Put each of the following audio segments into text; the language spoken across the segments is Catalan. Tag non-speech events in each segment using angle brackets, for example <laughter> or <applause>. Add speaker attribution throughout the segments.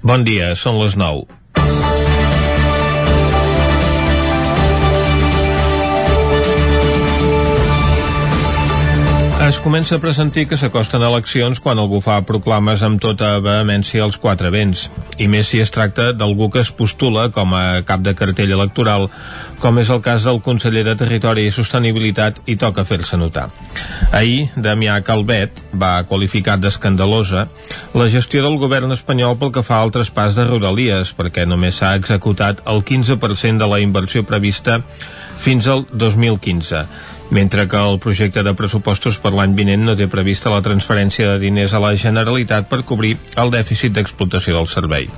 Speaker 1: Bon dia, són les 9. Es comença a pressentir que s'acosten eleccions quan algú fa proclames amb tota vehemència als quatre vents, i més si es tracta d'algú que es postula com a cap de cartell electoral, com és el cas del conseller de Territori i Sostenibilitat i toca fer-se notar. Ahir, Damià Calvet va qualificar d'escandalosa la gestió del govern espanyol pel que fa al traspàs de Rodalies, perquè només s'ha executat el 15% de la inversió prevista fins al 2015 mentre que el projecte de pressupostos per l'any vinent no té prevista la transferència de diners a la Generalitat per cobrir el dèficit d'explotació del servei.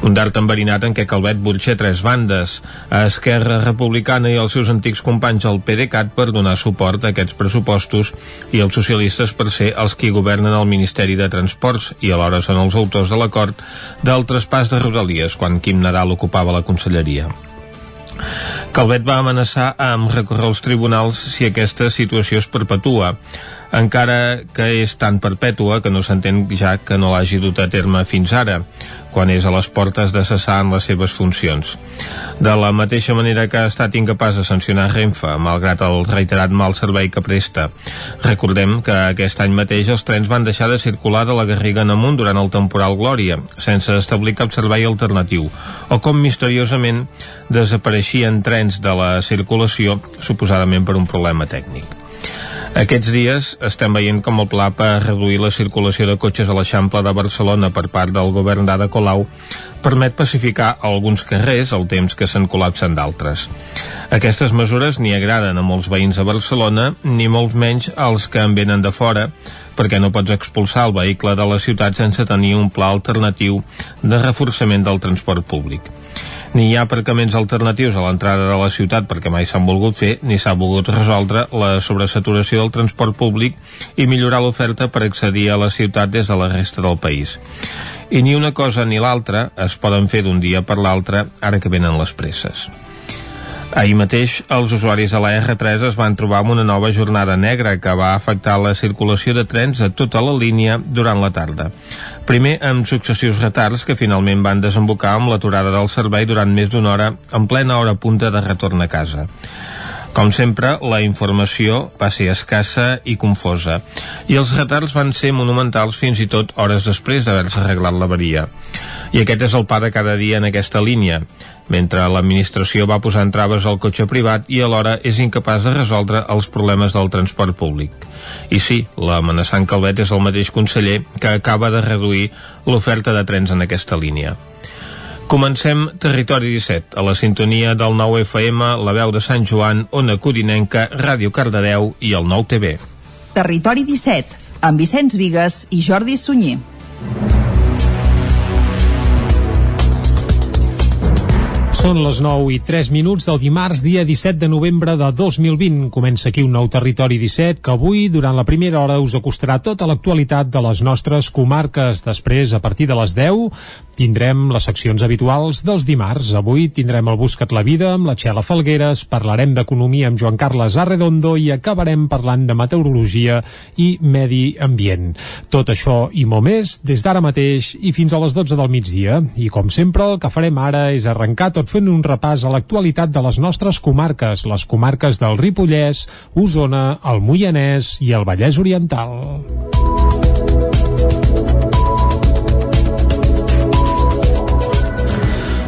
Speaker 1: Un d'art enverinat en què Calvet burxa tres bandes, a Esquerra Republicana i els seus antics companys al PDeCAT per donar suport a aquests pressupostos i els socialistes per ser els qui governen el Ministeri de Transports i alhora són els autors de l'acord del traspàs de Rodalies quan Quim Nadal ocupava la conselleria. Calvet va amenaçar amb recórrer als tribunals si aquesta situació es perpetua, encara que és tan perpètua que no s'entén ja que no l'hagi dut a terme fins ara, quan és a les portes de cessar en les seves funcions. De la mateixa manera que ha estat incapaç de sancionar Renfe, malgrat el reiterat mal servei que presta. Recordem que aquest any mateix els trens van deixar de circular de la Garriga en amunt durant el temporal Glòria, sense establir cap servei alternatiu, o com misteriosament desapareixien trens de la circulació, suposadament per un problema tècnic. Aquests dies estem veient com el pla per reduir la circulació de cotxes a l'Eixample de Barcelona per part del govern d'Ada Colau permet pacificar alguns carrers al temps que se'n col·lapsen d'altres. Aquestes mesures ni agraden a molts veïns a Barcelona, ni molts menys als que en venen de fora, perquè no pots expulsar el vehicle de la ciutat sense tenir un pla alternatiu de reforçament del transport públic ni hi ha aparcaments alternatius a l'entrada de la ciutat perquè mai s'han volgut fer, ni s'ha volgut resoldre la sobresaturació del transport públic i millorar l'oferta per accedir a la ciutat des de la resta del país. I ni una cosa ni l'altra es poden fer d'un dia per l'altre ara que venen les presses. Ahir mateix, els usuaris de la R3 es van trobar amb una nova jornada negra que va afectar la circulació de trens a tota la línia durant la tarda. Primer amb successius retards que finalment van desembocar amb l'aturada del servei durant més d'una hora en plena hora punta de retorn a casa. Com sempre, la informació va ser escassa i confosa, i els retards van ser monumentals fins i tot hores després d'haver-se arreglat l'averia. I aquest és el pa de cada dia en aquesta línia, mentre l'administració va posar traves al cotxe privat i alhora és incapaç de resoldre els problemes del transport públic. I sí, l'amenaçant Calvet és el mateix conseller que acaba de reduir l'oferta de trens en aquesta línia. Comencem Territori 17, a la sintonia del 9 FM, la veu de Sant Joan, Ona Codinenca, Ràdio Cardedeu i el 9 TV.
Speaker 2: Territori 17, amb Vicenç Vigues i Jordi Sunyer.
Speaker 3: Són les 9 i 3 minuts del dimarts, dia 17 de novembre de 2020. Comença aquí un nou Territori 17 que avui, durant la primera hora, us acostarà tota l'actualitat de les nostres comarques. Després, a partir de les 10, tindrem les seccions habituals dels dimarts. Avui tindrem el Buscat la Vida amb la Txela Falgueres, parlarem d'economia amb Joan Carles Arredondo i acabarem parlant de meteorologia i medi ambient. Tot això i molt més des d'ara mateix i fins a les 12 del migdia. I com sempre, el que farem ara és arrencar tot fent un repàs a l'actualitat de les nostres comarques, les comarques del Ripollès, Osona, el Moianès i el Vallès Oriental.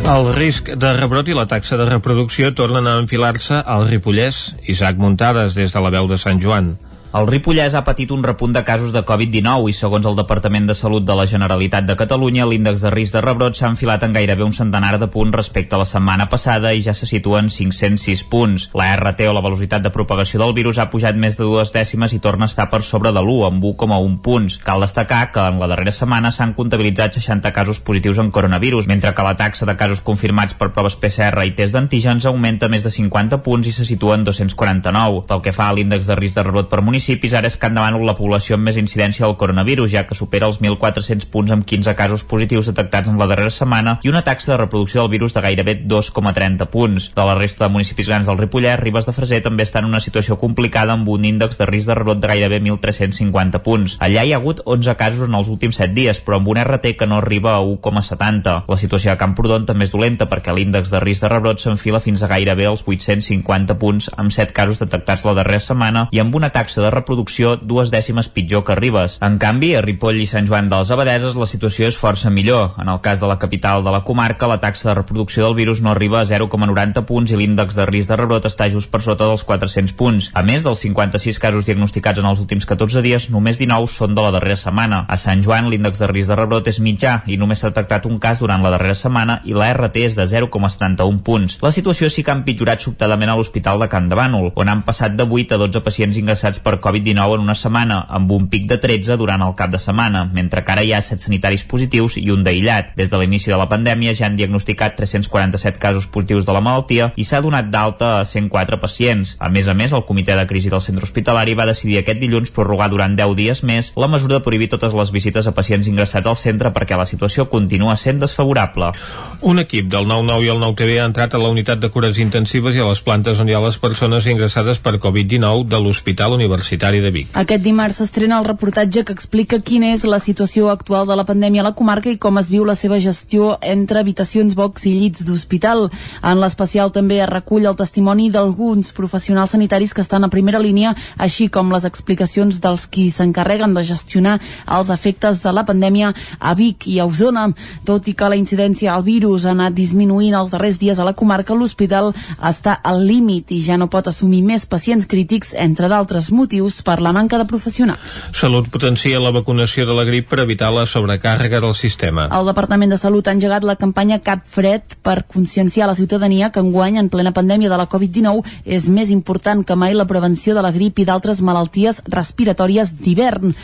Speaker 1: El risc de rebrot i la taxa de reproducció tornen a enfilar-se al Ripollès. Isaac Muntades, des de la veu de Sant Joan.
Speaker 4: El Ripollès ha patit un repunt de casos de Covid-19 i segons el Departament de Salut de la Generalitat de Catalunya l'índex de risc de rebrot s'ha enfilat en gairebé un centenar de punts respecte a la setmana passada i ja se situa en 506 punts. La RT o la velocitat de propagació del virus ha pujat més de dues dècimes i torna a estar per sobre de l'1 amb 1,1 punts. Cal destacar que en la darrera setmana s'han comptabilitzat 60 casos positius en coronavirus, mentre que la taxa de casos confirmats per proves PCR i test d'antígens augmenta més de 50 punts i se situa en 249. Pel que fa a l'índex de risc de rebrot per municipi,
Speaker 5: municipis, ara és Can Bànol la població amb més incidència del coronavirus, ja que supera els 1.400 punts amb 15 casos positius detectats en la darrera setmana i una taxa de reproducció del virus de gairebé 2,30 punts. De la resta de municipis grans del Ripollès, Ribes de Freser també està en una situació complicada amb un índex de risc de rebrot de gairebé 1.350 punts. Allà hi ha hagut 11 casos en els últims 7 dies, però amb un RT que no arriba a 1,70. La situació a Camprodon també és dolenta perquè l'índex de risc de rebrot s'enfila fins a gairebé els 850 punts amb 7 casos detectats la darrera setmana i amb una taxa de reproducció dues dècimes pitjor que Ribes. En canvi, a Ripoll i Sant Joan dels Abadeses la situació és força millor. En el cas de la capital de la comarca, la taxa de reproducció del virus no arriba a 0,90 punts i l'índex de risc de rebrot està just per sota dels 400 punts. A més dels 56 casos diagnosticats en els últims 14 dies, només 19 són de la darrera setmana. A Sant Joan, l'índex de risc de rebrot és mitjà i només s'ha detectat un cas durant la darrera setmana i la RT és de 0,71 punts. La situació sí que ha empitjorat sobtadament a l'Hospital de Can de Bànol, on han passat de 8 a 12 pacients ingressats per Covid-19 en una setmana, amb un pic de 13 durant el cap de setmana, mentre que ara hi ha 7 sanitaris positius i un d'aïllat. Des de l'inici de la pandèmia ja han diagnosticat 347 casos positius de la malaltia i s'ha donat d'alta a 104 pacients. A més a més, el comitè de crisi del centre hospitalari va decidir aquest dilluns prorrogar durant 10 dies més la mesura de prohibir totes les visites a pacients ingressats al centre perquè la situació continua sent desfavorable.
Speaker 1: Un equip del 9-9 i el 9-TV ha entrat a la unitat de cures intensives i a les plantes on hi ha les persones ingressades per Covid-19 de l'Hospital Universitari de Vic.
Speaker 6: Aquest dimarts s'estrena el reportatge que explica quina és la situació actual de la pandèmia a la comarca i com es viu la seva gestió entre habitacions, box i llits d'hospital. En l'especial també es recull el testimoni d'alguns professionals sanitaris que estan a primera línia, així com les explicacions dels qui s'encarreguen de gestionar els efectes de la pandèmia a Vic i a Osona. Tot i que la incidència al virus ha anat disminuint els darrers dies a la comarca, l'hospital està al límit i ja no pot assumir més pacients crítics, entre d'altres motius, per la manca de professionals.
Speaker 1: Salut potencia la vacunació de la grip per evitar la sobrecàrrega del sistema.
Speaker 6: El Departament de Salut ha engegat la campanya Cap Fred per conscienciar la ciutadania que enguany, en plena pandèmia de la Covid-19, és més important que mai la prevenció de la grip i d'altres malalties respiratòries d'hivern.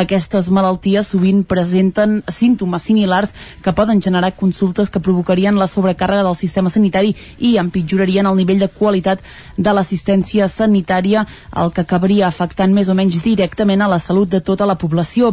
Speaker 6: Aquestes malalties sovint presenten símptomes similars que poden generar consultes que provocarien la sobrecàrrega del sistema sanitari i empitjorarien el nivell de qualitat de l'assistència sanitària, el que acabaria afectant més o menys directament a la salut de tota la població.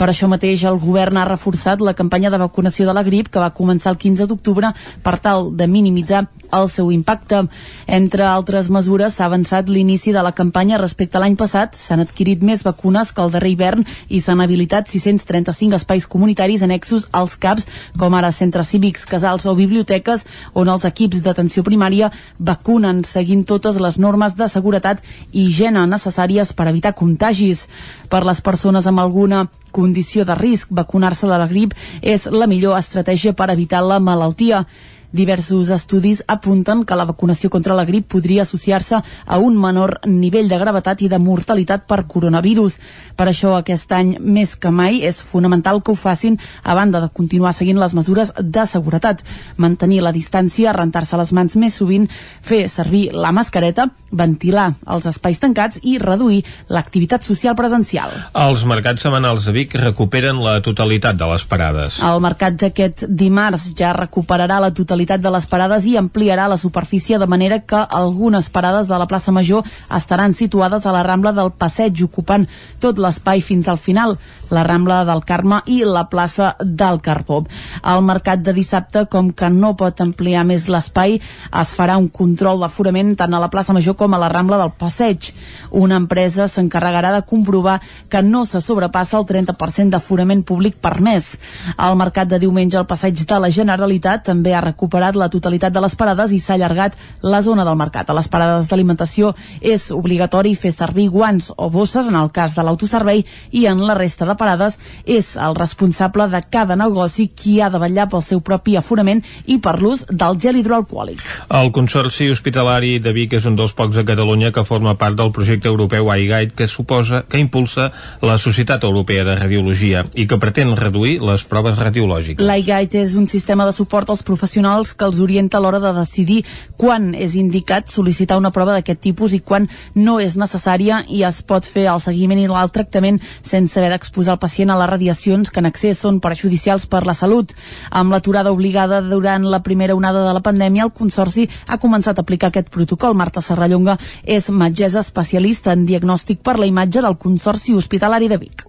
Speaker 6: Per això mateix el govern ha reforçat la campanya de vacunació de la grip que va començar el 15 d'octubre per tal de minimitzar el seu impacte. Entre altres mesures, s'ha avançat l'inici de la campanya respecte a l'any passat, s'han adquirit més vacunes que el darrer hivern i s'han habilitat 635 espais comunitaris annexos als CAPs, com ara centres cívics, casals o biblioteques, on els equips d'atenció primària vacunen seguint totes les normes de seguretat i higiene necessàries per evitar contagis. Per les persones amb alguna condició de risc, vacunar-se de la grip és la millor estratègia per evitar la malaltia. Diversos estudis apunten que la vacunació contra la grip podria associar-se a un menor nivell de gravetat i de mortalitat per coronavirus. Per això aquest any més que mai és fonamental que ho facin a banda de continuar seguint les mesures de seguretat, mantenir la distància, rentar-se les mans més sovint, fer servir la mascareta, ventilar els espais tancats i reduir l'activitat social presencial.
Speaker 1: Els mercats setmanals de Vic recuperen la totalitat de les parades.
Speaker 6: El mercat d'aquest dimarts ja recuperarà la totalitat de les parades i ampliarà la superfície de manera que algunes parades de la plaça Major estaran situades a la Rambla del Passeig, ocupant tot l'espai fins al final, la Rambla del Carme i la plaça del Carbó. El mercat de dissabte, com que no pot ampliar més l'espai, es farà un control d'aforament tant a la plaça Major com a la Rambla del Passeig. Una empresa s'encarregarà de comprovar que no se sobrepassa el 30% d'aforament públic permès. El mercat de diumenge al Passeig de la Generalitat també ha recuperat la totalitat de les parades i s'ha allargat la zona del mercat. A les parades d'alimentació és obligatori fer servir guants o bosses en el cas de l'autoservei i en la resta de parades és el responsable de cada negoci qui ha de vetllar pel seu propi aforament i per l'ús del gel hidroalcohòlic.
Speaker 1: El Consorci Hospitalari de Vic és un dels pocs a Catalunya que forma part del projecte europeu iGuide que suposa que impulsa la Societat Europea de Radiologia i que pretén reduir les proves radiològiques.
Speaker 6: L'iGuide és un sistema de suport als professionals que els orienta a l'hora de decidir quan és indicat sol·licitar una prova d'aquest tipus i quan no és necessària i es pot fer el seguiment i el tractament sense haver d'exposar exposar el pacient a les radiacions que en excés són perjudicials per la salut. Amb l'aturada obligada durant la primera onada de la pandèmia, el Consorci ha començat a aplicar aquest protocol. Marta Serrallonga és metgessa especialista en diagnòstic per la imatge del Consorci Hospitalari de Vic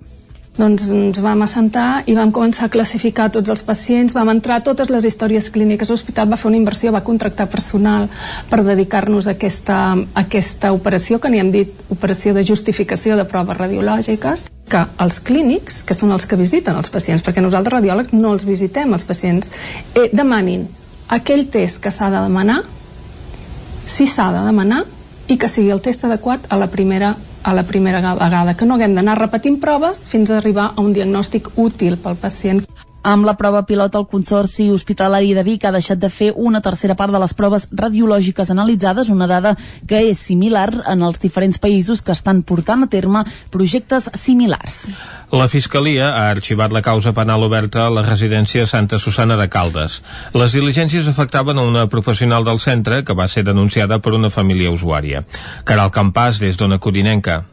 Speaker 7: doncs ens vam assentar i vam començar a classificar tots els pacients, vam entrar totes les històries clíniques, l'hospital va fer una inversió, va contractar personal per dedicar-nos a aquesta, a aquesta operació, que n'hi hem dit operació de justificació de proves radiològiques, que els clínics, que són els que visiten els pacients, perquè nosaltres radiòlegs no els visitem, els pacients, eh, demanin aquell test que s'ha de demanar, si s'ha de demanar, i que sigui el test adequat a la primera a la primera vegada, que no haguem d'anar repetint proves fins a arribar a un diagnòstic útil pel pacient.
Speaker 6: Amb la prova pilot, el Consorci Hospitalari de Vic ha deixat de fer una tercera part de les proves radiològiques analitzades, una dada que és similar en els diferents països que estan portant a terme projectes similars.
Speaker 1: La Fiscalia ha arxivat la causa penal oberta a la residència Santa Susana de Caldes. Les diligències afectaven a una professional del centre que va ser denunciada per una família usuària. Caral Campàs, des d'Ona Codinenca.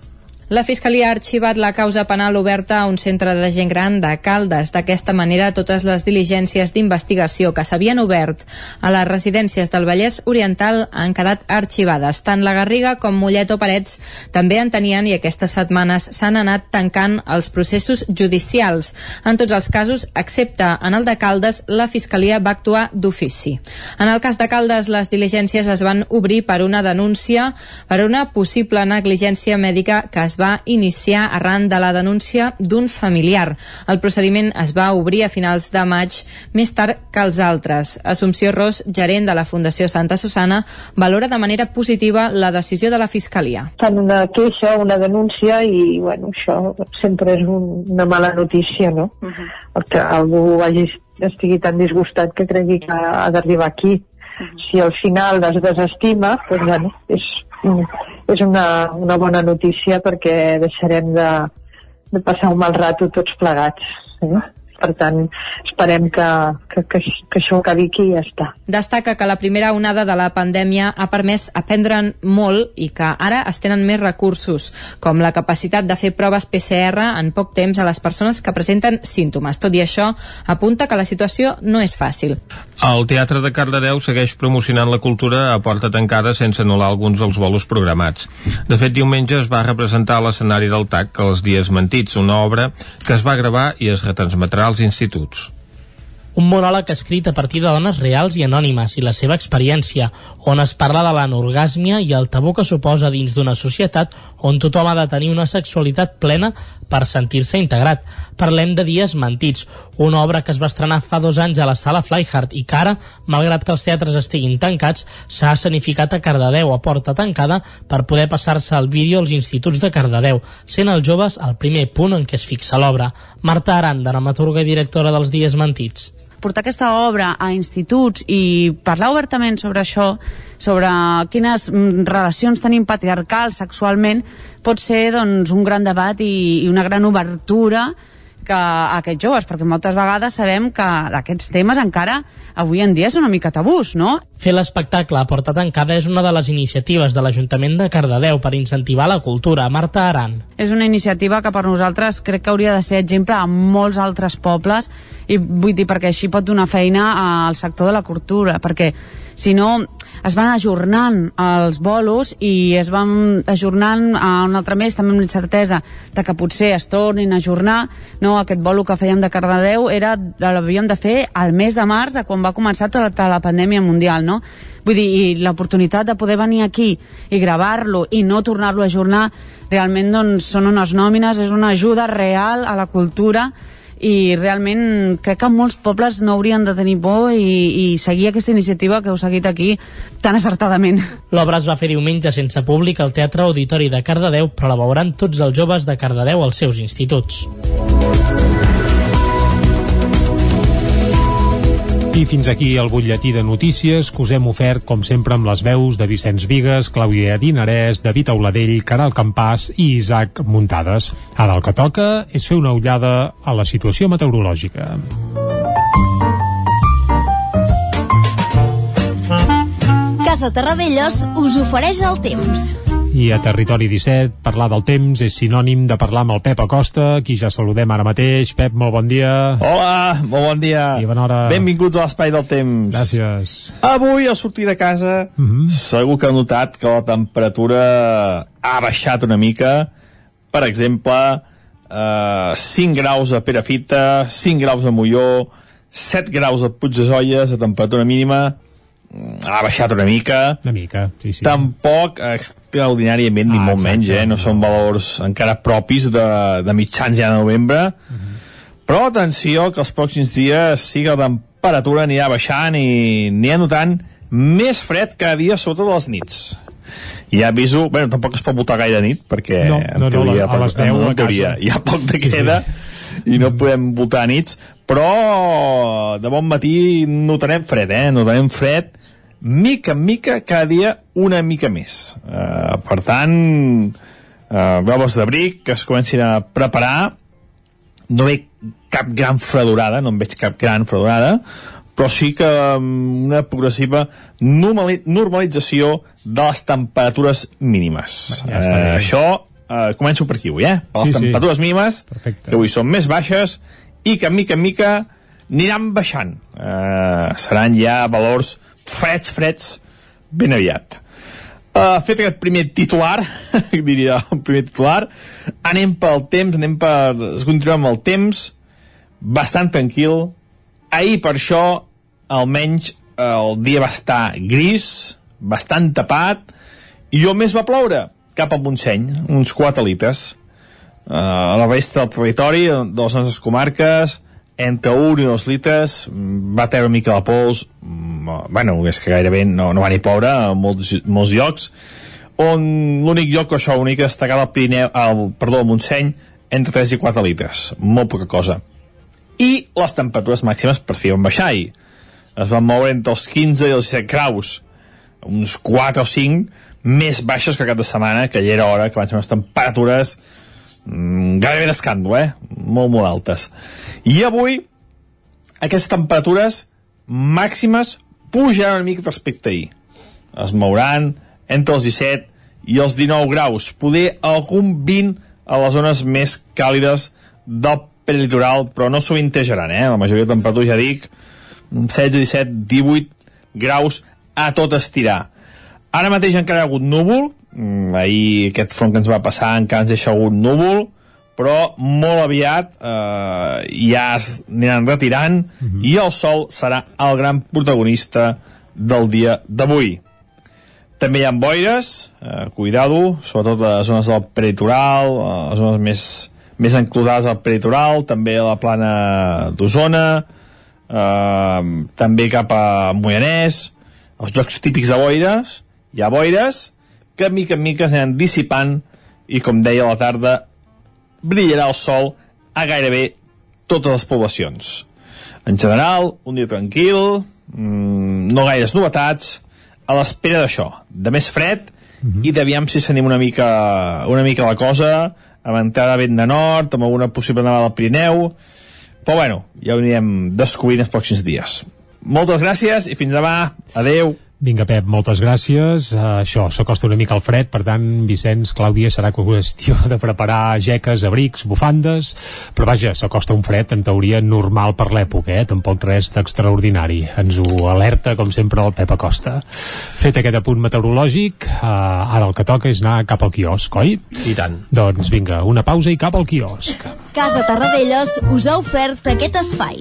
Speaker 8: La Fiscalia ha arxivat la causa penal oberta a un centre de gent gran de Caldes. D'aquesta manera, totes les diligències d'investigació que s'havien obert a les residències del Vallès Oriental han quedat arxivades. Tant la Garriga com Mollet o Parets també en tenien i aquestes setmanes s'han anat tancant els processos judicials. En tots els casos, excepte en el de Caldes, la Fiscalia va actuar d'ofici. En el cas de Caldes, les diligències es van obrir per una denúncia per una possible negligència mèdica que es es va iniciar arran de la denúncia d'un familiar. El procediment es va obrir a finals de maig, més tard que els altres. Assumpció Ros, gerent de la Fundació Santa Susana, valora de manera positiva la decisió de la Fiscalia.
Speaker 9: Tant una queixa, una denúncia i, bueno, això sempre és un, una mala notícia, no? Uh -huh. El que algú hagi, estigui tan disgustat que cregui que ha d'arribar aquí. Si al final es desestima, doncs, bueno, és és una, una bona notícia perquè deixarem de, de passar un mal rato tots plegats. Eh? Per tant, esperem que, que, que, que això acabi aquí i ja està.
Speaker 8: Destaca que la primera onada de la pandèmia ha permès aprendre'n molt i que ara es tenen més recursos, com la capacitat de fer proves PCR en poc temps a les persones que presenten símptomes. Tot i això, apunta que la situació no és fàcil.
Speaker 1: El Teatre de Cardedeu segueix promocionant la cultura a porta tancada sense anul·lar alguns dels bolos programats. De fet, diumenge es va representar a l'escenari del TAC els dies mentits, una obra que es va gravar i es retransmetrà als instituts.
Speaker 10: Un monòleg escrit a partir de dones reals i anònimes i la seva experiència, on es parla de l'anorgàsmia i el tabú que suposa dins d'una societat on tothom ha de tenir una sexualitat plena per sentir-se integrat. Parlem de Dies Mentits, una obra que es va estrenar fa dos anys a la sala Flyhard i que ara, malgrat que els teatres estiguin tancats, s'ha escenificat a Cardedeu a porta tancada per poder passar-se el vídeo als instituts de Cardedeu, sent els joves el primer punt en què es fixa l'obra. Marta Aranda, dramaturga i directora dels Dies Mentits
Speaker 11: portar aquesta obra a instituts i parlar obertament sobre això, sobre quines mm, relacions tenim patriarcals sexualment, pot ser doncs, un gran debat i, i una gran obertura que a aquests joves, perquè moltes vegades sabem que aquests temes encara avui en dia són una mica tabús, no?
Speaker 10: Fer l'espectacle a porta tancada és una de les iniciatives de l'Ajuntament de Cardedeu per incentivar la cultura. Marta Aran.
Speaker 11: És una iniciativa que per nosaltres crec que hauria de ser exemple a molts altres pobles i vull dir perquè així pot donar feina al sector de la cultura, perquè si no es van ajornant els bolos i es van ajornant a un altre mes també amb l'incertesa de que potser es tornin a ajornar no, aquest bolo que fèiem de Cardedeu era, l'havíem de fer al mes de març de quan va començar tota la pandèmia mundial no? vull dir, i l'oportunitat de poder venir aquí i gravar-lo i no tornar-lo a ajornar realment doncs, són unes nòmines, és una ajuda real a la cultura i realment crec que molts pobles no haurien de tenir por i, i seguir aquesta iniciativa que heu seguit aquí tan acertadament.
Speaker 10: L'obra es va fer diumenge sense públic al Teatre Auditori de Cardedeu, però la veuran tots els joves de Cardedeu als seus instituts.
Speaker 3: I fins aquí el butlletí de notícies que us hem ofert, com sempre, amb les veus de Vicenç Vigues, Clàudia Dinarès, David Auladell, Caral Campàs i Isaac Muntades. Ara el que toca és fer una ullada a la situació meteorològica.
Speaker 12: Casa Terradellos us ofereix el temps.
Speaker 3: I a Territori 17, parlar del temps és sinònim de parlar amb el Pep Acosta, qui ja saludem ara mateix. Pep, molt bon dia.
Speaker 13: Hola, molt bon dia.
Speaker 3: I bona hora.
Speaker 13: Benvinguts a l'Espai del Temps.
Speaker 3: Gràcies.
Speaker 13: Avui, al sortir de casa, uh
Speaker 3: Mhm.
Speaker 13: -huh. segur que heu notat que la temperatura ha baixat una mica. Per exemple, eh, 5 graus a Perafita, 5 graus a Molló, 7 graus a Puig de Zolles, a temperatura mínima, ha baixat una mica.
Speaker 3: Una mica, sí, sí.
Speaker 13: Tampoc extraordinàriament, ni
Speaker 3: Ah,
Speaker 13: molt
Speaker 3: exacte,
Speaker 13: menys, eh? No són valors encara propis de, de mitjans ja de novembre. Però atenció, que els pròxims dies sí que la temperatura anirà baixant i anirà notant més fred cada dia, sobretot a les nits. I ja aviso, bueno, tampoc es pot votar gaire nit, perquè
Speaker 3: No,
Speaker 13: en
Speaker 3: no, no,
Speaker 13: teoria,
Speaker 3: a les 10
Speaker 13: no,
Speaker 3: a
Speaker 13: en teoria,
Speaker 3: casa.
Speaker 13: hi ha poc de
Speaker 3: Sí, sí.
Speaker 13: queda i no podem votar nits, però de bon matí notarem fred, eh? Notarem fred mica en mica, cada dia una mica més. Uh, per tant, uh, globes d'abric que es comencin a preparar. No veig cap gran fredurada, no en veig cap gran fredurada, però sí que um, una progressiva normali normalització de les temperatures mínimes.
Speaker 3: Ja està.
Speaker 13: Eh, això, uh, començo per aquí avui, eh? Per les
Speaker 3: Sí, sí.
Speaker 13: temperatures mínimes,
Speaker 3: Perfecte.
Speaker 13: que avui són més baixes i que mica en mica aniran baixant. Uh, seran ja valors freds, freds, ben aviat. Uh, fet aquest primer titular, <laughs> diria el primer titular, anem pel temps, anem per... Es continua amb el temps, bastant tranquil. Ahir, per això, almenys el dia va estar gris, bastant tapat, i on més va ploure? Cap a Montseny, uns 4 litres. Uh, a la resta del territori, de les nostres comarques, entre 1 i 2 litres, mm, va treure una mica de pols, mm, bueno, és que gairebé no, no va ni ploure a molts, molts llocs, on l'únic lloc que això, l'únic que destacava el Pirineu, el, perdó, el Montseny, entre 3 i 4 litres, molt poca cosa. I les temperatures màximes per fi van baixar ahir. Es van moure entre els 15 i els 17 graus, uns 4 o 5 més baixes que cap de setmana, que ja era hora que van ser unes temperatures gairebé d'escàndol, eh? Molt, molt altes. I avui, aquestes temperatures màximes pujaran una mica respecte ahir. Es mouran entre els 17 i els 19 graus, poder algun 20 a les zones més càlides del prelitoral, però no sovintejaran, eh? La majoria de temperatures, ja dic, 16, 17, 18 graus a tot estirar. Ara mateix encara hi ha hagut núvol, mm, ahir aquest front que ens va passar encara ens deixa hagut núvol, però molt aviat eh, ja es aniran retirant i el sol serà el gran protagonista del dia d'avui. També hi ha boires, eh, cuidado, sobretot a les zones del peritoral, a les zones més, més enclosades al peritoral, també a la plana d'Osona, eh, també cap a Moianès, els llocs típics de boires, hi ha boires que mica en mica s'aniran dissipant i, com deia a la tarda, brillarà el sol a gairebé totes les poblacions. En general, un dia tranquil, mmm, no gaires novetats, a l'espera d'això, de més fred i d'aviam si s'anima una mica, una mica la cosa, amb entrada vent de nord, amb alguna possible nevada al Pirineu, però bueno, ja ho anirem descobrint els pròxims dies. Moltes gràcies i fins demà. Adeu.
Speaker 3: Vinga, Pep, moltes gràcies. Uh, això, s'acosta una mica el fred, per tant, Vicenç, Clàudia, serà qüestió de preparar jeques, abrics, bufandes, però vaja, s'acosta un fred, en teoria, normal per l'època, eh? Tampoc res d'extraordinari. Ens ho alerta, com sempre, el Pep Acosta. Fet aquest apunt meteorològic, uh, ara el que toca és anar cap al quiosc, oi?
Speaker 1: I tant.
Speaker 3: Doncs vinga, una pausa i cap al quiosc.
Speaker 12: Casa Tarradellas us ha ofert aquest espai.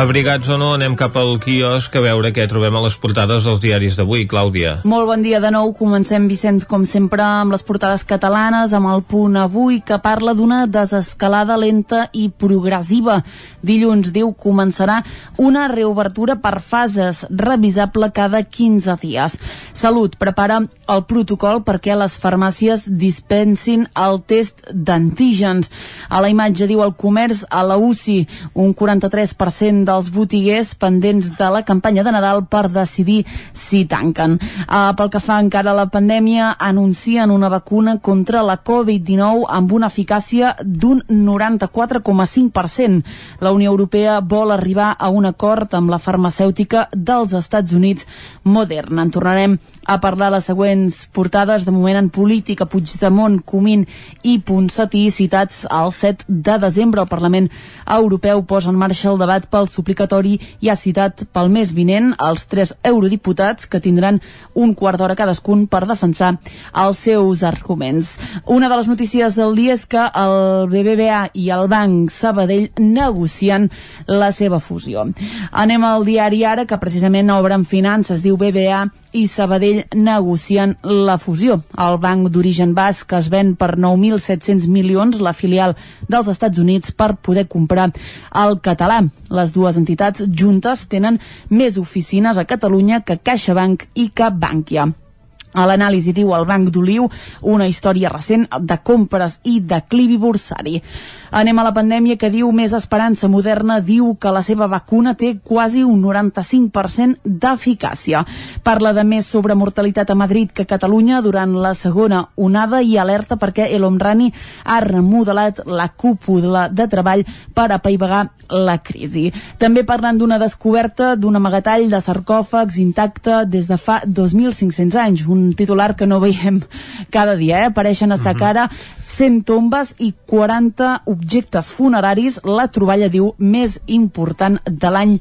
Speaker 1: Abrigats o no, anem cap al quiosc a veure què trobem a les portades dels diaris d'avui, Clàudia.
Speaker 6: Molt bon dia de nou. Comencem, Vicenç, com sempre, amb les portades catalanes, amb el punt avui que parla d'una desescalada lenta i progressiva. Dilluns, diu, començarà una reobertura per fases, revisable cada 15 dies. Salut prepara el protocol perquè les farmàcies dispensin el test d'antígens. A la imatge diu el comerç a la UCI, un 43% dels botiguers pendents de la campanya de Nadal per decidir si tanquen. Uh, pel que fa encara a la pandèmia, anuncien una vacuna contra la Covid-19 amb una eficàcia d'un 94,5%. La Unió Europea vol arribar a un acord amb la farmacèutica dels Estats Units Moderna. En tornarem a parlar les següents portades de moment en política Puigdemont, Comín i Ponsatí citats el 7 de desembre. El Parlament Europeu posa en marxa el debat pel suplicatori i ha citat pel mes vinent els tres eurodiputats que tindran un quart d'hora cadascun per defensar els seus arguments. Una de les notícies del dia és que el BBVA i el Banc Sabadell negocien la seva fusió. Anem al diari ara que precisament obren finances, diu BBA i Sabadell negocien la fusió. El banc d'origen basc es ven per 9.700 milions la filial dels Estats Units per poder comprar el català. Les dues entitats juntes tenen més oficines a Catalunya que CaixaBank i que Bankia. A l'anàlisi diu el Banc d'Oliu una història recent de compres i declivi bursari. Anem a la pandèmia que diu Més Esperança Moderna diu que la seva vacuna té quasi un 95% d'eficàcia. Parla de més sobre mortalitat a Madrid que a Catalunya durant la segona onada i alerta perquè El Homrani ha remodelat la cúpula de treball per apaivagar la crisi. També parlant d'una descoberta d'un amagatall de sarcòfags intacte des de fa 2.500 anys, un un titular que no veiem cada dia, eh? apareixen a sa cara 100 tombes i 40 objectes funeraris, la troballa diu més important de l'any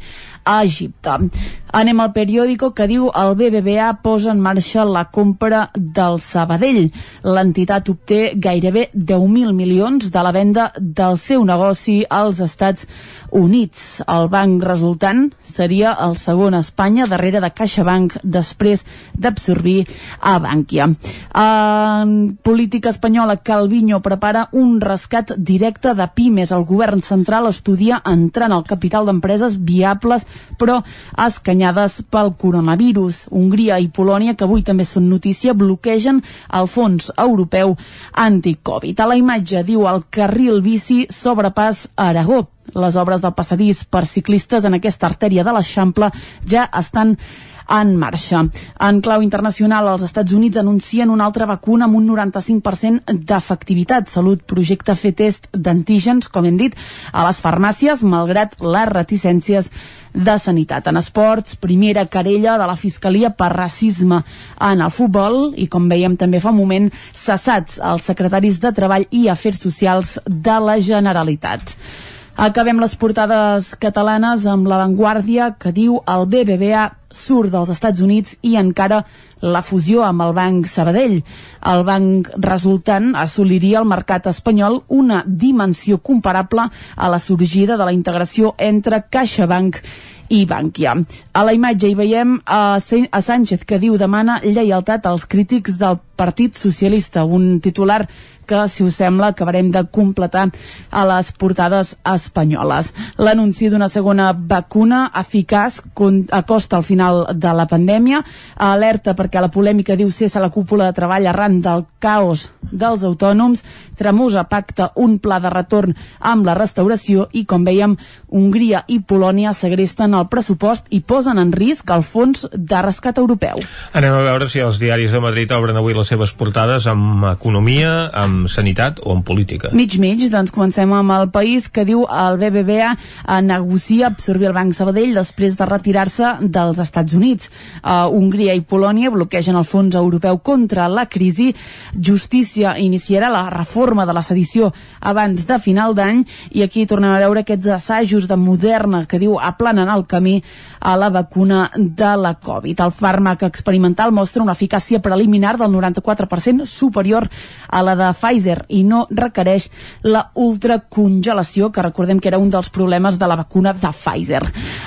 Speaker 6: a Egipte. Anem al periòdico que diu el BBVA posa en marxa la compra del Sabadell. L'entitat obté gairebé 10.000 milions de la venda del seu negoci als Estats Units. El banc resultant seria el segon a Espanya darrere de CaixaBank després d'absorbir a Bankia. En política espanyola, Calviño prepara un rescat directe de pimes. El govern central estudia entrar en el capital d'empreses viables però escanyades pel coronavirus. Hongria i Polònia, que avui també són notícia, bloquegen el fons europeu anti-Covid. A la imatge diu el carril bici sobrepàs a Aragó. Les obres del passadís per ciclistes en aquesta artèria de l'Eixample ja estan en marxa. En clau internacional, els Estats Units anuncien una altra vacuna amb un 95% d'efectivitat. Salut projecta fer test d'antígens, com hem dit, a les farmàcies, malgrat les reticències de Sanitat. En esports, primera querella de la Fiscalia per racisme en el futbol i, com veiem també fa un moment, cessats els secretaris de Treball i Afers Socials de la Generalitat. Acabem les portades catalanes amb l'avantguàrdia que diu el BBVA surt dels Estats Units i encara la fusió amb el Banc Sabadell. El banc resultant assoliria al mercat espanyol una dimensió comparable a la sorgida de la integració entre CaixaBank i Bankia. A la imatge hi veiem a, a Sánchez que diu demana lleialtat als crítics del Partit Socialista, un titular que, si us sembla, acabarem de completar a les portades espanyoles. L'anunci d'una segona vacuna eficaç acosta al final de la pandèmia, alerta perquè la polèmica diu cessa la cúpula de treball arran del caos dels autònoms, Tremosa pacta un pla de retorn amb la restauració i, com veiem, Hongria i Polònia segresten el pressupost i posen en risc el fons de rescat europeu.
Speaker 1: Anem a veure si els diaris de Madrid obren avui les seves portades amb economia, amb sanitat o en política?
Speaker 6: Mig, mig, doncs comencem amb el país que diu el BBVA eh, negocia absorbir el Banc Sabadell després de retirar-se dels Estats Units. Uh, Hongria i Polònia bloquegen el Fons Europeu contra la crisi. Justícia iniciarà la reforma de la sedició abans de final d'any i aquí tornem a veure aquests assajos de Moderna que diu aplanen el camí a la vacuna de la Covid. El fàrmac experimental mostra una eficàcia preliminar del 94% superior a la de Pfizer i no requereix la ultracongelació, que recordem que era un dels problemes de la vacuna de Pfizer.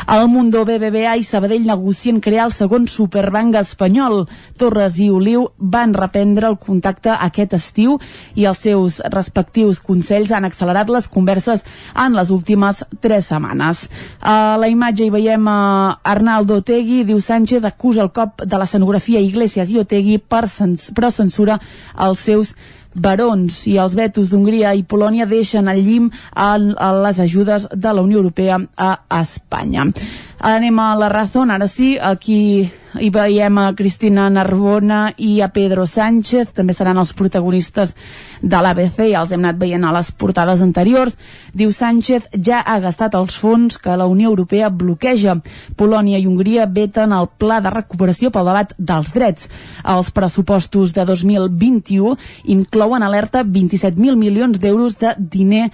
Speaker 6: El Mundo BBVA i Sabadell negocien crear el segon superbanc espanyol. Torres i Oliu van reprendre el contacte aquest estiu i els seus respectius consells han accelerat les converses en les últimes tres setmanes. A la imatge hi veiem a Arnaldo Otegui, diu Sánchez acusa el cop de l'escenografia Iglesias i Otegui per cens però censura els seus barons i els vetos d'Hongria i Polònia deixen al llim a, a les ajudes de la Unió Europea a Espanya. Anem a la raó, ara sí, aquí hi veiem a Cristina Narbona i a Pedro Sánchez, també seran els protagonistes de l'ABC, ja els hem anat veient a les portades anteriors. Diu Sánchez ja ha gastat els fons que la Unió Europea bloqueja. Polònia i Hongria veten el pla de recuperació pel debat dels drets. Els pressupostos de 2021 inclouen alerta 27.000 milions d'euros de diner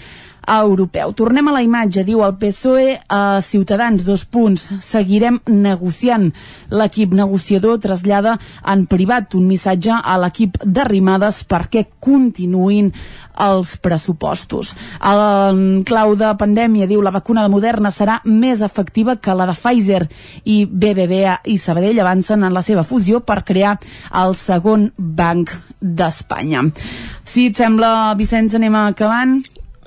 Speaker 6: europeu. Tornem a la imatge, diu el PSOE a Ciutadans, dos punts. Seguirem negociant. L'equip negociador trasllada en privat un missatge a l'equip d'arrimades perquè continuïn els pressupostos. En clau de pandèmia, diu, la vacuna de Moderna serà més efectiva que la de Pfizer i BBVA i Sabadell avancen en la seva fusió per crear el segon banc d'Espanya. Si et sembla, Vicenç, anem acabant.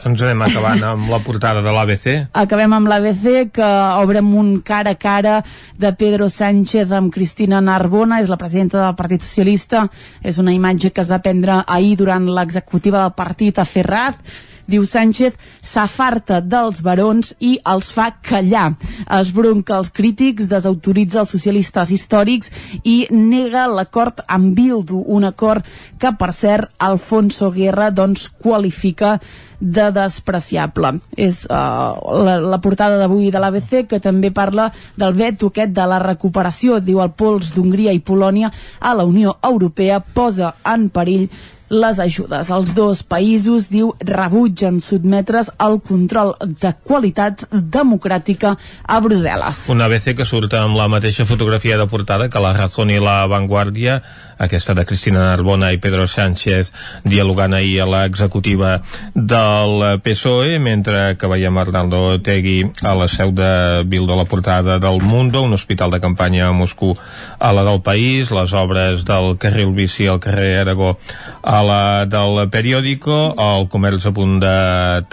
Speaker 1: Ens anem acabant amb la portada de l'ABC.
Speaker 6: Acabem amb l'ABC, que obrem un cara a cara de Pedro Sánchez amb Cristina Narbona, és la presidenta del Partit Socialista. És una imatge que es va prendre ahir durant l'executiva del partit a Ferraz diu Sánchez, s'afarta dels barons i els fa callar. Es bronca els crítics, desautoritza els socialistes històrics i nega l'acord amb Bildu, un acord que, per cert, Alfonso Guerra doncs, qualifica de despreciable. És uh, la, la portada d'avui de l'ABC que també parla del veto aquest de la recuperació, diu el pols d'Hongria i Polònia a la Unió Europea posa en perill les ajudes. Els dos països, diu, rebutgen sotmetre's al control de qualitat democràtica a Brussel·les.
Speaker 1: Una ABC que surt amb la mateixa fotografia de portada que la Razón i la Vanguardia, aquesta de Cristina Narbona i Pedro Sánchez dialogant ahir a l'executiva del PSOE, mentre que veiem Arnaldo Tegui a la seu de Bildo la portada del Mundo, un hospital de campanya a Moscou a la del País, les obres del carril bici al carrer Aragó a la del periòdico, el comerç a punt de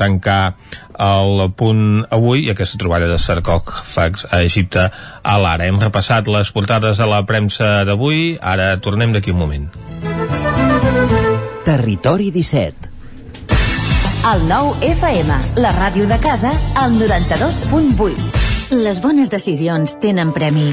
Speaker 1: tancar el punt avui i aquesta troballa de sarcòfags a Egipte a l'ara. Hem repassat les portades de la premsa d'avui, ara tornem d'aquí un moment.
Speaker 14: Territori 17
Speaker 15: El nou FM, la ràdio de casa, al 92.8. Les bones decisions tenen premi.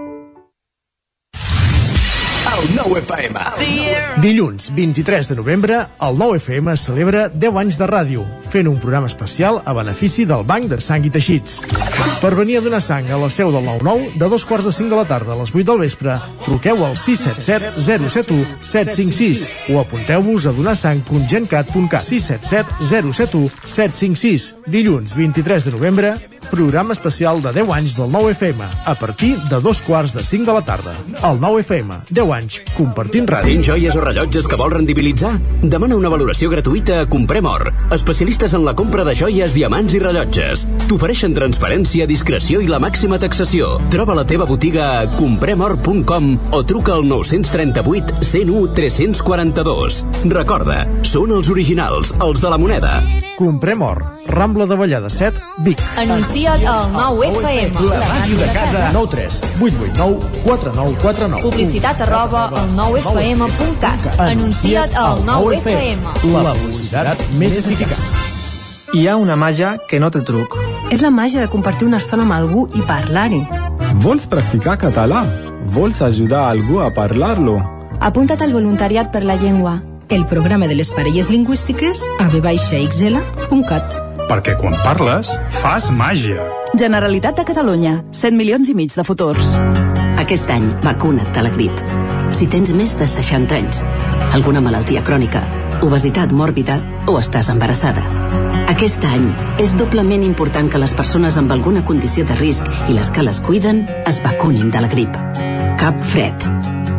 Speaker 16: El 9 FM. Dilluns 23 de novembre, el 9 FM celebra 10 anys de ràdio, fent un programa especial a benefici del Banc de Sang i Teixits. Per venir a donar sang a la seu del 9-9, de dos quarts de 5 de la tarda a les 8 del vespre, truqueu al 677 071 756 o apunteu-vos a donarsang.gencat.cat 677 071 756. Dilluns 23 de novembre, programa especial de 10 anys del 9 FM, a partir de dos quarts de 5 de la tarda. El 9 FM, 10 anys, compartint ràdio.
Speaker 17: Tens joies o rellotges que vols rendibilitzar? Demana una valoració gratuïta a Comprem Or, especialistes en la compra de joies, diamants i rellotges. T'ofereixen transparència, discreció i la màxima taxació. Troba la teva botiga a compremor.com o truca al 938 101 342. Recorda, són els originals, els de la moneda.
Speaker 16: Comprem Or, Rambla de Vallada 7, Vic.
Speaker 18: Anuncia't al 9FM.
Speaker 16: La màquina de casa. 9 3 8 8 9 4 9 4 9.
Speaker 18: Publicitat arroba al 9FM.cat. Anuncia't al 9FM.
Speaker 16: La publicitat més eficaç.
Speaker 19: Hi ha una màgia que no té truc.
Speaker 20: És la màgia de compartir una estona amb algú i parlar-hi.
Speaker 21: Vols practicar català? Vols ajudar algú a parlar-lo?
Speaker 20: Apunta't al voluntariat per la llengua.
Speaker 22: El programa de les parelles lingüístiques a vxl.cat.
Speaker 23: Perquè quan parles, fas màgia.
Speaker 24: Generalitat de Catalunya. 100 milions i mig de futurs.
Speaker 25: Aquest any, vacuna't de la grip. Si tens més de 60 anys, alguna malaltia crònica, obesitat mòrbida o estàs embarassada. Aquest any és doblement important que les persones amb alguna condició de risc i les que les cuiden es vacunin de la grip. Cap fred.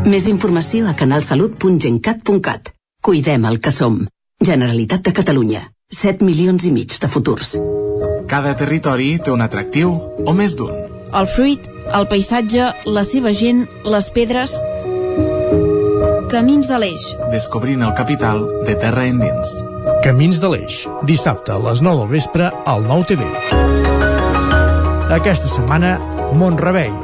Speaker 25: Més informació a canalsalut.gencat.cat. Cuidem el que som. Generalitat de Catalunya. 7 milions i mig de futurs.
Speaker 21: Cada territori té un atractiu o més d'un.
Speaker 26: El fruit, el paisatge, la seva gent, les pedres... Camins de l'Eix.
Speaker 21: Descobrint el capital de terra endins.
Speaker 27: Camins de l'Eix, dissabte a les 9 del vespre al 9 TV. Aquesta setmana, Montrebei,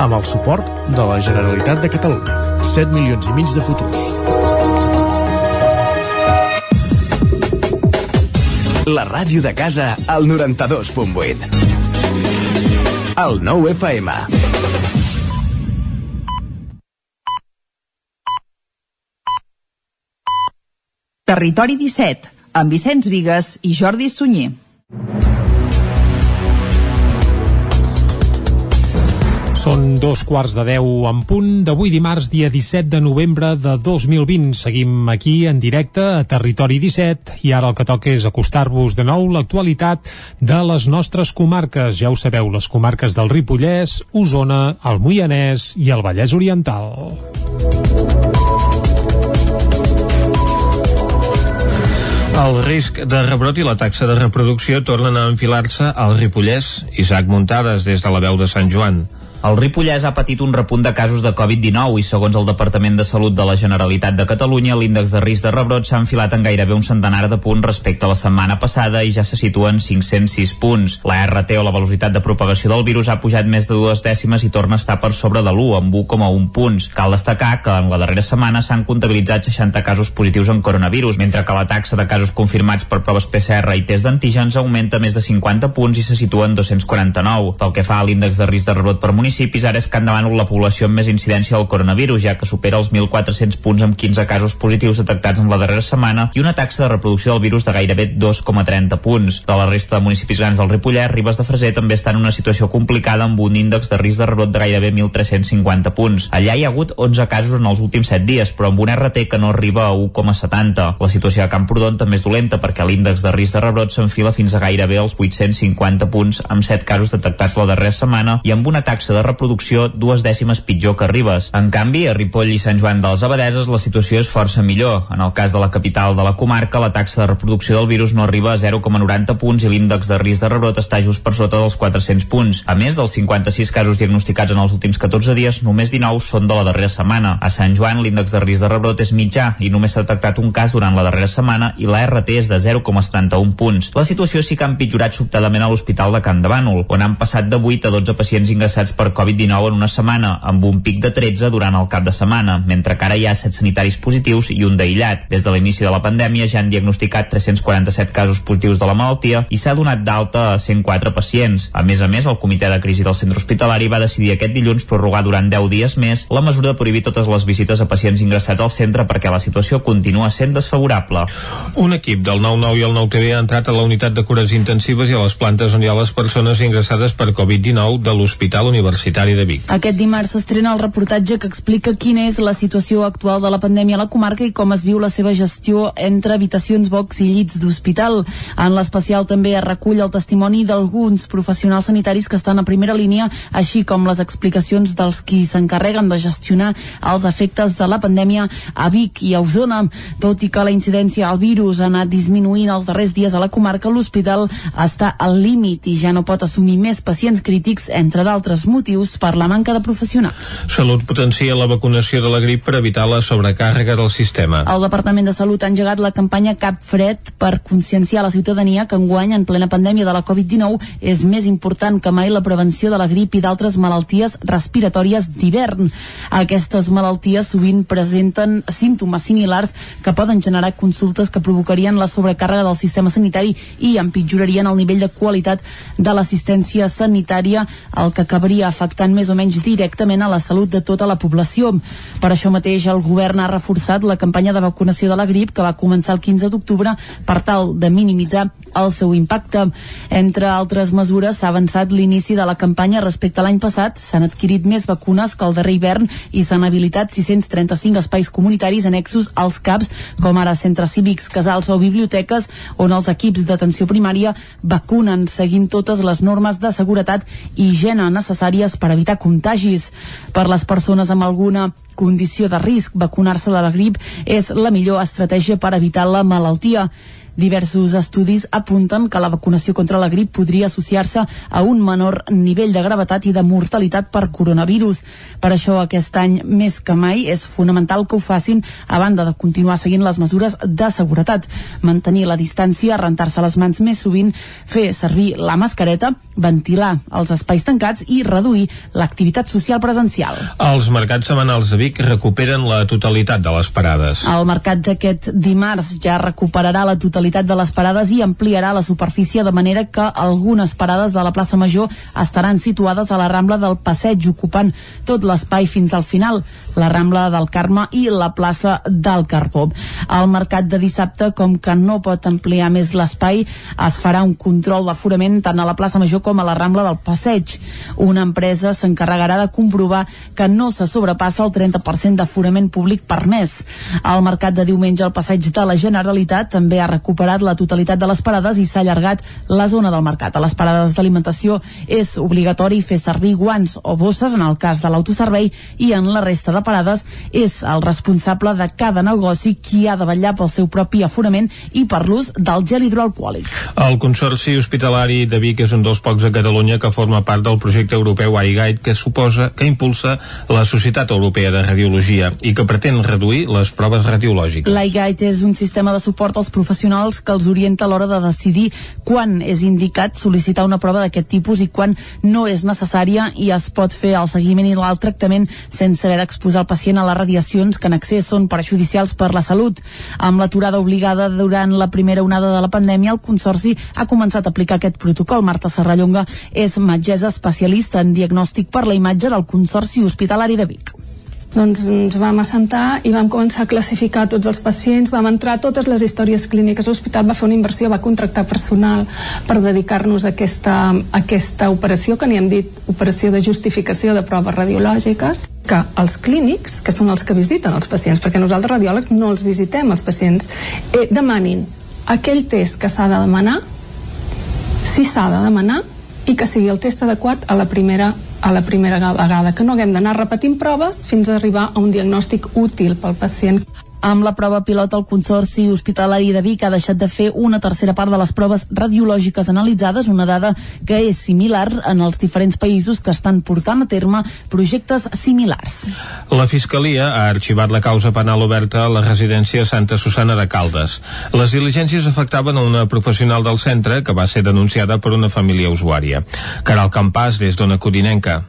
Speaker 27: amb el suport de la Generalitat de Catalunya. 7 milions i mig de futurs.
Speaker 17: La ràdio de casa al 92.8. El 9 FM.
Speaker 22: Territori 17, amb Vicenç Vigues i Jordi Sunyer.
Speaker 3: Són dos quarts de deu en punt d'avui dimarts, dia 17 de novembre de 2020. Seguim aquí en directe a Territori 17 i ara el que toca és acostar-vos de nou l'actualitat de les nostres comarques. Ja ho sabeu, les comarques del Ripollès, Osona, el Moianès i el Vallès Oriental.
Speaker 1: El risc de rebrot i la taxa de reproducció tornen a enfilar-se al Ripollès. Isaac Muntades, des de la veu de Sant Joan.
Speaker 5: El Ripollès ha patit un repunt de casos de Covid-19 i, segons el Departament de Salut de la Generalitat de Catalunya, l'índex de risc de rebrot s'ha enfilat en gairebé un centenar de punts respecte a la setmana passada i ja se situa en 506 punts. La RT o la velocitat de propagació del virus ha pujat més de dues dècimes i torna a estar per sobre de l'1, amb 1,1 punts. Cal destacar que en la darrera setmana s'han comptabilitzat 60 casos positius en coronavirus, mentre que la taxa de casos confirmats per proves PCR i test d'antígens augmenta més de 50 punts i se situa en 249. Pel que fa a l'índex de risc de rebrot per municipis, municipis ara és Can Demànol la població amb més incidència del coronavirus, ja que supera els 1.400 punts amb 15 casos positius detectats en la darrera setmana i una taxa de reproducció del virus de gairebé 2,30 punts. De la resta de municipis grans del Ripollès, Ribes de Freser també està en una situació complicada amb un índex de risc de rebrot de gairebé 1.350 punts. Allà hi ha hagut 11 casos en els últims 7 dies, però amb un RT que no arriba a 1,70. La situació a Camprodon també és dolenta perquè l'índex de risc de rebrot s'enfila fins a gairebé els 850 punts amb 7 casos detectats la darrera setmana i amb una taxa de reproducció dues dècimes pitjor que Ribes. En canvi, a Ripoll i Sant Joan de les Abadeses la situació és força millor. En el cas de la capital de la comarca, la taxa de reproducció del virus no arriba a 0,90 punts i l'índex de risc de rebrot està just per sota dels 400 punts. A més dels 56 casos diagnosticats en els últims 14 dies, només 19 són de la darrera setmana. A Sant Joan, l'índex de risc de rebrot és mitjà i només s'ha detectat un cas durant la darrera setmana i la RT és de 0,71 punts. La situació sí que ha empitjorat sobtadament a l'Hospital de Can de Bànol, on han passat de 8 a 12 pacients ingressats per Covid-19 en una setmana, amb un pic de 13 durant el cap de setmana, mentre que ara hi ha 7 sanitaris positius i un d'aïllat. Des de l'inici de la pandèmia ja han diagnosticat 347 casos positius de la malaltia i s'ha donat d'alta a 104 pacients. A més a més, el comitè de crisi del centre hospitalari va decidir aquest dilluns prorrogar durant 10 dies més la mesura de prohibir totes les visites a pacients ingressats al centre perquè la situació continua sent desfavorable.
Speaker 1: Un equip del 9-9 i el 9-TV ha entrat a la unitat de cures intensives i a les plantes on hi ha les persones ingressades per Covid-19 de l'Hospital Universitari de Vic.
Speaker 6: Aquest dimarts s'estrena el reportatge que explica quina és la situació actual de la pandèmia a la comarca i com es viu la seva gestió entre habitacions, box i llits d'hospital. En l'especial també es recull el testimoni d'alguns professionals sanitaris que estan a primera línia, així com les explicacions dels qui s'encarreguen de gestionar els efectes de la pandèmia a Vic i a Osona. Tot i que la incidència al virus ha anat disminuint els darrers dies a la comarca, l'hospital està al límit i ja no pot assumir més pacients crítics, entre d'altres motius, per la manca de professionals.
Speaker 1: Salut potencia la vacunació de la grip per evitar la sobrecàrrega del sistema.
Speaker 6: El Departament de Salut ha engegat la campanya Cap Fred per conscienciar la ciutadania que enguany, en plena pandèmia de la Covid-19, és més important que mai la prevenció de la grip i d'altres malalties respiratòries d'hivern. Aquestes malalties sovint presenten símptomes similars que poden generar consultes que provocarien la sobrecàrrega del sistema sanitari i empitjorarien el nivell de qualitat de l'assistència sanitària. El que cabria afectant més o menys directament a la salut de tota la població. Per això mateix el govern ha reforçat la campanya de vacunació de la grip que va començar el 15 d'octubre per tal de minimitzar el seu impacte. Entre altres mesures s'ha avançat l'inici de la campanya respecte a l'any passat, s'han adquirit més vacunes que el darrer hivern i s'han habilitat 635 espais comunitaris annexos als CAPs, com ara centres cívics, casals o biblioteques, on els equips d'atenció primària vacunen seguint totes les normes de seguretat i higiene necessàries per evitar contagis. Per les persones amb alguna condició de risc, vacunar-se de la grip és la millor estratègia per evitar la malaltia. Diversos estudis apunten que la vacunació contra la grip podria associar-se a un menor nivell de gravetat i de mortalitat per coronavirus. Per això aquest any més que mai és fonamental que ho facin a banda de continuar seguint les mesures de seguretat, mantenir la distància, rentar-se les mans més sovint, fer servir la mascareta, ventilar els espais tancats i reduir l'activitat social presencial.
Speaker 1: Els mercats setmanals de Vic recuperen la totalitat de les parades.
Speaker 6: El mercat d'aquest dimarts ja recuperarà la totalitat de les parades i ampliarà la superfície de manera que algunes parades de la plaça Major estaran situades a la Rambla del Passeig, ocupant tot l'espai fins al final, la Rambla del Carme i la plaça del Carbó. Al mercat de dissabte, com que no pot ampliar més l'espai, es farà un control d'aforament tant a la plaça Major com a la Rambla del Passeig. Una empresa s'encarregarà de comprovar que no se sobrepassa el 30% d'aforament públic permès. Al mercat de diumenge al Passeig de la Generalitat també ha recuperat la totalitat de les parades i s'ha allargat la zona del mercat. A les parades d'alimentació és obligatori fer servir guants o bosses en el cas de l'autoservei i en la resta de parades és el responsable de cada negoci qui ha de vetllar pel seu propi aforament i per l'ús del gel hidroalcohòlic.
Speaker 1: El Consorci Hospitalari de Vic és un dels pocs a Catalunya que forma part del projecte europeu iGuide que suposa que impulsa la Societat Europea de Radiologia i que pretén reduir les proves radiològiques.
Speaker 6: L'iGuide és un sistema de suport als professionals que els orienta a l'hora de decidir quan és indicat sol·licitar una prova d'aquest tipus i quan no és necessària i es pot fer el seguiment i el tractament sense haver d'exposar el pacient a les radiacions que en excés són perjudicials per la salut. Amb l'aturada obligada durant la primera onada de la pandèmia, el Consorci ha començat a aplicar aquest protocol. Marta Serrallonga és metgessa especialista en diagnòstic per la imatge del Consorci Hospitalari de Vic
Speaker 28: doncs ens vam assentar i vam començar a classificar tots els pacients, vam entrar totes les històries clíniques, l'hospital va fer una inversió, va contractar personal per dedicar-nos a aquesta, a aquesta operació, que n'hi hem dit operació de justificació de proves radiològiques, que els clínics, que són els que visiten els pacients, perquè nosaltres radiòlegs no els visitem, els pacients, eh, demanin aquell test que s'ha de demanar, si s'ha de demanar, i que sigui el test adequat a la primera a la primera vegada, que no haguem d'anar repetint proves fins a arribar a un diagnòstic útil pel pacient.
Speaker 6: Amb la prova pilot, el Consorci Hospitalari de Vic ha deixat de fer una tercera part de les proves radiològiques analitzades, una dada que és similar en els diferents països que estan portant a terme projectes similars.
Speaker 1: La Fiscalia ha arxivat la causa penal oberta a la residència Santa Susana de Caldes. Les diligències afectaven a una professional del centre que va ser denunciada per una família usuària. Caral Campàs, des d'Ona Codinenca.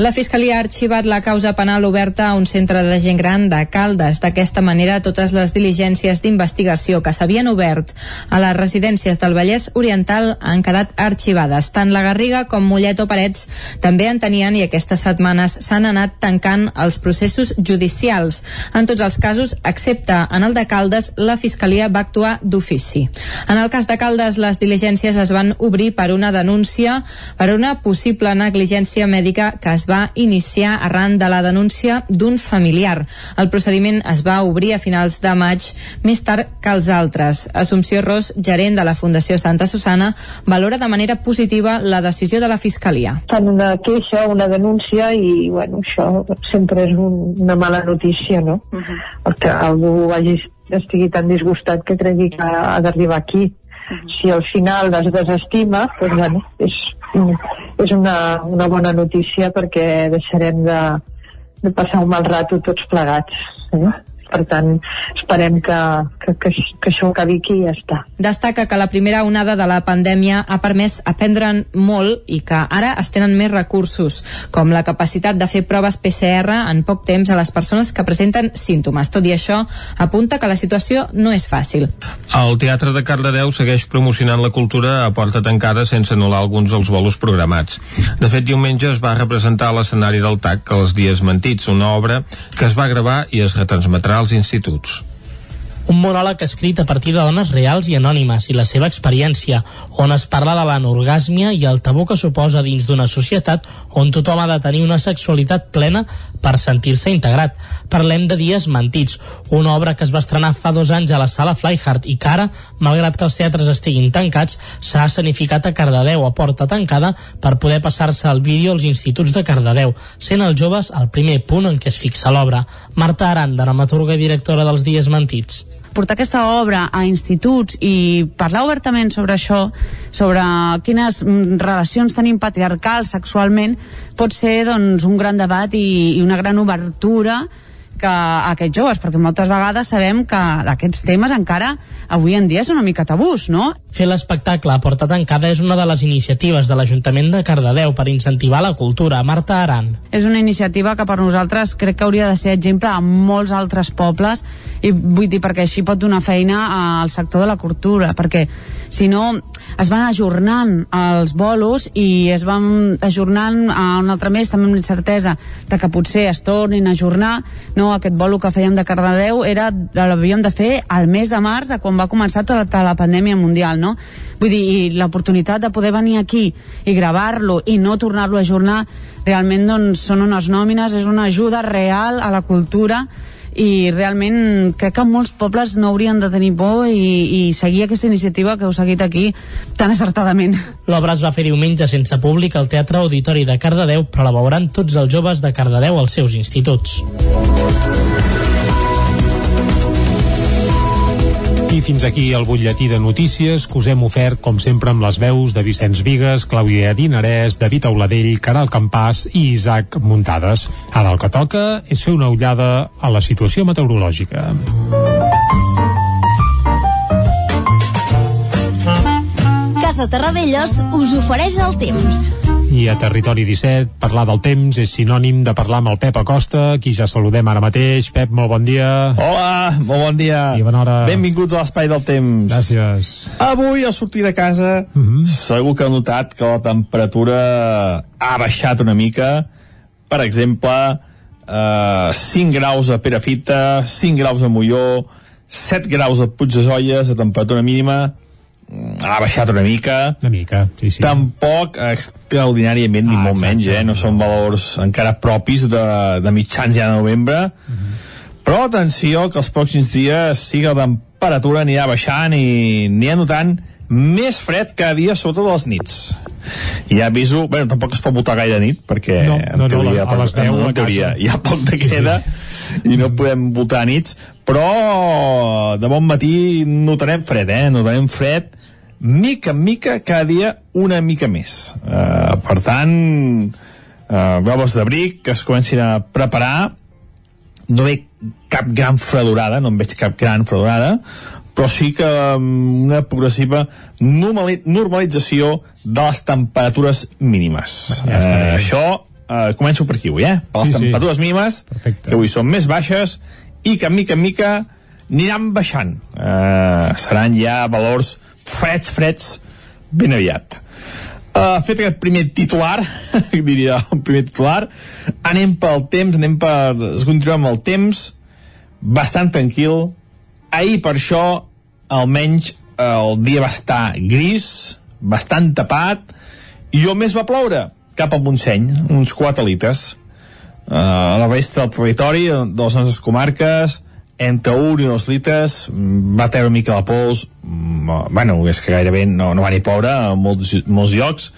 Speaker 8: La Fiscalia ha arxivat la causa penal oberta a un centre de gent gran de Caldes. D'aquesta manera, totes les diligències d'investigació que s'havien obert a les residències del Vallès Oriental han quedat arxivades. Tant la Garriga com Mollet o Parets també en tenien i aquestes setmanes s'han anat tancant els processos judicials. En tots els casos, excepte en el de Caldes, la Fiscalia va actuar d'ofici. En el cas de Caldes, les diligències es van obrir per una denúncia per una possible negligència mèdica que es va iniciar arran de la denúncia d'un familiar. El procediment es va obrir a finals de maig, més tard que els altres. Assumpció Ros, gerent de la Fundació Santa Susana, valora de manera positiva la decisió de la Fiscalia.
Speaker 9: Fan una queixa, una denúncia i, bueno, això sempre és un, una mala notícia, no? Uh -huh. Perquè algú hagi, estigui tan disgustat que cregui que ha d'arribar aquí. Uh -huh. Si al final es desestima, doncs, bueno, és és una, una bona notícia perquè deixarem de, de passar un mal rato tots plegats. Eh? Per tant esperem que, que, que, que això acabi aquí i ja està.
Speaker 8: Destaca que la primera onada de la pandèmia ha permès aprendre'n molt i que ara es tenen més recursos, com la capacitat de fer proves PCR en poc temps a les persones que presenten símptomes. Tot i això, apunta que la situació no és fàcil.
Speaker 1: El Teatre de Cardedeu segueix promocionant la cultura a porta tancada sense anul·lar alguns dels bolos programats. De fet, diumenge es va representar a l'escenari del TAC els dies mentits, una obra que es va gravar i es retransmetrà als instituts.
Speaker 10: Un monòleg escrit a partir de dones reals i anònimes i la seva experiència, on es parla de l'anorgàsmia i el tabú que suposa dins d'una societat on tothom ha de tenir una sexualitat plena per sentir-se integrat. Parlem de Dies Mentits, una obra que es va estrenar fa dos anys a la sala Flyhard i que ara, malgrat que els teatres estiguin tancats, s'ha escenificat a Cardedeu a porta tancada per poder passar-se el vídeo als instituts de Cardedeu, sent els joves el primer punt en què es fixa l'obra. Marta Aran, dramaturga i directora dels Dies Mentits
Speaker 11: portar aquesta obra a instituts i parlar obertament sobre això, sobre quines mm, relacions tenim patriarcals sexualment, pot ser doncs, un gran debat i, i una gran obertura que aquests joves, perquè moltes vegades sabem que aquests temes encara avui en dia són una mica tabús, no?
Speaker 10: Fer l'espectacle a porta tancada és una de les iniciatives de l'Ajuntament de Cardedeu per incentivar la cultura. Marta Aran.
Speaker 11: És una iniciativa que per nosaltres crec que hauria de ser exemple a molts altres pobles i vull dir perquè així pot donar feina al sector de la cultura, perquè si no es van ajornant els bolos i es van ajornant a un altre mes també amb l'incertesa de que potser es tornin a ajornar no, aquest bolo que fèiem de Cardedeu era, l'havíem de fer al mes de març de quan va començar tota la pandèmia mundial no? vull dir, l'oportunitat de poder venir aquí i gravar-lo i no tornar-lo a ajornar realment doncs, són unes nòmines, és una ajuda real a la cultura i realment crec que molts pobles no haurien de tenir por i, i seguir aquesta iniciativa que heu seguit aquí tan acertadament.
Speaker 10: L'obra es va fer diumenge sense públic al Teatre Auditori de Cardedeu, però la veuran tots els joves de Cardedeu als seus instituts.
Speaker 3: Fins aquí el butlletí de notícies que us hem ofert, com sempre, amb les veus de Vicenç Vigues, Clàudia Dinarès, David Auladell, Caral Campàs i Isaac Muntades. Ara el que toca és fer una ullada a la situació meteorològica.
Speaker 12: Casa Terradellos us ofereix el temps.
Speaker 3: I a Territori 17, parlar del temps és sinònim de parlar amb el Pep Acosta, qui ja saludem ara mateix. Pep, molt bon dia.
Speaker 13: Hola, molt bon dia.
Speaker 3: I bona hora.
Speaker 13: Benvinguts a l'Espai del Temps.
Speaker 3: Gràcies.
Speaker 13: Avui, al sortir de casa, uh
Speaker 3: Mhm.
Speaker 13: -huh. segur que heu notat que la temperatura ha baixat una mica. Per exemple, eh, 5 graus a Perafita, 5 graus a Molló, 7 graus a Puig de Zolles, a temperatura mínima, ha baixat una mica.
Speaker 3: Una mica, sí, sí.
Speaker 13: Tampoc extraordinàriament, ni
Speaker 3: Ah,
Speaker 13: molt
Speaker 3: exacte,
Speaker 13: menys, eh? No són valors encara propis de, de mitjans ja de novembre. Però atenció, que els pròxims dies sí que la temperatura anirà baixant i anirà notant més fred cada dia, sobretot a les nits. I ja aviso, bueno, tampoc es pot votar gaire nit, perquè
Speaker 3: No,
Speaker 13: en
Speaker 3: no, no,
Speaker 13: teoria,
Speaker 3: a les 10
Speaker 13: en, en teoria hi ha poc de
Speaker 3: Sí, sí.
Speaker 13: queda i no podem votar nits, però de bon matí notarem fred, eh? Notarem fred mica en mica, cada dia una mica més. Uh, per tant, uh, robes d'abric que es comencin a preparar no veig cap gran fredurada, no en veig cap gran fredurada, però sí que um, una progressiva normali normalització de les temperatures mínimes.
Speaker 3: Ja.
Speaker 13: Eh, això, eh, començo per aquí avui, eh? Per les
Speaker 3: Sí, sí.
Speaker 13: temperatures mínimes,
Speaker 3: Perfecte.
Speaker 13: que avui són més baixes i que mica en mica aniran baixant. Eh, seran ja valors freds, freds, ben aviat. Uh, fet aquest primer titular, <laughs> diria el primer titular, anem pel temps, anem per... Es continua amb el temps, bastant tranquil. Ahir, per això, almenys el dia va estar gris, bastant tapat, i on més va ploure? Cap al Montseny, uns 4 litres. Uh, a la resta del territori, de les nostres comarques, entre 1 i 2 litres, mm, va treure mica la pols, mm, bueno, és que gairebé no, no va ni ploure a molts, molts llocs,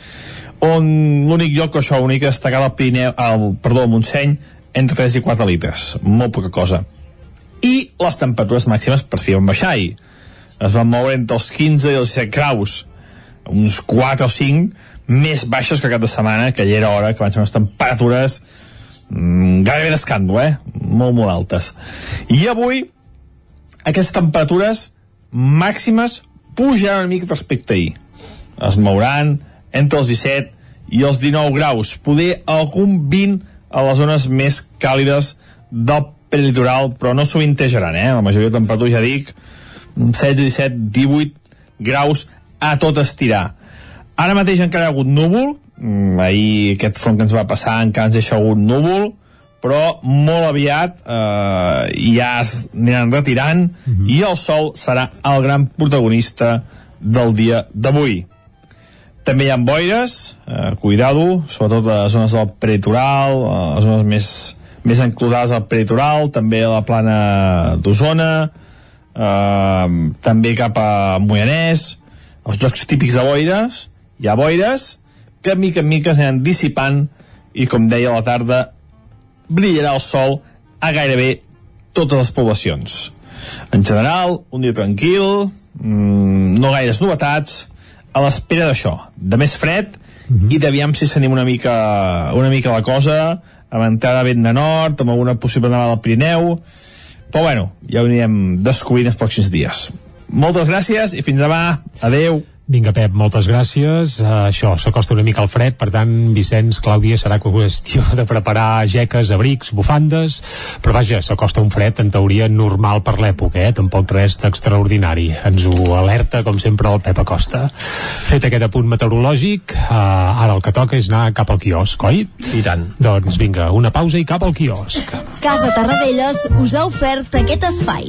Speaker 13: on l'únic lloc, això, l'únic destacat al Pirineu, al, perdó, al Montseny, entre 3 i 4 litres, molt poca cosa. I les temperatures màximes per fi van baixar i es van moure entre els 15 i els 17 graus, uns 4 o 5 més baixes que cap de setmana, que ja era hora que van ser unes temperatures gairebé d'escàndol, eh? Molt, molt altes. I avui, aquestes temperatures màximes pujaran una mica respecte a ahir. Es mouran entre els 17 i els 19 graus, poder algun 20 a les zones més càlides del prelitoral, però no sovintejaran, eh? La majoria de temperatures, ja dic, 16, 17, 18 graus a tot estirar. Ara mateix encara hi ha hagut núvol, mm, ahir aquest front que ens va passar encara ens deixa hagut núvol, però molt aviat eh, ja aniran retirant mm -hmm. i el sol serà el gran protagonista del dia d'avui. També hi ha boires, eh, cuidado, sobretot a les zones del peritoral, a les zones més, més enclosades al peritoral, també a la plana d'Osona, eh, també cap a Moianès, els jocs típics de boires, hi ha boires que mica en mica s'anen dissipant i com deia a la tarda brillarà el sol a gairebé totes les poblacions. En general, un dia tranquil, mmm, no gaires novetats, a l'espera d'això, de més fred mm -hmm. i d'aviam si s'anima una mica, una mica la cosa, amb entrada vent de nord, amb alguna possible nevada al Pirineu, però bueno, ja ho anirem descobrint els pròxims dies. Moltes gràcies i fins demà. Adeu.
Speaker 3: Vinga, Pep, moltes gràcies. Uh, això, s'acosta una mica al fred, per tant, Vicenç, Clàudia, serà qüestió <laughs> de preparar jeques, abrics, bufandes, però vaja, s'acosta un fred, en teoria, normal per l'època, eh? Tampoc res d'extraordinari. Ens ho alerta, com sempre, el Pep Acosta. Fet aquest apunt meteorològic, uh, ara el que toca és anar cap al quiosc, oi?
Speaker 1: I tant.
Speaker 3: Doncs vinga, una pausa i cap al quiosc.
Speaker 12: Casa Tarradellas us ha ofert aquest espai.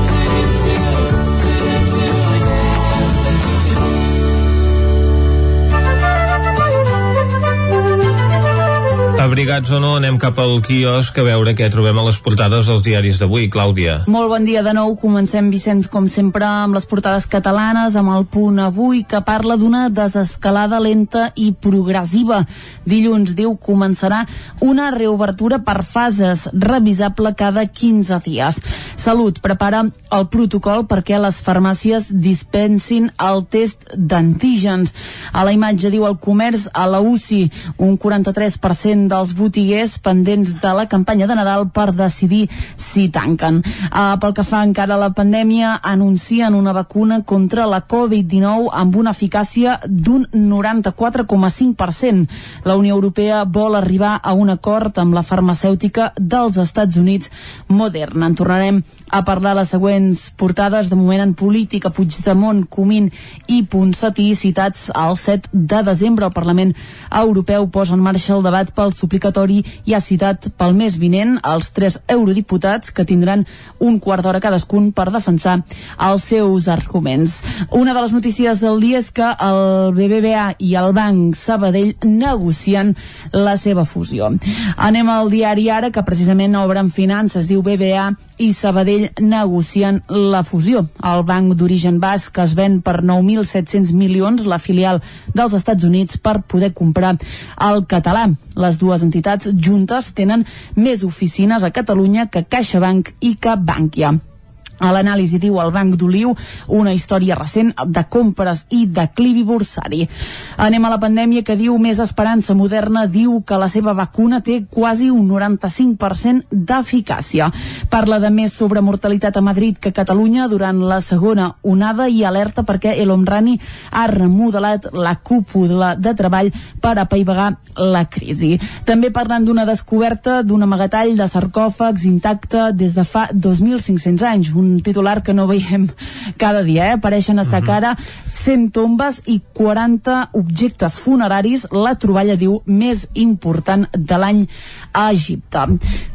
Speaker 1: Abrigats o no, anem cap al quiosc a veure què trobem a les portades dels diaris d'avui. Clàudia.
Speaker 6: Molt bon dia de nou. Comencem, Vicenç, com sempre, amb les portades catalanes, amb el punt avui, que parla d'una desescalada lenta i progressiva. Dilluns, diu, començarà una reobertura per fases, revisable cada 15 dies. Salut prepara el protocol perquè les farmàcies dispensin el test d'antígens. A la imatge diu el comerç a la UCI, un 43% dels botiguers pendents de la campanya de Nadal per decidir si tanquen. Uh, pel que fa encara a la pandèmia, anuncien una vacuna contra la Covid-19 amb una eficàcia d'un 94,5%. La Unió Europea vol arribar a un acord amb la farmacèutica dels Estats Units Moderna. En tornarem a parlar les següents portades de moment en política Puigdemont, Comín i Ponsatí citats al 7 de desembre el Parlament Europeu posa en marxa el debat pel suplicatori i ha citat pel mes vinent els tres eurodiputats que tindran un quart d'hora cadascun per defensar els seus arguments. Una de les notícies del dia és que el BBVA i el Banc Sabadell negocien la seva fusió. Anem al diari Ara, que precisament obre en finances, diu BBVA i Sabadell negocien la fusió. El banc d'origen basc es ven per 9.700 milions, la filial dels Estats Units, per poder comprar el català. Les dues entitats juntes tenen més oficines a Catalunya que CaixaBank i que Bankia. A l'anàlisi diu el Banc d'Oliu una història recent de compres i declivi bursari. Anem a la pandèmia que diu més esperança moderna, diu que la seva vacuna té quasi un 95% d'eficàcia. Parla de més sobre mortalitat a Madrid que a Catalunya durant la segona onada i alerta perquè El Homrani ha remodelat la cúpula de treball per apaivagar la crisi. També parlant d'una descoberta d'un amagatall de sarcòfags intacte des de fa 2.500 anys, un un titular que no veiem cada dia, eh? apareixen a sa mhm. cara 100 tombes i 40 objectes funeraris, la troballa diu més important de l'any a Egipte.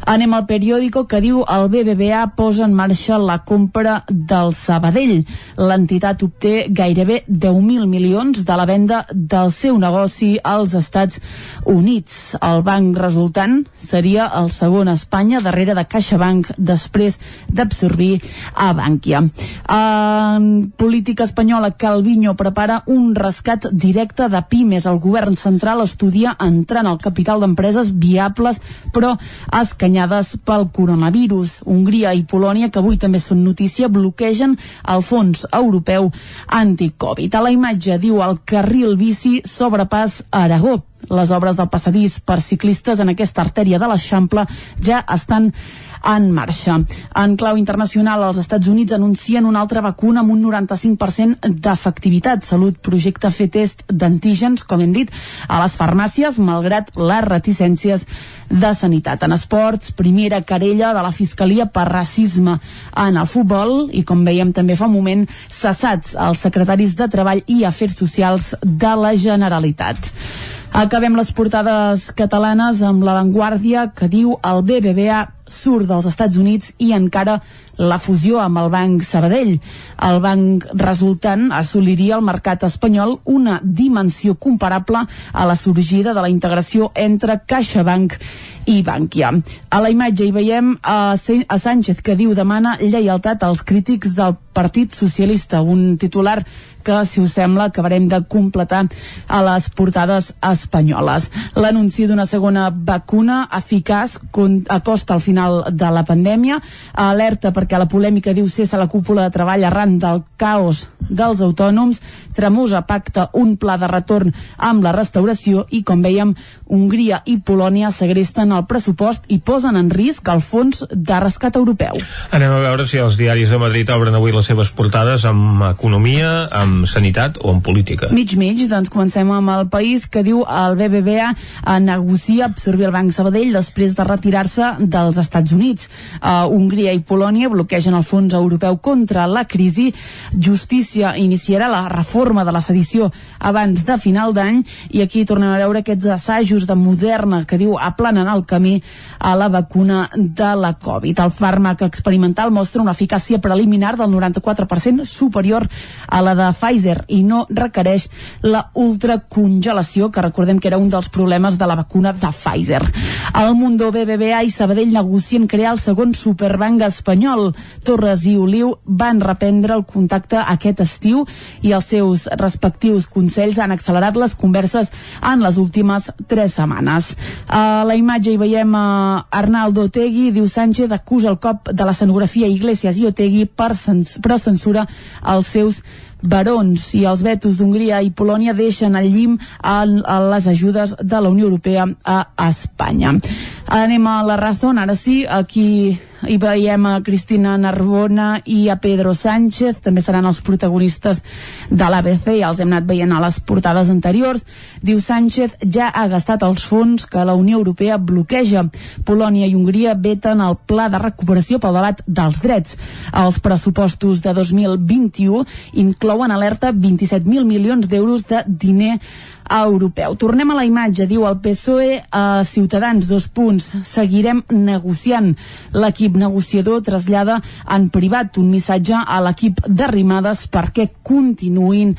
Speaker 6: Anem al periòdico que diu el BBVA posa en marxa la compra del Sabadell. L'entitat obté gairebé 10.000 milions de la venda del seu negoci als Estats Units. El banc resultant seria el segon a Espanya darrere de CaixaBank després d'absorbir a Bankia. En política espanyola, Calviño prepara un rescat directe de pimes. El govern central estudia entrar en el capital d'empreses viables però escanyades pel coronavirus. Hongria i Polònia, que avui també són notícia, bloquegen el fons europeu anticovid. A la imatge diu el carril bici sobrepàs Aragó. Les obres del passadís per ciclistes en aquesta artèria de l'Eixample ja estan en marxa. En clau internacional, els Estats Units anuncien una altra vacuna amb un 95% d'efectivitat. Salut projecta fer test d'antígens, com hem dit, a les farmàcies, malgrat les reticències de sanitat. En esports, primera querella de la Fiscalia per racisme en el futbol i, com veiem també fa un moment, cessats els secretaris de Treball i Afers Socials de la Generalitat. Acabem les portades catalanes amb l'avantguàrdia que diu el BBVA surt dels Estats Units i encara la fusió amb el Banc Sabadell. El banc resultant assoliria al mercat espanyol una dimensió comparable a la sorgida de la integració entre CaixaBank i Bankia. A la imatge hi veiem a, a Sánchez que diu demana lleialtat als crítics del Partit Socialista, un titular que, si us sembla, acabarem de completar a les portades espanyoles. L'anunci d'una segona vacuna eficaç acosta al final de la pandèmia, alerta perquè la polèmica diu cessa la cúpula de treball arran del caos dels autònoms, Tremosa pacta un pla de retorn amb la restauració i, com veiem, Hongria i Polònia segresten el pressupost i posen en risc el fons de rescat europeu.
Speaker 1: Anem a veure si els diaris de Madrid obren avui les seves portades amb economia, amb sanitat o en política?
Speaker 6: Mig, mig, doncs comencem amb el país que diu el BBVA negocia absorbir el Banc Sabadell després de retirar-se dels Estats Units. Uh, Hongria i Polònia bloquegen el Fons Europeu contra la crisi. Justícia iniciarà la reforma de la sedició abans de final d'any i aquí tornem a veure aquests assajos de Moderna que diu aplanen el camí a la vacuna de la Covid. El fàrmac experimental mostra una eficàcia preliminar del 94% superior a la de Pfizer i no requereix la ultracongelació, que recordem que era un dels problemes de la vacuna de Pfizer. El Mundo BBVA i Sabadell negocien crear el segon superbanc espanyol. Torres i Oliu van reprendre el contacte aquest estiu i els seus respectius consells han accelerat les converses en les últimes tres setmanes. A la imatge hi veiem a Arnaldo Otegui, diu Sánchez acusa el cop de l'escenografia Iglesias i Otegui per cens però censura els seus barons i els vetos d'Hongria i Polònia deixen al llim a les ajudes de la Unió Europea a Espanya. Anem a la raó, ara sí, aquí hi veiem a Cristina Narbona i a Pedro Sánchez, també seran els protagonistes de l'ABC, ja els hem anat veient a les portades anteriors. Diu Sánchez, ja ha gastat els fons que la Unió Europea bloqueja. Polònia i Hongria veten el pla de recuperació pel debat dels drets. Els pressupostos de 2021 inclouen alerta 27.000 milions d'euros de diner europeu. Tornem a la imatge, diu el PSOE a Ciutadans, dos punts. Seguirem negociant. L'equip negociador trasllada en privat un missatge a l'equip d'arrimades perquè continuïn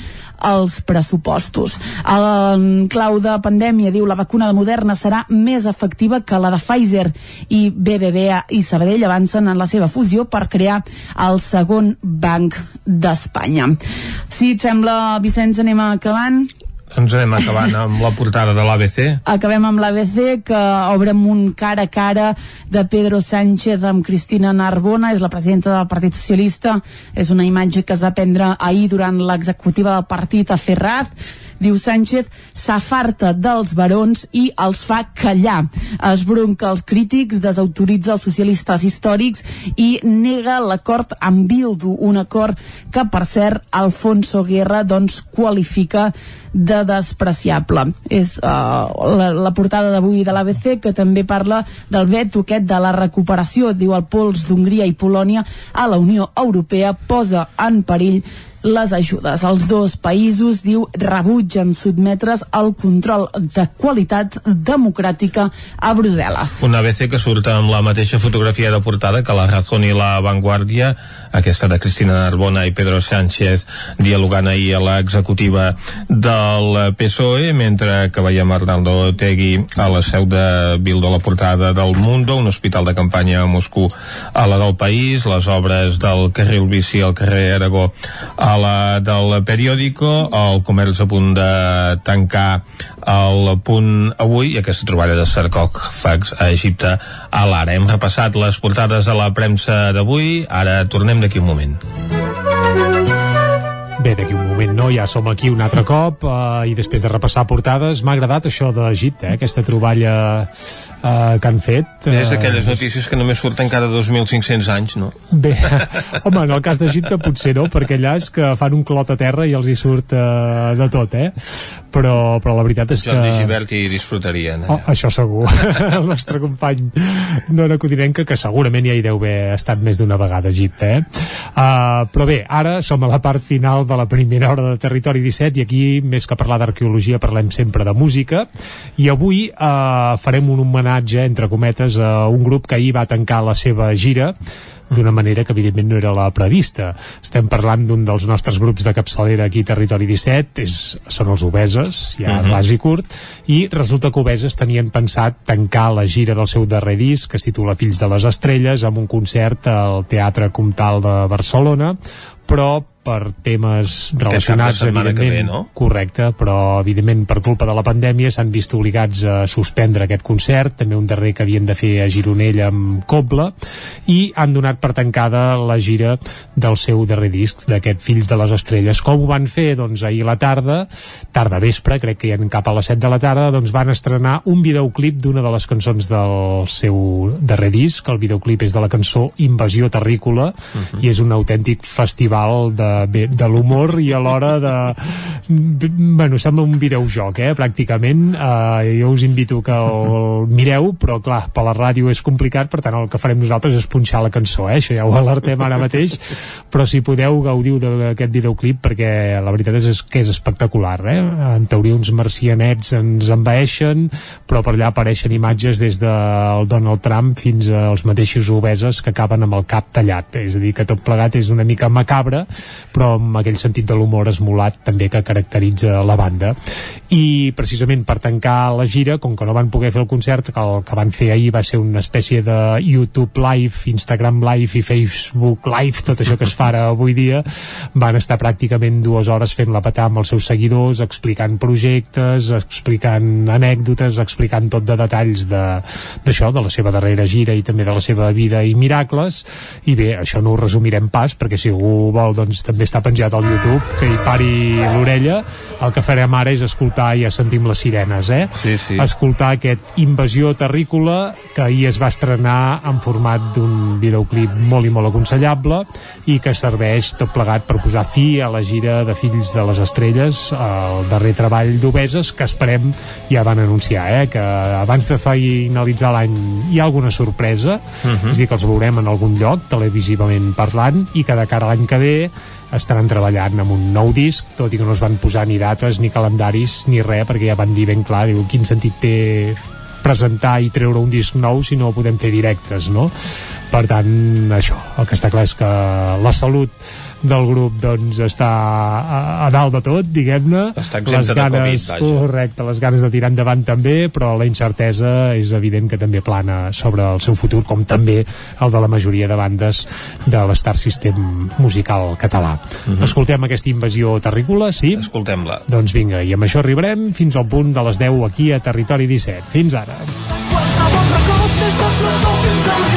Speaker 6: els pressupostos. En clau de pandèmia, diu, la vacuna de Moderna serà més efectiva que la de Pfizer i BBVA i Sabadell avancen en la seva fusió per crear el segon banc d'Espanya. Si et sembla, Vicenç, anem acabant.
Speaker 1: Doncs anem acabant amb la portada de l'ABC.
Speaker 6: Acabem amb l'ABC, que obre amb un cara a cara de Pedro Sánchez amb Cristina Narbona, és la presidenta del Partit Socialista. És una imatge que es va prendre ahir durant l'executiva del partit a Ferraz Diu Sánchez s'afarta dels barons i els fa callar. Es bronca els crítics, desautoritza els socialistes històrics i nega l'acord amb Bildu, un acord que, per cert, Alfonso Guerra doncs, qualifica de despreciable. És uh, la, la portada d'avui de l'ABC que també parla del veto aquest de la recuperació, diu el pols d'Hongria i Polònia a la Unió Europea posa en perill les ajudes. Els dos països, diu, rebutgen sotmetre's al control de qualitat democràtica a Brussel·les.
Speaker 1: Una ABC que surt amb la mateixa fotografia de portada que la Razón i la Vanguardia, aquesta de Cristina Narbona i Pedro Sánchez dialogant ahir a l'executiva del PSOE, mentre que veiem Arnaldo Otegui a la seu de Bildo la portada del Mundo, un hospital de campanya a Moscou a la del País, les obres del carril bici al carrer Aragó a la del periòdico, el comerç a punt de tancar el punt avui i aquesta troballa de sarcòfags a Egipte a l'ara. Hem repassat les portades de la premsa d'avui, ara tornem d'aquí un moment.
Speaker 3: Bé, d'aquí un moment no, ja som aquí un altre cop uh, i després de repassar portades m'ha agradat això d'Egipte, eh, aquesta troballa uh, que han fet.
Speaker 1: Uh, és d'aquelles notícies que només surten cada 2.500 anys, no?
Speaker 3: Bé, <laughs> home, en el cas d'Egipte potser no, perquè allà és que fan un clot a terra i els hi surt uh, de tot, eh? Però, però la veritat és
Speaker 1: Jordi
Speaker 3: que...
Speaker 1: Jordi Givert hi disfrutarien. Eh?
Speaker 3: Oh, això segur. <laughs> el nostre company Dona Codinenca, que segurament ja hi deu haver estat més d'una vegada a Egipte, eh? Uh, però bé, ara som a la part final de la primera hora de Territori 17 i aquí, més que parlar d'arqueologia, parlem sempre de música i avui uh, farem un homenatge, entre cometes, a un grup que ahir va tancar la seva gira d'una manera que evidentment no era la prevista. Estem parlant d'un dels nostres grups de capçalera aquí Territori 17, és, són els Obeses, ja uh -huh. ras i curt, i resulta que Obeses tenien pensat tancar la gira del seu darrer disc, que es titula Fills de les Estrelles, amb un concert al Teatre Comtal de Barcelona, però per temes relacionats evidentment,
Speaker 1: ve, no?
Speaker 3: correcte, però evidentment per culpa de la pandèmia s'han vist obligats a suspendre aquest concert, també un darrer que havien de fer a Gironella amb Cobla i han donat per tancada la gira del seu darrer disc d'aquest Fills de les Estrelles. Com ho van fer? Doncs ahir la tarda, tarda vespre, crec que hi han cap a les 7 de la tarda, doncs van estrenar un videoclip d'una de les cançons del seu darrer disc, el videoclip és de la cançó Invasió Terrícola uh -huh. i és un autèntic festival de bé, de l'humor i alhora de... bueno, sembla un videojoc, eh, pràcticament. Uh, jo us invito que el mireu, però clar, per la ràdio és complicat, per tant el que farem nosaltres és punxar la cançó, eh? això ja ho alertem ara mateix, però si podeu gaudiu d'aquest videoclip perquè la veritat és que és espectacular, eh? En teoria uns marcianets ens envaeixen, però per allà apareixen imatges des del Donald Trump fins als mateixos obeses que acaben amb el cap tallat, és a dir, que tot plegat és una mica macabre, però amb aquell sentit de l'humor esmolat també que caracteritza la banda i precisament per tancar la gira com que no van poder fer el concert el que van fer ahir va ser una espècie de YouTube Live, Instagram Live i Facebook Live, tot això que es fa ara avui dia, van estar pràcticament dues hores fent-la petar amb els seus seguidors explicant projectes, explicant anècdotes, explicant tot de detalls d'això, de, de la seva darrera gira i també de la seva vida i miracles i bé, això no ho resumirem pas perquè si algú vol doncs també està penjat al YouTube, que hi pari l'orella. El que farem ara és escoltar, ja sentim les sirenes, eh?
Speaker 1: Sí, sí.
Speaker 3: Escoltar aquest Invasió Terrícola, que ahir es va estrenar en format d'un videoclip molt i molt aconsellable i que serveix tot plegat per posar fi a la gira de Fills de les Estrelles, el darrer treball d'Obeses, que esperem, ja van anunciar, eh? que abans de finalitzar l'any hi ha alguna sorpresa, uh -huh. és dir, que els veurem en algun lloc, televisivament parlant, i que de cara a l'any que ve estaran treballant amb un nou disc, tot i que no es van posar ni dates, ni calendaris, ni res, perquè ja van dir ben clar, diu, quin sentit té presentar i treure un disc nou si no podem fer directes, no? Per tant, això, el que està clar és que la salut del grup doncs està a, a dalt de tot, diguem-ne. Les ganes,
Speaker 1: de Covid,
Speaker 3: correcte, les ganes de tirar endavant també, però la incertesa és evident que també plana sobre el seu futur, com també el de la majoria de bandes de l'Star System musical català. Uh -huh. Escoltem aquesta invasió terrícola, sí?
Speaker 1: Escoltem-la.
Speaker 3: Doncs vinga, i amb això arribarem fins al punt de les 10 aquí a Territori 17. Fins ara.
Speaker 29: Qualsevol racó, des del frontó fins al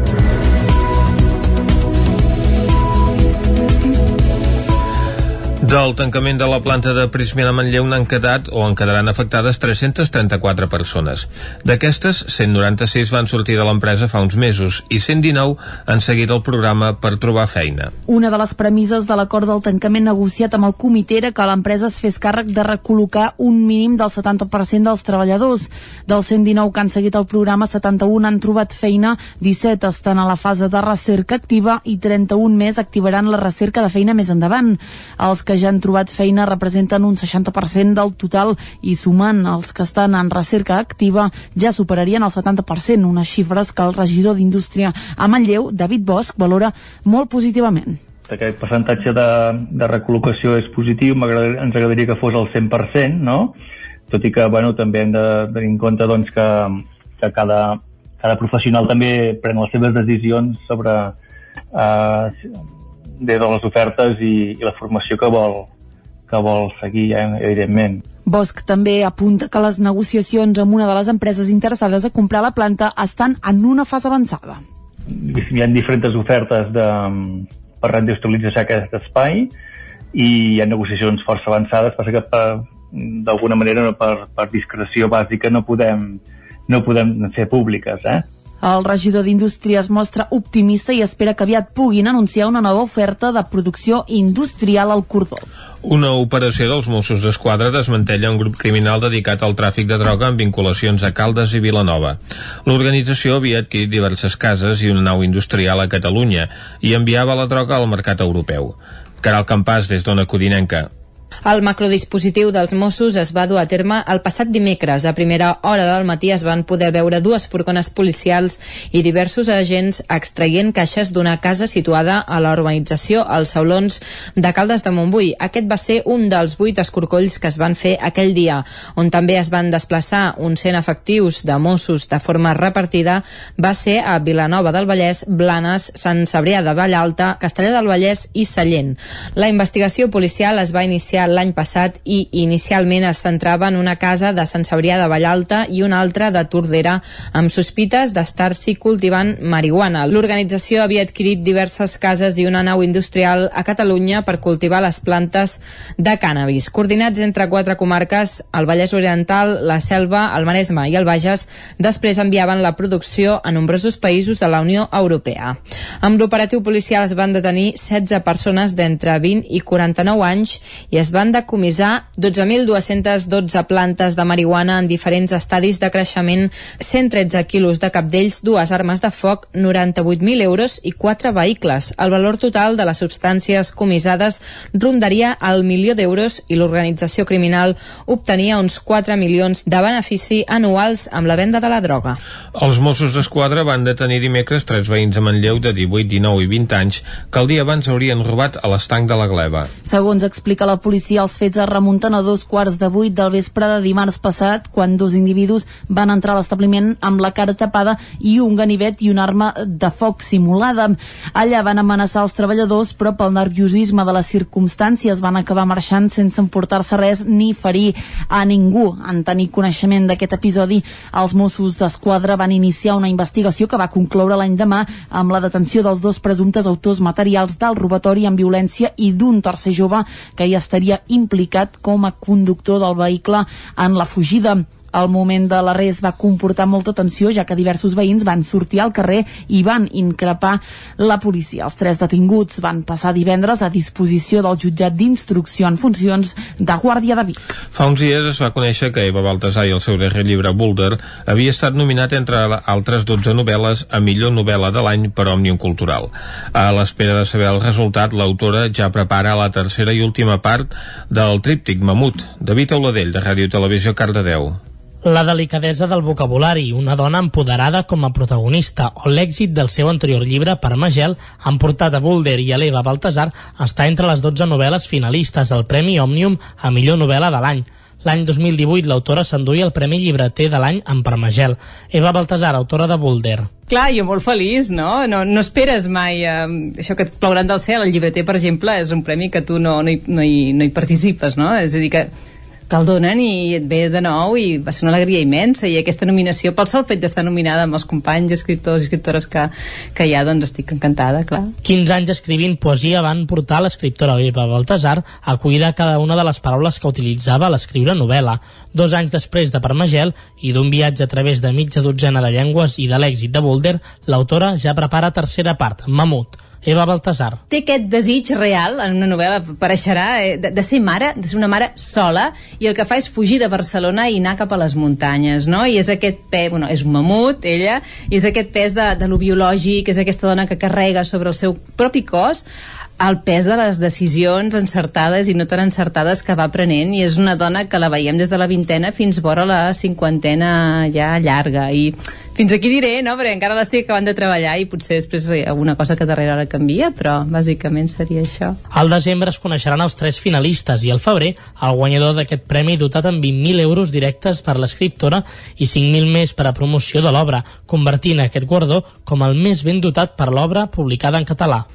Speaker 1: Del tancament de la planta de Prismina Manlleu n'han quedat o en quedaran afectades 334 persones. D'aquestes, 196 van sortir de l'empresa fa uns mesos i 119 han seguit el programa per trobar feina.
Speaker 6: Una de les premisses de l'acord del tancament negociat amb el comitè era que l'empresa es fes càrrec de recol·locar un mínim del 70% dels treballadors. Dels 119 que han seguit el programa, 71 han trobat feina, 17 estan a la fase de recerca activa i 31 més activaran la recerca de feina més endavant. Els que ja han trobat feina representen un 60% del total i sumant els que estan en recerca activa ja superarien el 70%, unes xifres que el regidor d'Indústria a Manlleu, David Bosch, valora molt positivament.
Speaker 30: Aquest percentatge de, de recol·locació és positiu, m'agradaria- ens agradaria que fos el 100%, no? tot i que bueno, també hem de tenir en compte doncs, que, que cada, cada professional també pren les seves decisions sobre eh, des de les ofertes i, i la formació que vol, que vol seguir, eh, evidentment.
Speaker 6: Bosch també apunta que les negociacions amb una de les empreses interessades a comprar la planta estan en una fase avançada.
Speaker 30: Hi ha diferents ofertes de, per reindustrialitzar aquest espai i hi ha negociacions força avançades, passa que per- d'alguna manera per, per discreció bàsica no podem, no podem fer públiques, eh?
Speaker 6: El regidor d'Indústria es mostra optimista i espera que aviat puguin anunciar una nova oferta de producció industrial al cordó.
Speaker 1: Una operació dels Mossos d'Esquadra desmantella un grup criminal dedicat al tràfic de droga amb vinculacions a Caldes i Vilanova. L'organització havia adquirit diverses cases i una nau industrial a Catalunya i enviava la droga al mercat europeu. Caral Campàs, des d'Ona Codinenca.
Speaker 8: El macrodispositiu dels Mossos es va dur a terme el passat dimecres. A primera hora del matí es van poder veure dues furgones policials i diversos agents extraient caixes d'una casa situada a la urbanització als Saulons de Caldes de Montbui. Aquest va ser un dels vuit escorcolls que es van fer aquell dia, on també es van desplaçar uns 100 efectius de Mossos de forma repartida, va ser a Vilanova del Vallès, Blanes, Sant Cebrià de Vallalta, Castellà del Vallès i Sallent. La investigació policial es va iniciar l'any passat i inicialment es centrava en una casa de Sant Cebrià de Vallalta i una altra de Tordera amb sospites d'estar-s'hi cultivant marihuana. L'organització havia adquirit diverses cases i una nau industrial a Catalunya per cultivar les plantes de cànnabis. Coordinats entre quatre comarques, el Vallès Oriental, la Selva, el Maresme i el Bages, després enviaven la producció a nombrosos països de la Unió Europea. Amb l'operatiu policial es van detenir 16 persones d'entre 20 i 49 anys i es van decomissar 12.212 plantes de marihuana en diferents estadis de creixement, 113 quilos de capdells, dues armes de foc, 98.000 euros i quatre vehicles. El valor total de les substàncies comissades rondaria el milió d'euros i l'organització criminal obtenia uns 4 milions de benefici anuals amb la venda de la droga.
Speaker 1: Els Mossos d'Esquadra van detenir dimecres tres veïns a Manlleu de 18, 19 i 20 anys que el dia abans haurien robat a l'estanc de la Gleva.
Speaker 6: Segons explica la policia, els fets es remunten a dos quarts de vuit del vespre de dimarts passat, quan dos individus van entrar a l'establiment amb la cara tapada i un ganivet i una arma de foc simulada. Allà van amenaçar els treballadors, però pel nerviosisme de les circumstàncies van acabar marxant sense emportar-se res ni ferir a ningú. En tenir coneixement d'aquest episodi, els Mossos d'Esquadra van iniciar una investigació que va concloure l'any demà amb la detenció dels dos presumptes autors materials del robatori amb violència i d'un tercer jove que hi estaria implicat com a conductor del vehicle en la fugida. El moment de l'arrest va comportar molta tensió, ja que diversos veïns van sortir al carrer i van increpar la policia. Els tres detinguts van passar divendres a disposició del jutjat d'instrucció en funcions de Guàrdia de Vic.
Speaker 1: Fa uns dies es va conèixer que Eva Baltasar i el seu darrer llibre Boulder havia estat nominat entre altres 12 novel·les a millor novel·la de l'any per Òmnium Cultural. A l'espera de saber el resultat, l'autora ja prepara la tercera i última part del tríptic Mamut, de Vita Oladell, de Ràdio Televisió Cardedeu.
Speaker 10: La delicadesa del vocabulari, una dona empoderada com a protagonista, o l'èxit del seu anterior llibre, Per Magel, han portat a Boulder i a l'Eva Baltasar a estar entre les 12 novel·les finalistes al Premi Òmnium a millor novel·la de l'any. L'any 2018 l'autora s'enduia el Premi Llibreter de l'any en Parmagel. Eva Baltasar, autora de Boulder.
Speaker 31: Clar, jo molt feliç, no? No, no esperes mai eh, això que et plouran del cel. El llibreter, per exemple, és un premi que tu no, no, hi, no, hi, no hi participes, no? És a dir, que te'l donen i et ve de nou i va ser una alegria immensa. I aquesta nominació pel sol fet d'estar nominada amb els companys escriptors i escriptores que, que hi ha doncs estic encantada, clar.
Speaker 10: 15 anys escrivint poesia van portar l'escriptora Eva Baltasar a cuidar cada una de les paraules que utilitzava a l'escriure novel·la. Dos anys després de Parmagel i d'un viatge a través de mitja dotzena de llengües i de l'èxit de Boulder, l'autora ja prepara tercera part, Mamut, Eva Baltasar.
Speaker 31: té aquest desig real, en una novel·la apareixerà, eh, de, de ser mare, de ser una mare sola, i el que fa és fugir de Barcelona i anar cap a les muntanyes, no? I és aquest pes, bueno, és un mamut, ella, i és aquest pes de, de lo biològic, és aquesta dona que carrega sobre el seu propi cos el pes de les decisions encertades i no tan encertades que va prenent i és una dona que la veiem des de la vintena fins vora la cinquantena ja llarga i fins aquí diré, no? perquè encara l'estic acabant de treballar i potser després hi ha alguna cosa que darrere ara canvia, però bàsicament seria això.
Speaker 10: Al desembre es coneixeran els tres finalistes i al febrer el guanyador d'aquest premi dotat amb 20.000 euros directes per l'escriptora i 5.000 més per a promoció de l'obra, convertint aquest guardó com el més ben dotat per l'obra publicada en català.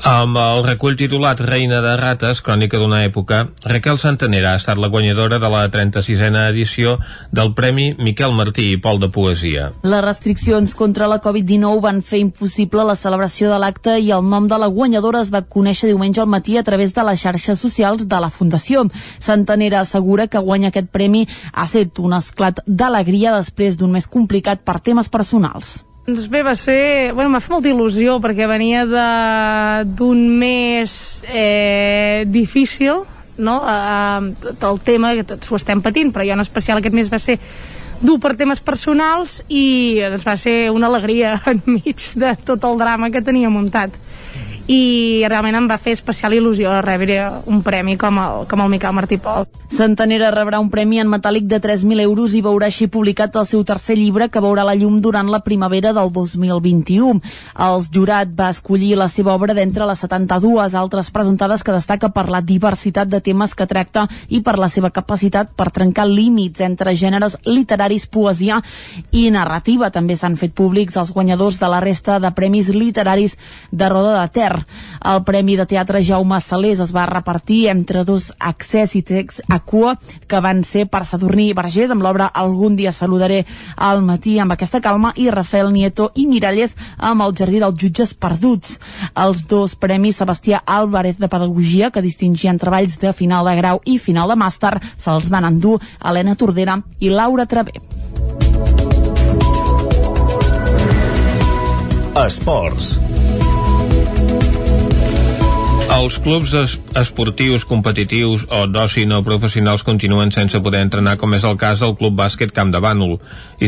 Speaker 1: Amb el recull titulat Reina de Rates, crònica d'una època, Raquel Santanera ha estat la guanyadora de la 36a edició del Premi Miquel Martí i Pol de Poesia.
Speaker 6: Les restriccions contra la Covid-19 van fer impossible la celebració de l'acte i el nom de la guanyadora es va conèixer diumenge al matí a través de les xarxes socials de la Fundació. Santanera assegura que guanya aquest premi ha set un esclat d'alegria després d'un mes complicat per temes personals.
Speaker 32: Doncs bé, va ser... Bueno, m'ha fet molta il·lusió perquè venia d'un mes eh, difícil, no? Eh, tot el tema, que tots ho estem patint, però jo en especial aquest mes va ser dur per temes personals i doncs, va ser una alegria <laughs> enmig de tot el drama que tenia muntat i realment em va fer especial il·lusió rebre un premi com el, com el Miquel Martí Pol.
Speaker 6: Santanera rebrà un premi en metàl·lic de 3.000 euros i veurà així publicat el seu tercer llibre que veurà la llum durant la primavera del 2021. El jurat va escollir la seva obra d'entre les 72 altres presentades que destaca per la diversitat de temes que tracta i per la seva capacitat per trencar límits entre gèneres literaris, poesia i narrativa. També s'han fet públics els guanyadors de la resta de premis literaris de Roda de Ter. El Premi de Teatre Jaume Salés es va repartir entre dos accèssits a cua que van ser per Sadurní i Vergés amb l'obra Algun dia saludaré al matí amb aquesta calma i Rafael Nieto i Miralles amb el Jardí dels Jutges Perduts. Els dos premis Sebastià Álvarez de Pedagogia que distingien treballs de final de grau i final de màster se'ls van endur Helena Tordera i Laura Travé.
Speaker 14: Esports.
Speaker 1: Els clubs es esportius competitius o d'oci no professionals continuen sense poder entrenar com és el cas del Club Bàsquet Camp de Bànol.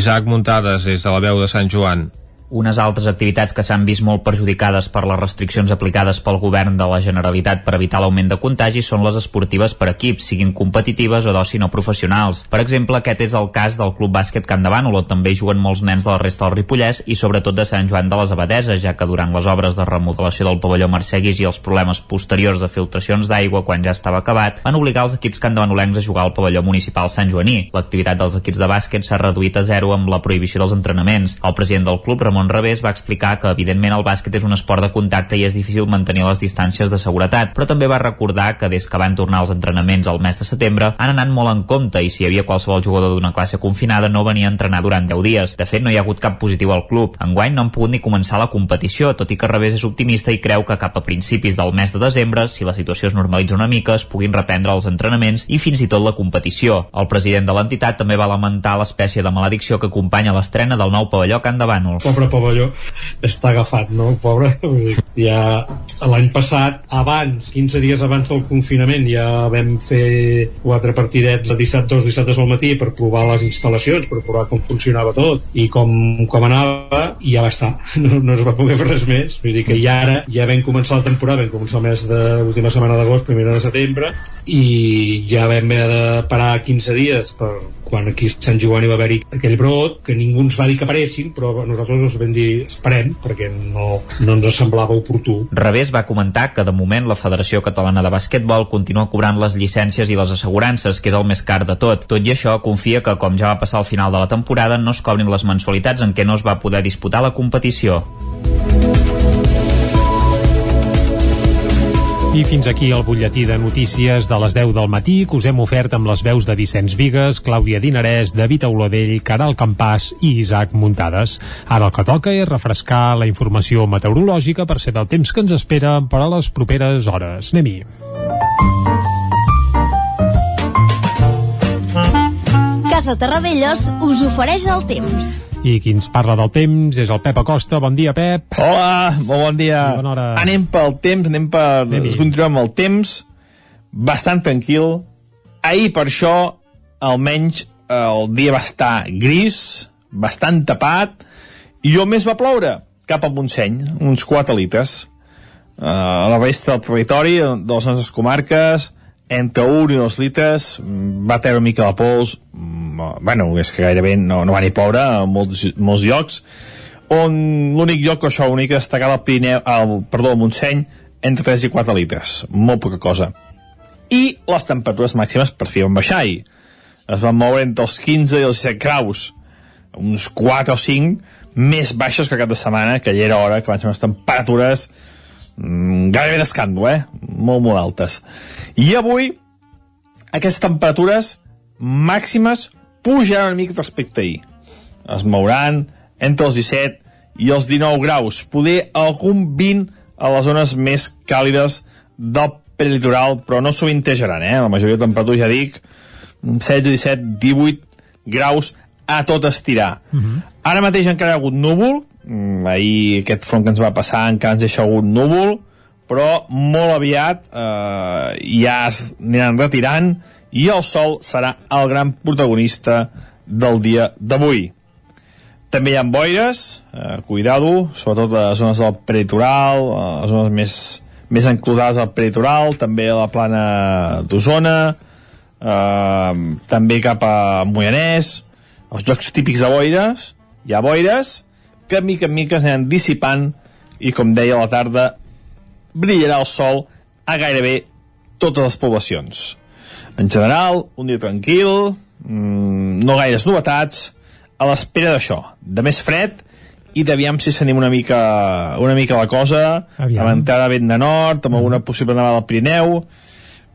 Speaker 1: Isaac Muntades, des de la veu de Sant Joan.
Speaker 5: Unes altres activitats que s'han vist molt perjudicades per les restriccions aplicades pel govern de la Generalitat per evitar l'augment de contagis són les esportives per equips, siguin competitives o d'oci no professionals. Per exemple, aquest és el cas del Club Bàsquet Camp de Bànol, on també juguen molts nens de la resta del Ripollès i sobretot de Sant Joan de les Abadeses, ja que durant les obres de remodelació del pavelló Merceguis i els problemes posteriors de filtracions d'aigua quan ja estava acabat, van obligar els equips candavanolencs a jugar al pavelló municipal Sant Joaní. L'activitat dels equips de bàsquet s'ha reduït a zero amb la prohibició dels entrenaments. El president del club, Ramon Revés, va explicar que evidentment el bàsquet és un esport de contacte i és difícil mantenir les distàncies de seguretat, però també va recordar que des que van tornar els entrenaments al mes de setembre han anat molt en compte i si hi havia qualsevol jugador d'una classe confinada no venia a entrenar durant 10 dies. De fet, no hi ha hagut cap positiu al club. Enguany no han pogut ni començar la competició, tot i que Revés és optimista i creu que cap a principis del mes de desembre, si la situació es normalitza una mica, es puguin reprendre els entrenaments i fins i tot la competició. El president de l'entitat també va lamentar l'espècie de maledicció que acompanya l'estrena del nou pavelló Can de Bànol.
Speaker 33: pobre pavelló està agafat, no? Pobre. Ja l'any passat, abans, 15 dies abans del confinament, ja vam fer quatre partidets de dissabte, dos dissabtes al matí per provar les instal·lacions, per provar com funcionava tot i com, com anava, i ja va estar. <laughs> No, no es va poder fer res més. Vull dir que ja ara ja vam començar la temporada, vam començar el mes de l'última setmana d'agost, primera de setembre, i ja vam haver de parar 15 dies per quan aquí a Sant Joan hi va haver-hi aquell brot, que ningú ens va dir que aparessin, però nosaltres us vam dir esperem, perquè no, no ens semblava oportú.
Speaker 5: Revés va comentar que de moment la Federació Catalana de Basquetbol continua cobrant les llicències i les assegurances, que és el més car de tot. Tot i això, confia que, com ja va passar al final de la temporada, no es cobrin les mensualitats en què no es va poder disputar la competició.
Speaker 3: I fins aquí el butlletí de notícies de les 10 del matí que us hem ofert amb les veus de Vicenç Vigues, Clàudia Dinarès, David Auladell, Caral Campàs i Isaac Muntades. Ara el que toca és refrescar la informació meteorològica per saber el temps que ens espera per a les properes hores. Anem-hi.
Speaker 12: Casa Terradellos us ofereix el temps.
Speaker 3: I qui ens parla del temps és el Pep Acosta. Bon dia, Pep.
Speaker 13: Hola, molt bon dia.
Speaker 3: I bona hora.
Speaker 13: Anem pel temps, anem per... Ens continuem amb el temps, bastant tranquil. Ahir, per això, almenys el dia va estar gris, bastant tapat, i on més va ploure? Cap a Montseny, uns 4 litres. Uh, a la resta del territori, de les nostres comarques, entre 1 i 2 litres, mm, va treure una mica la pols, mm, bueno, és que gairebé no, no va ni ploure a molts, molts llocs, on l'únic lloc, això, l'únic que destacava el Pirineu, el, perdó, el Montseny, entre 3 i 4 litres, molt poca cosa. I les temperatures màximes per fi van baixar i es van moure entre els 15 i els 17 graus, uns 4 o 5 més baixos que cap de setmana, que allà era hora que van ser unes temperatures gairebé d'escàndol, eh? Molt, molt altes. I avui, aquestes temperatures màximes pujaran una mica respecte a ahir. Es mouran entre els 17 i els 19 graus, poder algun 20 a les zones més càlides del prelitoral, però no sovintejaran, eh? La majoria de temperatures, ja dic, 16, 17, 18 graus a tot estirar. Uh -huh. Ara mateix encara hi ha hagut núvol, mm, ahir aquest front que ens va passar encara ens deixa hagut núvol, però molt aviat eh, ja es aniran retirant i el sol serà el gran protagonista del dia d'avui. També hi ha boires, eh, cuidado, sobretot a les zones del peritoral, a les zones més, més enclosades al peritoral, també a la plana d'Osona, eh, també cap a Moianès, els jocs típics de boires, hi ha boires que mica en mica s'aniran dissipant i com deia a la tarda brillarà el sol a gairebé totes les poblacions. En general, un dia tranquil, mmm, no gaires novetats, a l'espera d'això, de més fred i d'aviam si s'anim una mica una mica la cosa,
Speaker 3: Aviam.
Speaker 13: amb entrada vent de nord, amb alguna possible nevada al Pirineu,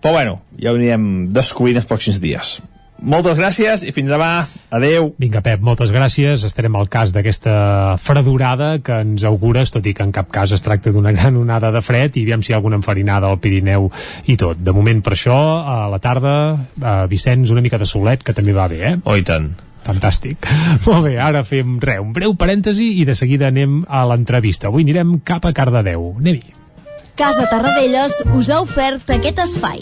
Speaker 13: però bueno, ja ho anirem descobrint els pròxims dies. Moltes gràcies i fins demà. Adeu.
Speaker 3: Vinga, Pep, moltes gràcies. Estarem al cas d'aquesta fredurada que ens augures, tot i que en cap cas es tracta d'una <laughs> gran onada de fred i aviam si hi ha alguna enfarinada al Pirineu i tot. De moment, per això, a la tarda, a Vicenç, una mica de solet, que també va bé, eh?
Speaker 1: Oh, i tant.
Speaker 3: Fantàstic. <laughs> Molt bé, ara fem re, un breu parèntesi i de seguida anem a l'entrevista. Avui anirem cap a Cardedeu. Anem-hi.
Speaker 12: Casa Tarradellas us ha ofert aquest espai.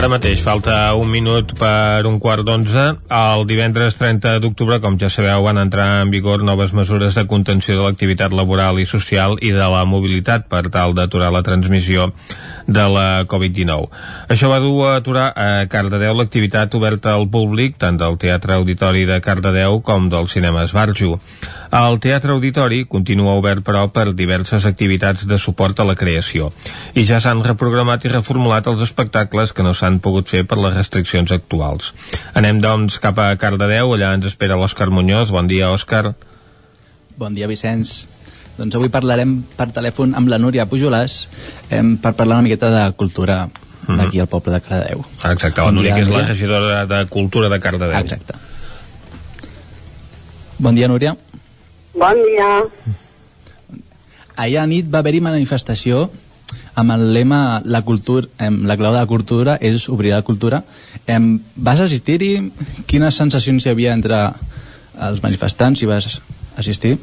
Speaker 1: Ara mateix falta un minut per un quart d'onze. El divendres 30 d'octubre, com ja sabeu, van entrar en vigor noves mesures de contenció de l'activitat laboral i social i de la mobilitat per tal d'aturar la transmissió de la Covid-19. Això va dur a aturar a Cardedeu l'activitat oberta al públic, tant del Teatre Auditori de Cardedeu com del Cinema Esbarjo. El Teatre Auditori continua obert, però, per diverses activitats de suport a la creació. I ja s'han reprogramat i reformulat els espectacles que no s'han pogut fer per les restriccions actuals. Anem, doncs, cap a Cardedeu, allà ens espera l'Òscar Muñoz. Bon dia, Òscar.
Speaker 34: Bon dia, Vicenç. Doncs avui parlarem per telèfon amb la Núria Pujolàs eh, per parlar una miqueta de cultura d'aquí al poble de Cardedeu.
Speaker 1: Exacte, la Núria,
Speaker 34: dia,
Speaker 1: que és la regidora de Cultura de Cardedeu.
Speaker 34: Exacte. Bon dia, Núria.
Speaker 35: Bon dia.
Speaker 34: Ahir a nit va haver-hi manifestació amb el lema la, cultura, em, la clau de la cultura és obrir la cultura. Em, vas assistir-hi? Quines sensacions hi havia entre els manifestants si vas assistir?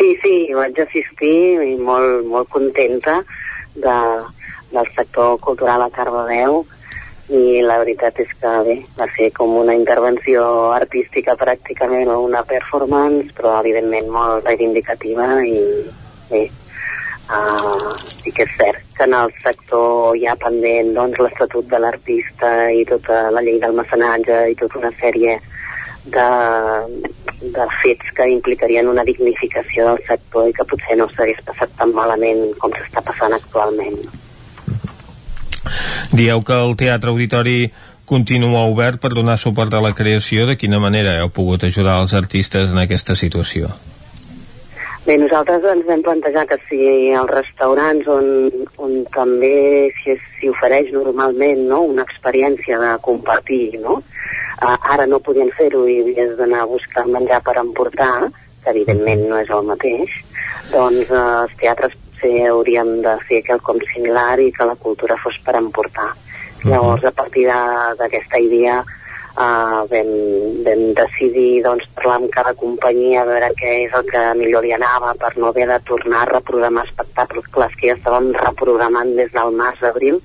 Speaker 35: Sí, sí, vaig assistir i molt, molt contenta de, del sector cultural a Cardedeu. I la veritat és que bé, va ser com una intervenció artística pràcticament o una performance, però evidentment molt reivindicativa i bé, uh, sí que és cert que en el sector hi ha pendent doncs, l'Estatut de l'Artista i tota la llei del mecenatge i tota una sèrie de, de fets que implicarien una dignificació del sector i que potser no s'hagués passat tan malament com s'està passant actualment.
Speaker 1: Dieu que el Teatre Auditori continua obert per donar suport a la creació. De quina manera heu pogut ajudar els artistes en aquesta situació?
Speaker 35: Bé, nosaltres ens vam plantejar que si els restaurants on, on també s'hi si ofereix normalment no, una experiència de compartir, no? Uh, ara no podien fer-ho i havies d'anar a buscar menjar per emportar, que evidentment no és el mateix, doncs uh, els teatres potser hauríem de fer quelcom similar i que la cultura fos per emportar. Llavors, a partir d'aquesta idea, uh, vam, vam decidir doncs, parlar amb cada companyia a veure què és el que millor li anava per no haver de tornar a reprogramar espectacles que ja estàvem reprogramant des del març d'abril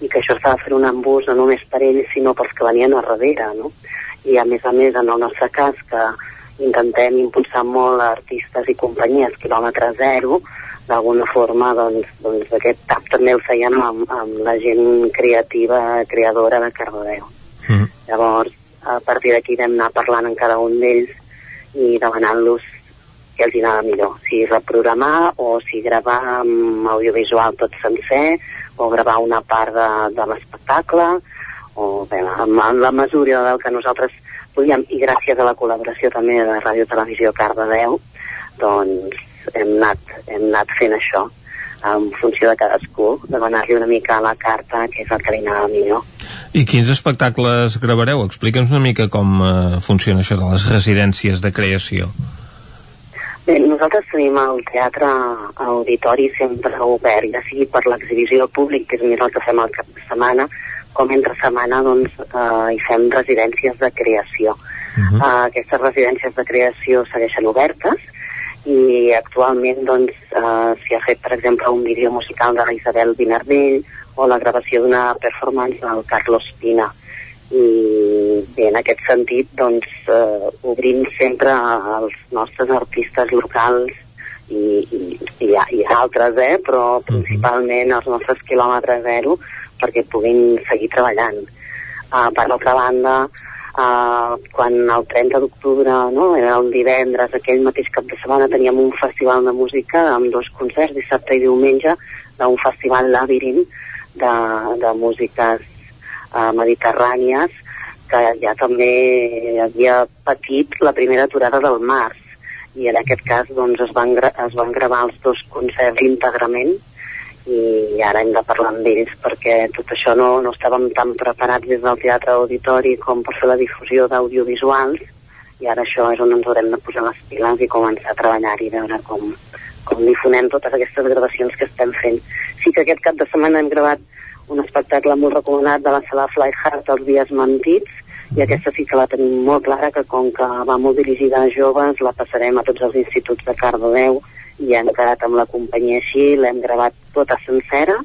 Speaker 35: i que això estava fent un embús no només per ells sinó pels que venien a darrere no? i a més a més en el nostre cas que intentem impulsar molt artistes i companyies quilòmetre zero d'alguna forma doncs, doncs aquest tap també el fèiem amb, amb la gent creativa, creadora de Cardedeu.
Speaker 1: Mm.
Speaker 35: Llavors, a partir d'aquí vam anar parlant amb cada un d'ells i demanant-los què els anava millor, si reprogramar o si gravar amb audiovisual tot sencer o gravar una part de, de l'espectacle o bé, amb, amb la mesura del que nosaltres podíem i gràcies a la col·laboració també de Ràdio Televisió Cardedeu doncs hem anat, hem anat fent això en funció de cadascú, demanar-li una mica a la carta què és el que li anava millor.
Speaker 1: I quins espectacles gravareu? Explica'ns una mica com eh, funciona això de les residències de creació.
Speaker 35: Bé, nosaltres tenim el teatre auditori sempre obert, ja sigui per l'exhibició al públic, que és més el que fem al cap de setmana, com entre setmana doncs, eh, hi fem residències de creació. Uh -huh. uh, aquestes residències de creació segueixen obertes i actualment doncs, eh, s'hi ha fet, per exemple, un vídeo musical de la Isabel Vinardell o la gravació d'una performance del Carlos Pina i bé, en aquest sentit doncs, eh, obrim sempre als nostres artistes locals i, i, i, i altres, eh, però principalment als nostres quilòmetres zero perquè puguin seguir treballant. Uh, per l'altra banda, uh, quan el 30 d'octubre, no, era un divendres, aquell mateix cap de setmana teníem un festival de música amb dos concerts, dissabte i diumenge, d'un festival Labyrinth de, de músiques uh, mediterrànies que ja també havia patit la primera aturada del març i en aquest cas doncs, es, van es van gravar els dos concerts íntegrament i ara hem de parlar amb ells perquè tot això no, no estàvem tan preparats des del teatre auditori com per fer la difusió d'audiovisuals i ara això és on ens haurem de posar les piles i començar a treballar-hi i veure com, com difonem totes aquestes gravacions que estem fent. Sí que aquest cap de setmana hem gravat un espectacle molt recomanat de la sala Fly Heart, Els dies mentits, i aquesta sí que la tenim molt clara, que com que va molt dirigida a joves, la passarem a tots els instituts de Cardedeu, i hem quedat amb la companyia així, l'hem gravat tota sencera,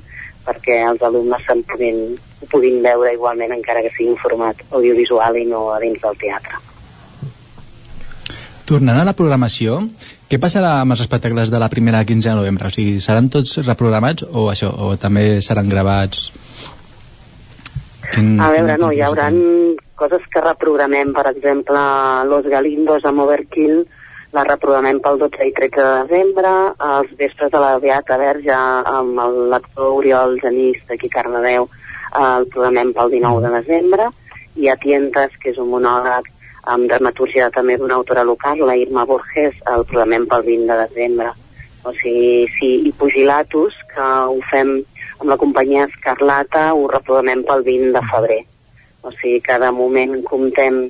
Speaker 35: perquè els alumnes se'n puguin, ho puguin veure igualment, encara que sigui en format audiovisual i no a dins del teatre.
Speaker 34: Tornant a la programació, què passarà amb els espectacles de la primera quinzena de novembre? O sigui, seran tots reprogramats o això, o també seran gravats? Quin,
Speaker 35: A veure, no, hi haurà coses que reprogramem, per exemple, Los Galindos amb Overkill, la reprogramem pel 12 i 13 de desembre, els vespres de la Beata Verge amb el- l'actor Oriol Genís d'aquí a Cardedeu eh, el programem pel 19 de desembre, i a Tientes, que és un monòleg amb dramatúrgia també d'una autora local, la Irma Borges, el programem pel 20 de desembre. O sigui, sí, i Pugilatus, que ho fem amb la companyia Escarlata, ho reprogramem pel 20 de febrer. O sigui, cada moment comptem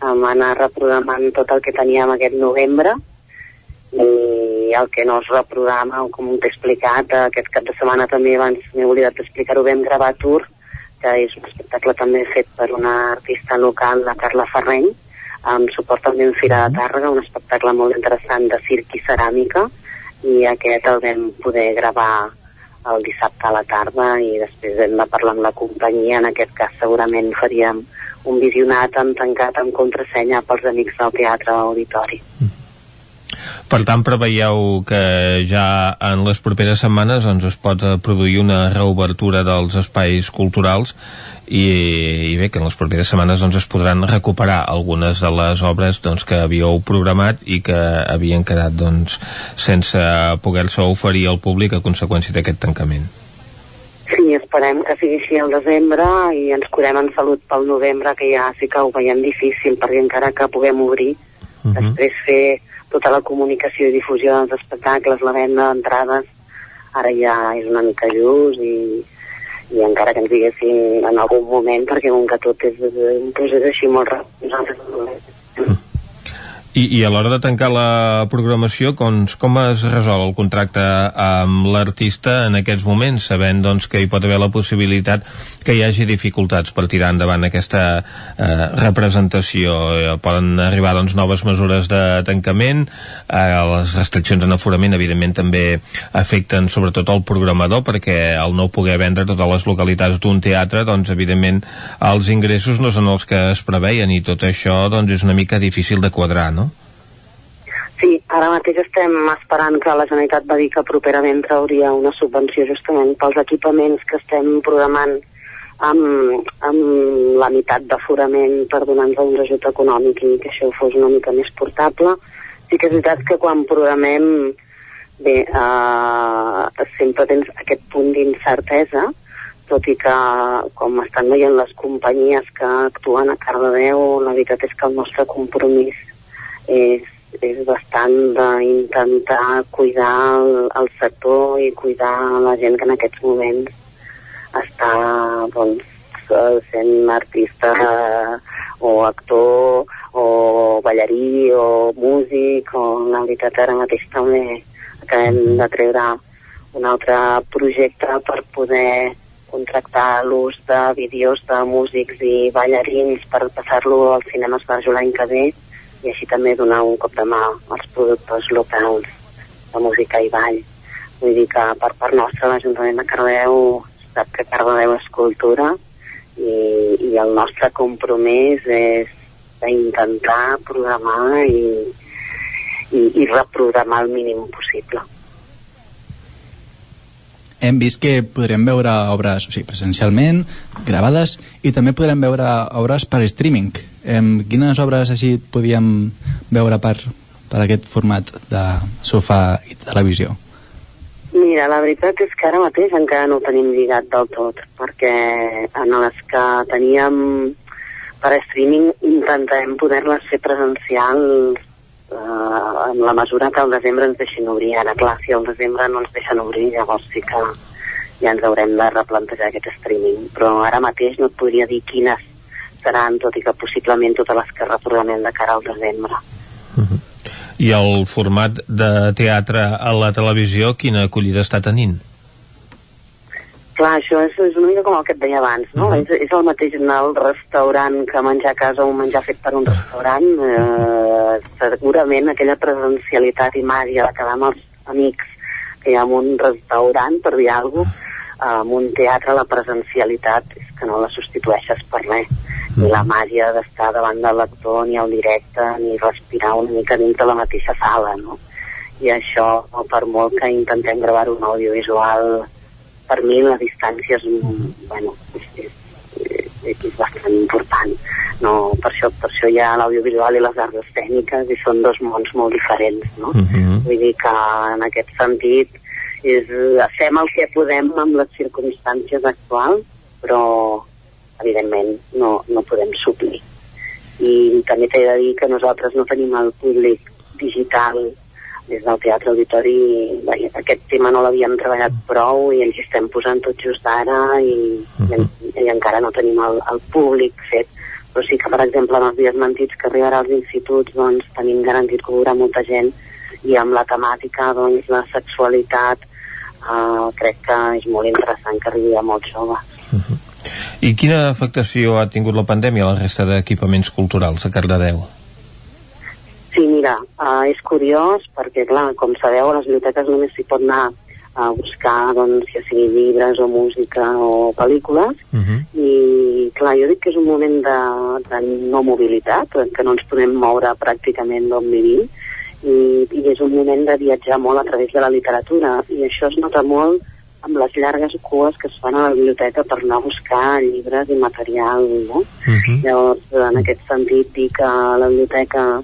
Speaker 35: amb anar reprogramant tot el que teníem aquest novembre i el que no es reprograma, com t'he explicat, aquest cap de setmana també abans m'he oblidat d'explicar-ho, vam gravar Tour, que és un espectacle també fet per una artista local, la Carla Ferreny, amb suport també en Fira de Tàrrega, un espectacle molt interessant de circ i ceràmica, i aquest el vam poder gravar el dissabte a la tarda i després hem de parlar amb la companyia, en aquest cas segurament faríem un visionat en tancat amb contrasenya pels amics del Teatre Auditori.
Speaker 1: Per tant, preveieu que ja en les properes setmanes doncs, es pot produir una reobertura dels espais culturals i, i bé, que en les properes setmanes doncs, es podran recuperar algunes de les obres doncs, que havíeu programat i que havien quedat doncs, sense poder-se oferir al públic a conseqüència d'aquest tancament.
Speaker 35: Sí, esperem que sigui així al desembre i ens curem en salut pel novembre, que ja sí que ho veiem difícil, perquè encara que puguem obrir, uh -huh. després fer tota la comunicació i difusió dels espectacles, la venda d'entrades, ara ja és una mica just i, i encara que ens diguessin en algun moment, perquè com que tot és un procés així molt ràpid, nosaltres
Speaker 1: I, i a l'hora de tancar la programació, com, com es resol el contracte amb l'artista en aquests moments, sabent doncs, que hi pot haver la possibilitat que hi hagi dificultats per tirar endavant aquesta eh, representació? Eh, poden arribar doncs, noves mesures de tancament, eh, les restriccions en aforament evidentment també afecten sobretot el programador perquè al no poder vendre totes les localitats d'un teatre, doncs evidentment els ingressos no són els que es preveien i tot això doncs, és una mica difícil de quadrar, no?
Speaker 35: Sí, ara mateix estem esperant que la Generalitat va dir que properament trauria una subvenció justament pels equipaments que estem programant amb, amb la meitat d'aforament per donar-nos un ajut econòmic i que això fos una mica més portable. Sí que és veritat que quan programem bé, eh, sempre tens aquest punt d'incertesa, tot i que com estan veient les companyies que actuen a Cardedeu, la veritat és que el nostre compromís és és bastant d'intentar cuidar el, el sector i cuidar la gent que en aquests moments està doncs, sent artista eh, o actor o ballarí o músic o la veritat ara mateix també acabem de treure un altre projecte per poder contractar l'ús de vídeos de músics i ballarins per passar-lo al cinema Esbarjo l'any que ve i així també donar un cop de mà als productors locals de música i ball. Vull dir que per part nostra l'Ajuntament de Cardeu sap que Cardeu és cultura i, i el nostre compromís és d'intentar programar i, i, i reprogramar el mínim possible
Speaker 34: hem vist que podrem veure obres o sigui, presencialment, gravades, i també podrem veure obres per streaming. Em, quines obres així podíem veure per, per aquest format de sofà i televisió?
Speaker 35: Mira, la veritat és que ara mateix encara no ho tenim lligat del tot, perquè en les que teníem per streaming intentarem poder-les fer presencials eh, en la mesura que al desembre ens deixin obrir. Ara, clar, si al desembre no ens deixen obrir, llavors sí que ja ens haurem de replantejar aquest streaming. Però ara mateix no et podria dir quines seran, tot i que possiblement totes les que reprogramem de cara al desembre.
Speaker 1: I el format de teatre a la televisió, quina acollida està tenint?
Speaker 35: Clar, això és, és una mica com el que et deia abans, no? Uh -huh. és, és el mateix anar al restaurant que menjar a casa o menjar fet per un restaurant. Eh, segurament aquella presencialitat i màgia de quedar amb els amics que hi ha en un restaurant, per dir alguna cosa, en un teatre la presencialitat és que no la substitueixes per res. Ni la màgia d'estar davant de l'actor, ni el directe, ni respirar una mica dins de la mateixa sala, no? I això, per molt que intentem gravar un audiovisual per mi la distància és, bueno, és, és, és, és bastant important. No, per, això, per això hi ha l'audiovisual i les arts escèniques i són dos mons molt diferents. No?
Speaker 1: Uh -huh.
Speaker 35: Vull dir que en aquest sentit és, fem el que podem amb les circumstàncies actuals, però evidentment no, no podem suplir. I també t'he de dir que nosaltres no tenim el públic digital des del Teatre Auditori bé, aquest tema no l'havíem treballat prou i ens hi estem posant tot just ara i, uh -huh. i, i encara no tenim el, el públic fet però sí que per exemple en els dies mentits que arribarà als instituts doncs tenim garantit que hi molta gent i amb la temàtica doncs la sexualitat eh, crec que és molt interessant que arribi a molts joves
Speaker 1: I quina afectació ha tingut la pandèmia a la resta d'equipaments culturals a Cardedeu?
Speaker 35: Sí, mira, uh, és curiós perquè, clar, com sabeu, a les biblioteques només s'hi pot anar a buscar, doncs, ja sigui llibres o música o pel·lícules,
Speaker 1: Uh -huh.
Speaker 35: i, clar, jo dic que és un moment de, de no mobilitat, què no ens podem moure pràcticament d'on vivim, i, i és un moment de viatjar molt a través de la literatura, i això es nota molt amb les llargues cues que es fan a la biblioteca per anar a buscar llibres i material, no? Llavors, en aquest sentit, dir que la biblioteca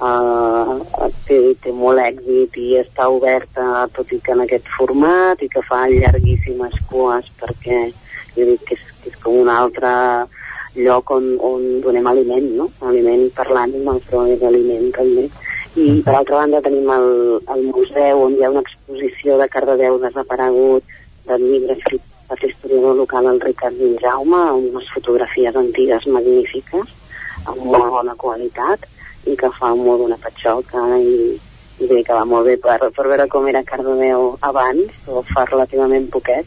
Speaker 35: uh, té, té molt èxit i està oberta, tot i que en aquest format, i que fa llarguíssimes cues, perquè jo dic que és, que és com un altre lloc on, on donem aliment, no? Aliment per l'ànima, però és aliment també. I per altra banda tenim el, el museu on hi ha una exposició de Cardedeu desaparegut de llibres escrits per l'historiador local el Ricard Jaume amb unes fotografies antigues magnífiques amb molt bona qualitat i que fa molt bona patxoca i, i bé, que va molt bé per, per veure com era Cardedeu abans o fa relativament poquet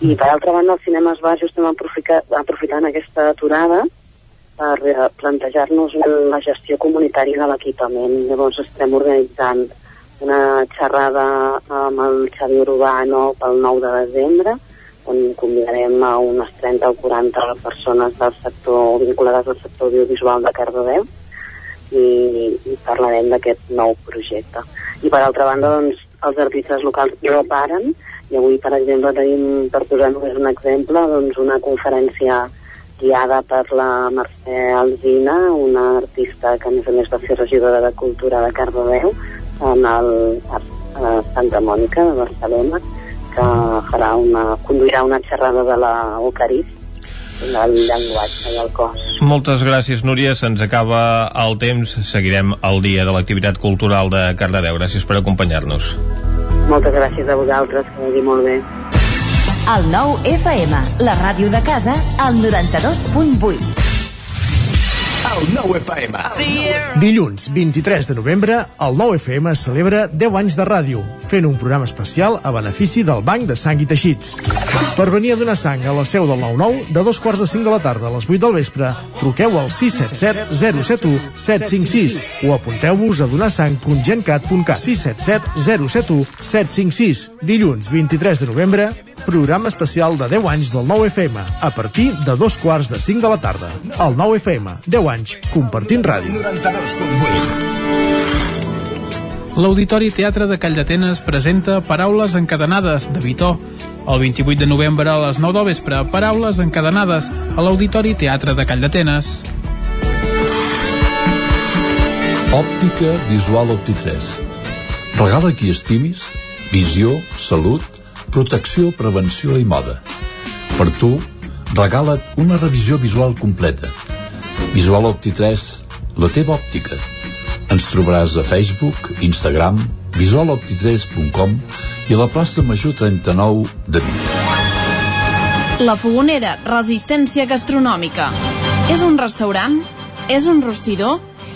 Speaker 35: i per altra banda el cinema es va estem aprofitar, aprofitant aquesta aturada per eh, plantejar-nos la gestió comunitària de l'equipament. Llavors estem organitzant una xerrada amb el Xavi Urbano pel 9 de desembre, on convidarem a unes 30 o 40 persones del sector vinculades al sector audiovisual de Cardedeu i, i parlarem d'aquest nou projecte. I per altra banda, doncs, els artistes locals no paren i avui, per exemple, tenim, per posar només un exemple, doncs una conferència guiada per la Mercè Alzina, una artista que a més a més va ser regidora de Cultura de Cardedeu, en el a Santa Mònica de Barcelona, que farà una, conduirà una xerrada de la Eucarist, del llenguatge i el cos.
Speaker 1: Moltes gràcies, Núria. Se'ns acaba el temps. Seguirem el dia de l'activitat cultural de Cardedeu. Gràcies per acompanyar-nos.
Speaker 35: Moltes gràcies a vosaltres, que vagi molt bé.
Speaker 12: El nou FM, la ràdio de casa, al 92.8.
Speaker 16: El nou FM. Dilluns 23 de novembre, el nou FM celebra 10 anys de ràdio, fent un programa especial a benefici del Banc de Sang i Teixits. Per venir a donar sang a la seu del 9-9, de dos quarts de 5 de la tarda a les 8 del vespre, truqueu al 677 071 756 o apunteu-vos a donarsang.gencat.cat 677 071 756. Dilluns 23 de novembre, programa especial de 10 anys del 9 FM, a partir de dos quarts de 5 de la tarda. El 9 FM, 10 anys, compartint ràdio. 92.8
Speaker 36: L'Auditori Teatre de Calldetenes presenta Paraules encadenades, de Vitó. El 28 de novembre a les 9 del vespre, Paraules encadenades, a l'Auditori Teatre de Calldetenes.
Speaker 37: Òptica Visual Opti3. Regala qui estimis, visió, salut, protecció, prevenció i moda. Per tu, regala't una revisió visual completa. Visual Opti3, la teva òptica. Ens trobaràs a Facebook, Instagram, visualopti3.com i a la plaça Major 39 de Vic.
Speaker 18: La Fogonera, resistència gastronòmica. És un restaurant? És un rostidor?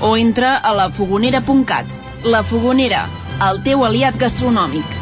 Speaker 18: o entra a lafogonera.cat. La Fogonera, el teu aliat gastronòmic.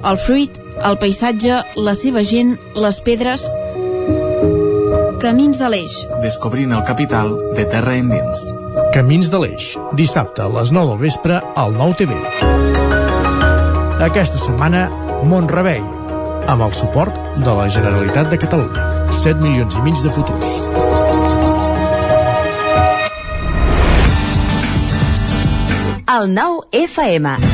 Speaker 18: El fruit, el paisatge, la seva gent, les pedres... Camins de l'Eix.
Speaker 38: Descobrint el capital de terra endins.
Speaker 16: Camins de l'Eix, dissabte a les 9 del vespre al 9 TV. Aquesta setmana, Montrebei, amb el suport de la Generalitat de Catalunya. 7 milions i mig de futurs.
Speaker 12: El nou FM.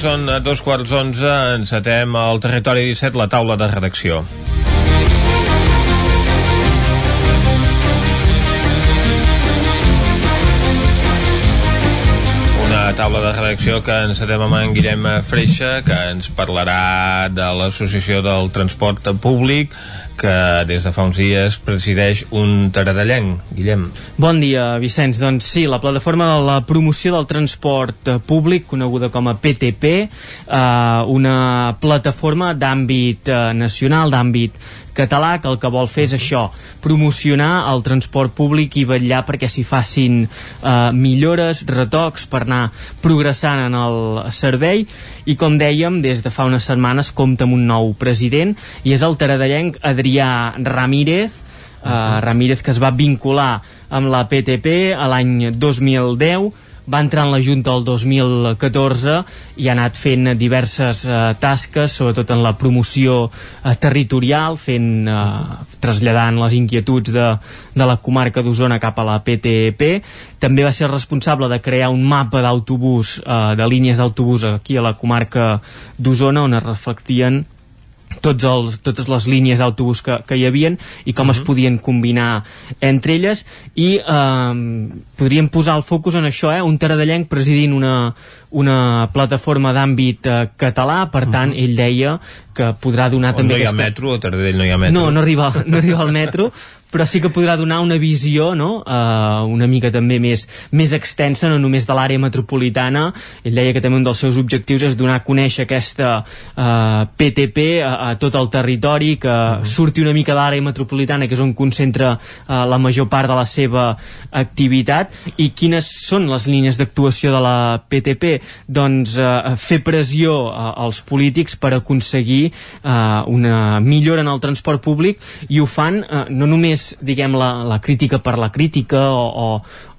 Speaker 1: Són eh, dos quarts onze, encetem al territori 17 la taula de redacció. Una taula de redacció que encetem amb en Guillem Freixa, que ens parlarà de l'Associació del Transport Públic, que des de fa uns dies presideix un taradellenc. Guillem.
Speaker 39: Bon dia, Vicenç. Doncs sí, la plataforma de la promoció del transport públic, coneguda com a PTP, eh, una plataforma d'àmbit eh, nacional, d'àmbit català que el que vol fer és això, promocionar el transport públic i vetllar perquè s'hi facin eh, millores, retocs per anar progressant en el servei i com dèiem, des de fa unes setmanes compta amb un nou president i és el taradellenc Adrià Ramírez eh, Ramírez que es va vincular amb la PTP a l'any 2010 va entrar en la Junta el 2014 i ha anat fent diverses eh, tasques, sobretot en la promoció eh, territorial, fent, eh, traslladant les inquietuds de, de la comarca d'Osona cap a la PTP. També va ser responsable de crear un mapa d'autobús, eh, de línies d'autobús aquí a la comarca d'Osona, on es reflectien tots els, totes les línies d'autobús que, que hi havien i com uh -huh. es podien combinar entre elles i eh, podríem posar el focus en això, eh? un taradellenc presidint una, una plataforma d'àmbit eh, català, per tant, uh -huh. ell deia que podrà donar
Speaker 1: On
Speaker 39: també
Speaker 1: no hi ha
Speaker 39: aquesta...
Speaker 1: metro, a Taradell no hi ha metro.
Speaker 39: No, no arriba, no arriba al metro, però sí que podrà donar una visió no? uh, una mica també més, més extensa, no només de l'àrea metropolitana. Ell deia que també un dels seus objectius és donar a conèixer aquesta uh, PTP a, a tot el territori, que uh -huh. surti una mica de l'àrea metropolitana, que és on concentra uh, la major part de la seva activitat. I quines són les línies d'actuació de la PTP? Doncs uh, fer pressió uh, als polítics per aconseguir uh, una millora en el transport públic i ho fan uh, no només diguem la, la crítica per la crítica o, o,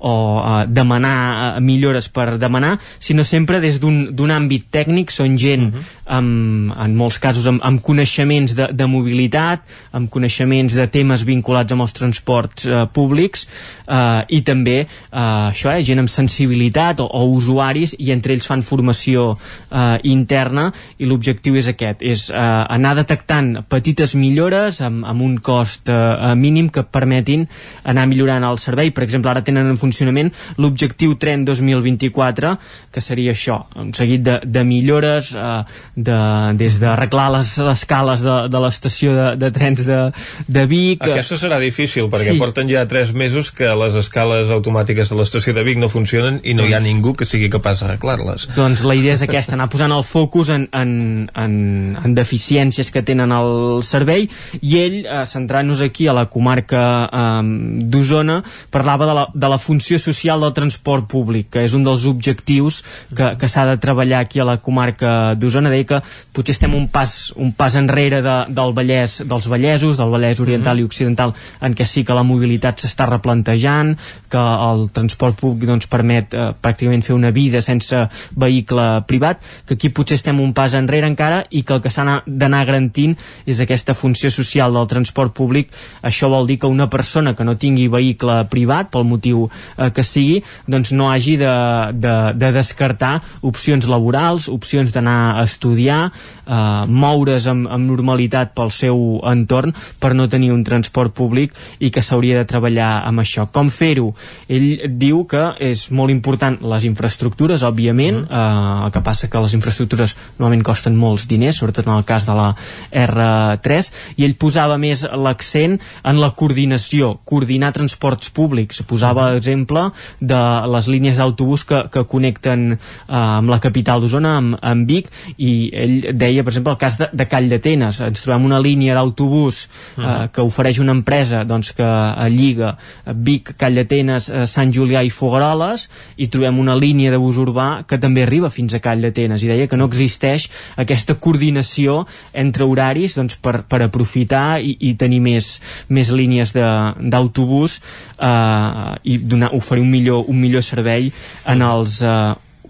Speaker 39: o uh, demanar uh, millores per demanar, sinó sempre des d'un àmbit tècnic, són gent uh -huh. amb, en molts casos amb, amb coneixements de, de mobilitat, amb coneixements de temes vinculats amb els transports uh, públics uh, i també uh, això, eh, gent amb sensibilitat o, o usuaris i entre ells fan formació uh, interna i l'objectiu és aquest, és uh, anar detectant petites millores amb, amb un cost uh, mínim que permetin anar millorant el servei. Per exemple, ara tenen en funcionament l'objectiu tren 2024, que seria això, un seguit de, de millores eh, de, des d'arreglar les, les cales de, de l'estació de, de trens de, de Vic...
Speaker 1: Aquesta serà difícil, perquè
Speaker 39: Sí.
Speaker 1: porten ja tres mesos que les escales automàtiques de l'estació de Vic no funcionen i no hi ha
Speaker 39: Doncs-
Speaker 1: ningú que sigui capaç d'arreglar-les.
Speaker 39: Doncs la idea és aquesta, anar posant el focus en, en, en, en deficiències que tenen el servei i ell, eh, centrant-nos aquí a la comarca eh, d'Osona, parlava de la, de la funció social del transport públic, que és un dels objectius que, que s'ha de treballar aquí a la comarca d'Osona. Deia que potser estem un pas, un pas enrere de, del Vallès, dels Vallesos, del Vallès Oriental i Occidental, en què sí que la mobilitat s'està replantejant, que el transport públic doncs, permet eh, pràcticament fer una vida sense vehicle privat, que aquí potser estem un pas enrere encara i que el que s'ha d'anar garantint és aquesta funció social del transport públic. Això vol dir que una persona que no tingui vehicle privat, pel motiu eh, que sigui, doncs no hagi de, de, de descartar opcions laborals, opcions d'anar a estudiar, eh, moure's amb, amb normalitat pel seu entorn per no tenir un transport públic i que s'hauria de treballar amb això. Com fer-ho? Ell diu que és molt important les infraestructures, òbviament, eh, el que passa que les infraestructures normalment costen molts diners, sobretot en el cas de la R3, i ell posava més l'accent en la coordinació, coordinar transports públics. Posava, per exemple, de les línies d'autobús que, que connecten eh, amb la capital d'Osona, amb, amb Vic, i ell deia, per exemple, el cas de, de Call d'Atenes. Ens trobem una línia d'autobús eh,
Speaker 1: Mhm.
Speaker 39: que ofereix una empresa doncs, que eh, lliga Vic, Call d'Atenes, eh, Sant Julià i Fogaroles, i trobem una línia de bus urbà que també arriba fins a Call d'Atenes, i deia que no existeix aquesta coordinació entre horaris doncs, per, per aprofitar i, i tenir més, més línies de- d'autobús eh, i donar, oferir un millor, un millor servei en els eh,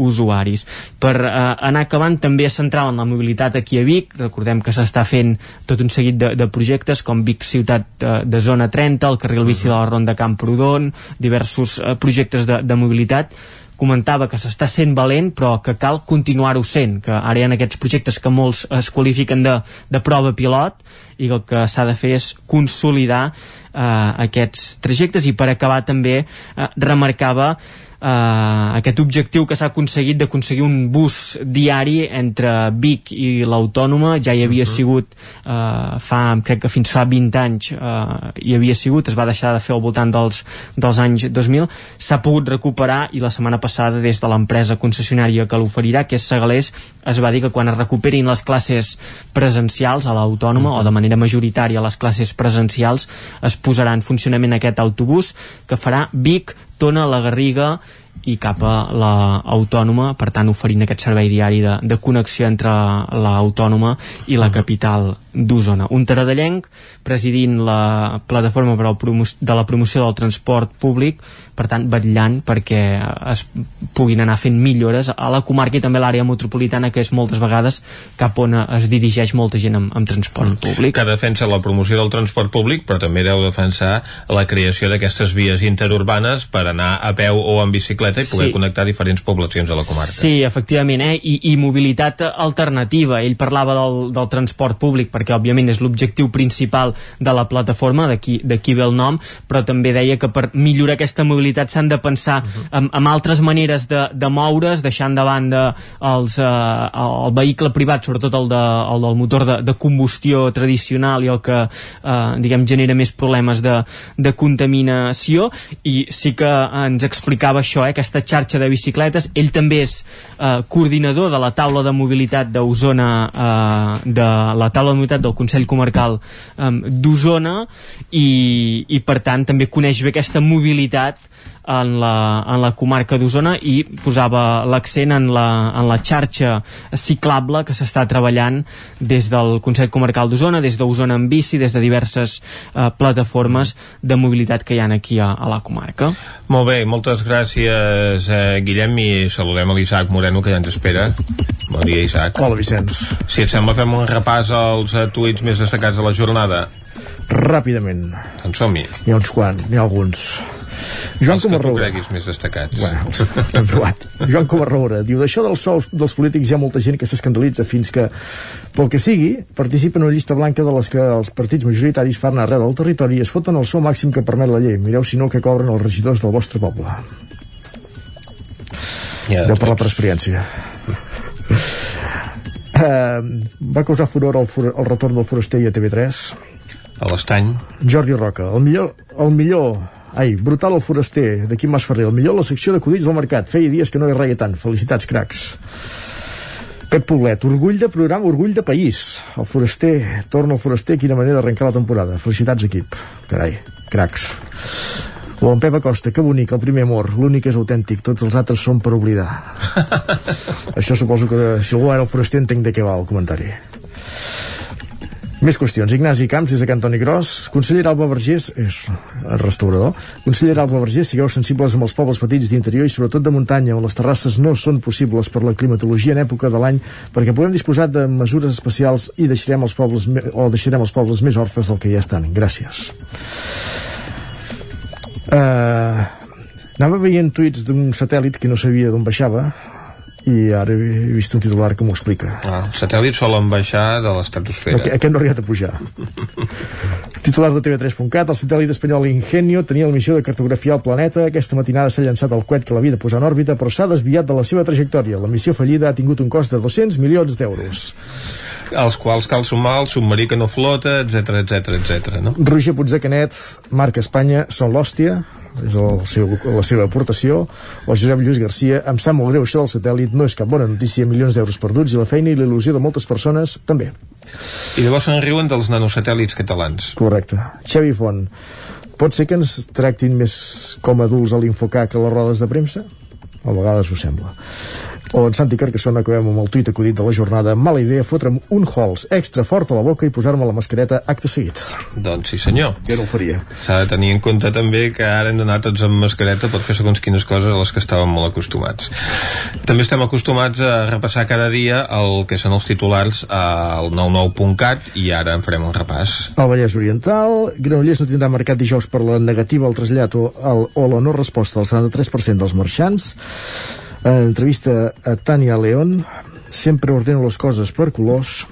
Speaker 39: usuaris. Per eh, anar acabant també es centrava en la mobilitat aquí a Vic, recordem que s'està fent tot un seguit de, de projectes com Vic Ciutat de, de Zona 30, el carril bici de la Ronda Camprodon, diversos eh, projectes de, de mobilitat. Comentava que s'està sent valent però que cal continuar-ho sent que ara hi ha aquests projectes que molts es qualifiquen de, de prova pilot i que el que s'ha de fer és consolidar eh, aquests trajectes. I per acabar també eh, remarcava eh, aquest objectiu que s'ha aconseguit d'aconseguir un bus diari entre Vic i l'Autònoma. Ja hi havia sigut eh, fa, crec que fins fa 20 anys eh, hi havia sigut, es va deixar de fer al voltant dels, dels anys 2000 s'ha pogut recuperar i la setmana passada des de l'empresa concessionària que l'oferirà que és Segalés, es va dir que quan es recuperin les classes presencials a l'Autònoma o de manera majoritària les classes presencials es posarà en funcionament aquest autobús que farà Vic, Tona, la Garriga i cap a l'Autònoma, per tant oferint aquest servei diari de, de connexió entre l'Autònoma i la capital d'Osona. Un taradellenc presidint la plataforma per al de la promoció del transport públic, per tant vetllant perquè es puguin anar fent millores a la comarca i també a l'àrea metropolitana que és moltes vegades cap on es dirigeix molta gent amb, amb transport públic.
Speaker 1: Que defensa la promoció del transport públic, però també deu defensar la creació d'aquestes vies interurbanes per anar a peu o en bicicleta i poder
Speaker 39: Sí.
Speaker 1: connectar diferents poblacions de la comarca.
Speaker 39: Sí, efectivament, eh? I, i mobilitat alternativa. Ell parlava del, del transport públic perquè, òbviament, és l'objectiu principal de la plataforma, d'aquí ve el nom, però també deia que per millorar aquesta mobilitat s'han de pensar uh -huh. en, en altres maneres de, de moure's, deixant de banda els, eh, el vehicle privat, sobretot el, de, el del motor de, de combustió tradicional i el que, eh, diguem, genera més problemes de, de contaminació, i sí que ens explicava això, eh, aquesta xarxa de bicicletes. Ell també és eh, coordinador de la taula de mobilitat d'Osona, eh, de la taula de mobilitat del Consell Comarcal eh, d'Osona i, i per tant també coneix bé aquesta mobilitat en la, en la comarca d'Osona i posava l'accent en, la, en la xarxa ciclable que s'està treballant des del Consell Comarcal d'Osona, des d'Osona en bici, des de diverses eh, plataformes de mobilitat que hi ha aquí a, a la comarca.
Speaker 1: Molt bé, moltes gràcies, eh, Guillem, i saludem a l'Isaac Moreno, que ja ens espera. Bon dia, Isaac.
Speaker 16: Hola, Vicenç.
Speaker 1: Si et sembla, fem un repàs als eh, tuits més destacats de la jornada.
Speaker 16: Ràpidament.
Speaker 1: Doncs som-hi.
Speaker 16: N'hi ha uns quants, n'hi ha alguns. Joan
Speaker 1: Els que tu més destacats.
Speaker 16: Bueno. Joan Comarroura diu, d'això dels sols dels polítics hi ha molta gent que s'escandalitza fins que, pel que sigui, participa en una llista blanca de les que els partits majoritaris fan arreu del territori i es foten el sou màxim que permet la llei. Mireu si no el que cobren els regidors del vostre poble.
Speaker 1: Ja,
Speaker 16: Deu parlar per experiència. Uh, va causar furor el, el retorn del foraster i a TV3
Speaker 1: a l'estany
Speaker 16: Jordi Roca, el millor, el millor ai, brutal el foraster de Quim Masferrer, el millor la secció d'acudits del mercat, feia dies que no hi reia tant. Felicitats cracs. Pep Poblet, orgull de programa, orgull de país. El foraster, torna el foraster quina manera d'arrencar la temporada, felicitats equip. Carai, cracs. O en Pep Acosta, que bonic, el primer amor. L'únic és autèntic, tots els altres són per oblidar. <laughs> Això suposo que si algú era el foraster entenc de què va el comentari més qüestions. Ignasi Camps, des de Cantoni Gros. Consellera Alba Vergés, és restaurador. Consellera Alba Vergés, sigueu sensibles amb els pobles petits d'interior i sobretot de muntanya, on les terrasses no són possibles per la climatologia en època de l'any, perquè podem disposar de mesures especials i deixarem els pobles, o deixarem els pobles més orfes del que ja estan. Gràcies. Uh, anava veient tuits d'un satèl·lit que no sabia d'on baixava i ara he vist un titular que m'ho explica.
Speaker 1: Ah, els satèl·lits solen baixar de l'estratosfera.
Speaker 16: Aquest, aquest no ha arribat a pujar. <laughs> Titular de TV3.cat, el satèl·lit espanyol Ingenio tenia la missió de cartografiar el planeta. Aquesta matinada s'ha llançat el coet que l'havia de posar en òrbita, però s'ha desviat de la seva trajectòria. La missió fallida ha tingut un cost de 200 milions d'euros.
Speaker 1: als quals cal sumar el submarí que no flota, etc etc etc. no?
Speaker 16: Roger Puigdecanet, marca Espanya, són l'hòstia. És el seu, la seva aportació. O Josep Lluís Garcia em sap molt greu això del satèl·lit no és cap bona notícia, milions d'euros perduts i la feina i la il·lusió de moltes persones també.
Speaker 1: I llavors se'n riuen dels nanosatèl·lits catalans.
Speaker 16: Correcte, Xavi Font pot ser que ens tractin més com adults a l'Infocac que a les rodes de premsa? a vegades ho sembla o en Santi Carcassona acabem amb el tuit acudit de la jornada. Mala idea fotre'm un hols extra fort a la boca i posar-me la mascareta acte seguit.
Speaker 1: Doncs sí senyor.
Speaker 16: Jo no ho faria.
Speaker 1: S'ha de tenir en compte també que ara hem d'anar tots amb mascareta per fer segons quines coses a les que estàvem molt acostumats. També estem acostumats a repassar cada dia el que són els titulars al 99.cat i ara en farem un repàs.
Speaker 16: El Vallès Oriental Granollers no tindrà mercat dijous per la negativa al trasllat o, el, o la no resposta al 73% dels marxants en entrevista a Tania León, sempre ordeno les coses per colors,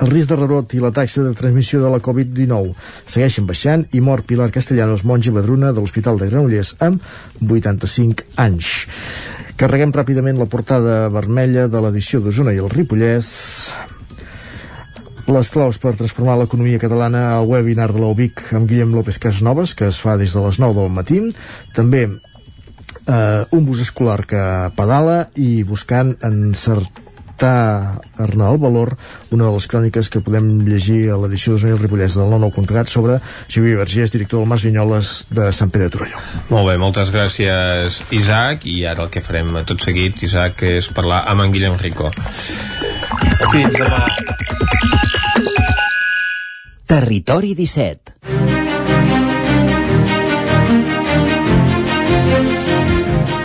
Speaker 16: el risc de rebrot i la taxa de transmissió de la Covid-19 segueixen baixant i mor Pilar Castellanos, monja badruna de l'Hospital de Granollers amb 85 anys. Carreguem ràpidament la portada vermella de l'edició d'Osona i el Ripollès. Les claus per transformar l'economia catalana al webinar de l'UBIC amb Guillem López Casnoves, que es fa des de les 9 del matí. També eh, un bus escolar que pedala i buscant encertar Arnal Valor, una de les cròniques que podem llegir a l'edició de Zona Ripollès del 99.cat sobre Xavier Vergés, director del Mas Vinyoles de Sant Pere de Torelló.
Speaker 1: Molt bé, moltes gràcies Isaac i ara el que farem a tot seguit Isaac és parlar amb en Guillem Rico. Fins demà.
Speaker 14: Territori 17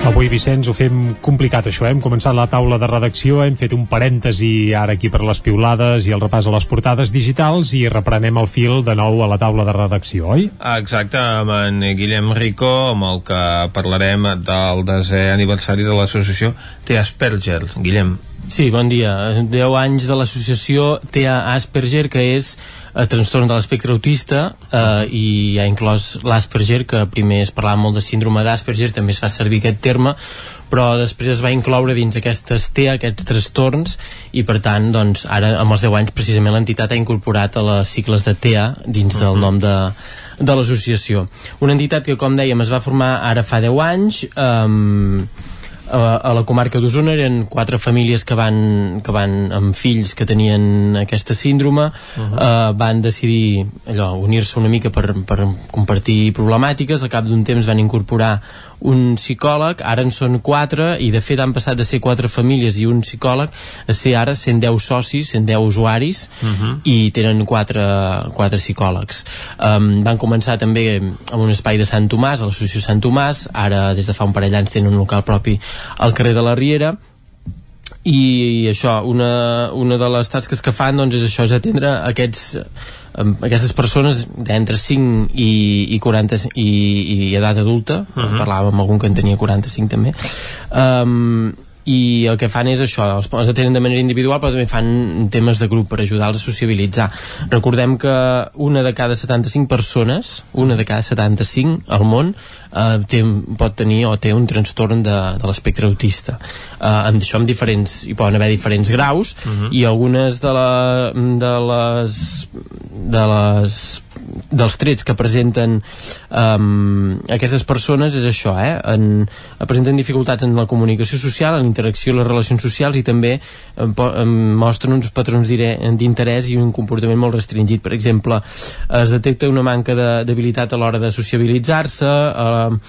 Speaker 3: Avui, Vicenç, ho fem complicat, això. Eh? Hem començat la taula de redacció, hem fet un parèntesi ara aquí per les piulades i el repàs a les portades digitals i reprenem el fil de nou a la taula de redacció, oi?
Speaker 1: Exacte, amb en Guillem Rico, amb el que parlarem del desè aniversari de l'associació T. Asperger. Guillem.
Speaker 40: Sí, bon dia. 10 anys de l'associació TEA Asperger, que és eh, trastorn de l'espectre autista eh, i ha inclòs l'Asperger, que primer es parlava molt de síndrome d'Asperger, també es fa servir aquest terme, però després es va incloure dins aquestes TEA, aquests trastorns, i per tant, doncs, ara amb els 10 anys precisament l'entitat ha incorporat a les cicles de TEA dins uh -huh. del nom de, de l'associació. Una entitat que, com dèiem, es va formar ara fa 10 anys, eh, a, la comarca d'Osona eren quatre famílies que van, que van amb fills que tenien aquesta síndrome uh -huh. uh, van decidir allò unir-se una mica per, per compartir problemàtiques al cap d'un temps van incorporar un psicòleg, ara en són quatre i de fet han passat de ser quatre famílies i un psicòleg a ser ara 110 socis 110 usuaris uh -huh. i tenen quatre, quatre psicòlegs. Um, van començar també amb un espai de Sant Tomàs, a l'associació Sant Tomàs. Ara des de fa un parell d'anys tenen un local propi al carrer de la Riera. I això, una, una de les tasques que fan doncs és això, és atendre aquests aquestes persones d'entre 5 i, i 40 i, i edat adulta uh -huh. parlàvem amb algun que en tenia 45 també um, i el que fan és això, els, els atenen de manera individual però també fan temes de grup per ajudar-los a sociabilitzar. Recordem que una de cada 75 persones una de cada 75 al món eh, té, pot tenir o té un trastorn de, de l'espectre autista eh, amb això amb diferents hi poden haver diferents graus uh -huh. i algunes de, la, de les de les dels trets que presenten um, aquestes persones és això, eh? En, presenten dificultats en la comunicació social, en l'interacció i les relacions socials i també um, um, mostren uns patrons d'interès i un comportament molt restringit. Per exemple, es detecta una manca d'habilitat a l'hora de sociabilitzar-se, eh,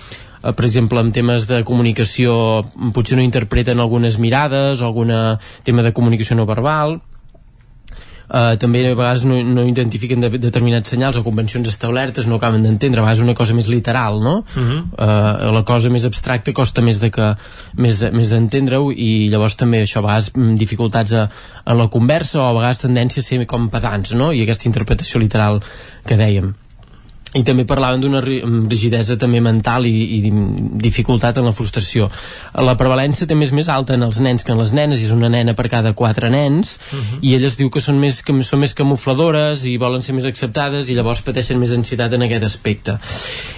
Speaker 40: eh, per exemple, en temes de comunicació potser no interpreten algunes mirades o algun tema de comunicació no verbal Uh, també a vegades no, no identifiquen de, determinats senyals o convencions establertes, no acaben d'entendre, a vegades una cosa més literal, no? Uh -huh. uh, la cosa més abstracta costa més de que més d'entendre-ho de, i llavors també això a vegades mm, dificultats a, a la conversa o a vegades tendència a ser com pedants, no? I aquesta interpretació literal que dèiem i també parlaven d'una rigidesa també mental i, i dificultat en la frustració la prevalència també és més alta en els nens que en les nenes, és una nena per cada quatre nens uh -huh. i elles diu que són més, que són més camufladores i volen ser més acceptades i llavors pateixen més ansietat en aquest aspecte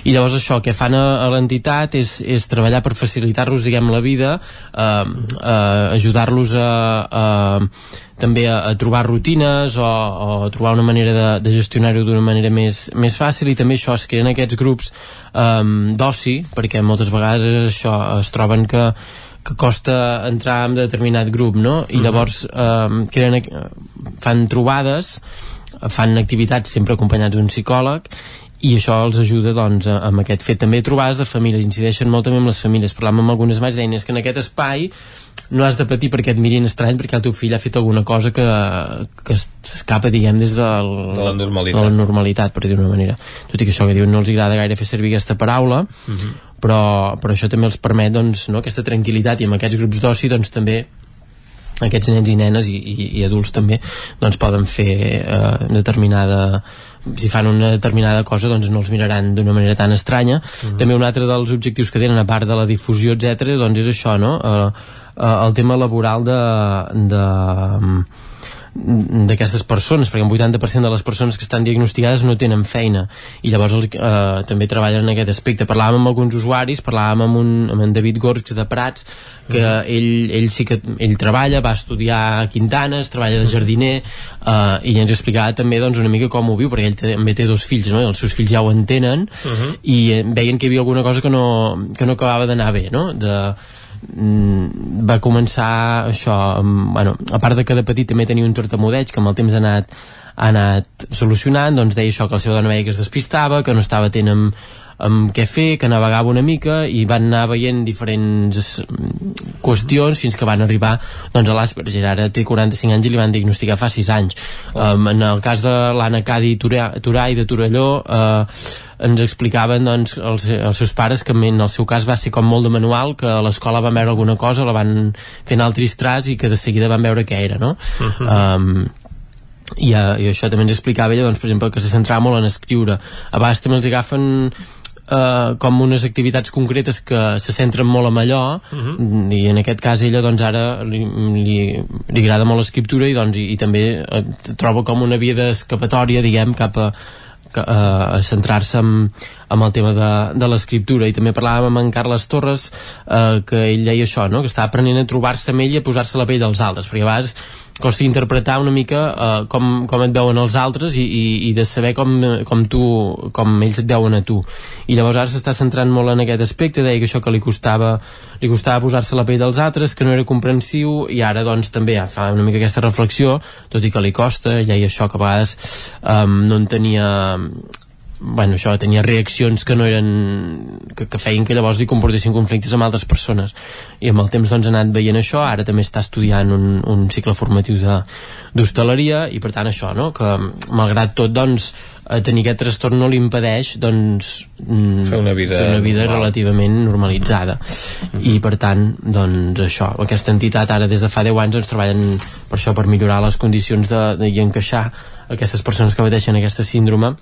Speaker 40: i llavors això que fan a, a l'entitat és, és treballar per facilitar-los diguem la vida eh, eh, ajudar-los a, a també a, a trobar rutines o, o trobar una manera de, de gestionar-ho d'una manera més, més fàcil. I també això es creen aquests grups um, d'oci perquè moltes vegades això es troben que que costa entrar en determinat grup, no? I llavors eh, creen, fan trobades, fan activitats sempre acompanyats d'un psicòleg i això els ajuda doncs, amb aquest fet. També trobades de famílies, incideixen molt també amb les famílies. Parlàvem amb algunes mares, deien que en aquest espai no has de patir perquè et mirin estrany perquè el teu fill ha fet alguna cosa que, que s'escapa, diguem, des del,
Speaker 1: de la normalitat,
Speaker 40: de la normalitat per dir-ho manera. Tot i que això que diuen no els agrada gaire fer servir aquesta paraula, uh -huh. però, però això també els permet doncs, no, aquesta tranquil·litat i amb aquests grups d'oci doncs, també aquests nens i nenes i, i, i adults també doncs poden fer eh, determinada si fan una determinada cosa doncs no els miraran d'una manera tan estranya uh -huh. també un altre dels objectius que tenen a part de la difusió etc doncs és això no? Eh, eh, el tema laboral de, de d'aquestes persones, perquè un 80% de les persones que estan diagnosticades no tenen feina i llavors eh, també treballen en aquest aspecte. Parlàvem amb alguns usuaris, parlàvem amb, un, amb en David Gorgs de Prats, que mm. ell, ell sí que ell treballa, va estudiar a Quintanes, treballa de jardiner eh, i ens explicava també doncs, una mica com ho viu, perquè ell també té dos fills, no? I els seus fills ja ho entenen uh -huh. i veien que hi havia alguna cosa que no, que no acabava d'anar bé, no? De, mm, va començar això, amb, bueno, a part de que de petit també tenia un tortamudeig que amb el temps ha anat, ha anat solucionant, doncs deia això que la seva dona veia que es despistava, que no estava atent amb, amb què fer, que navegava una mica i van anar veient diferents qüestions fins que van arribar doncs, a l'Asperger, ara té 45 anys i li van diagnosticar fa 6 anys. Um, en el cas de l'Anna Cadi Turai de Torelló eh, ens explicaven doncs, els, els seus pares que en el seu cas va ser com molt de manual que a l'escola van veure alguna cosa la van fent altres trats i que de seguida van veure què era no? Uh -huh. um, i, uh, i això també ens explicava ella doncs, per exemple que se centrava molt en escriure a vegades també els agafen eh, com unes activitats concretes que se centren molt en allò uh. -huh. i en aquest cas ella doncs ara li, li, li agrada molt l'escriptura i, doncs, i, i també eh, troba com una via d'escapatòria diguem cap a eh, centrar-se en, en el tema de, de l'escriptura i també parlàvem amb en Carles Torres eh, que ell deia això, no? que estava aprenent a trobar-se amb ell i a posar-se la pell dels altres perquè a vegades costa interpretar una mica uh, com, com et veuen els altres i, i, i de saber com, com tu com ells et veuen a tu. I llavors ara s'està centrant molt en aquest aspecte deia que això que li costava li costava posar-se la pell dels altres, que no era comprensiu i ara doncs també ja fa una mica aquesta reflexió, tot i que li costa ja i això que a vegades um, no en tenia bueno, això tenia reaccions que no eren que, que feien que llavors li comportessin conflictes amb altres persones. I amb el temps doncs ha anat veient això. Ara també està estudiant un, un cicle formatiu d'hostaleria i per tant això, no? que malgrat tot doncs tenir aquest trastorn no li impedeix doncs
Speaker 1: fer una vida,
Speaker 40: fer una vida
Speaker 1: normal.
Speaker 40: relativament normalitzada. I per tant doncs això, aquesta entitat ara des de fa 10 anys doncs treballen per això per millorar les condicions de, de, i encaixar aquestes persones que pateixen aquesta síndrome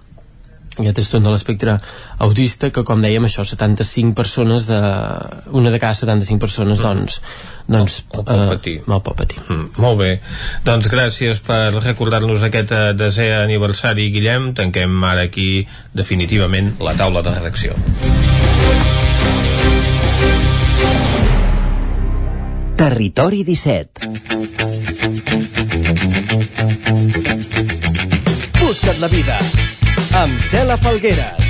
Speaker 40: aquest trastorn de l'espectre autista que com dèiem això, 75 persones de, una de cada 75 persones doncs, doncs
Speaker 1: el pot patir.
Speaker 40: Eh, el pot patir.
Speaker 1: Mm, molt bé, doncs gràcies per recordar-nos aquest eh, desè aniversari Guillem, tanquem ara aquí definitivament la taula de redacció.
Speaker 14: Territori 17
Speaker 16: Busca't la vida amb Cela Falgueres.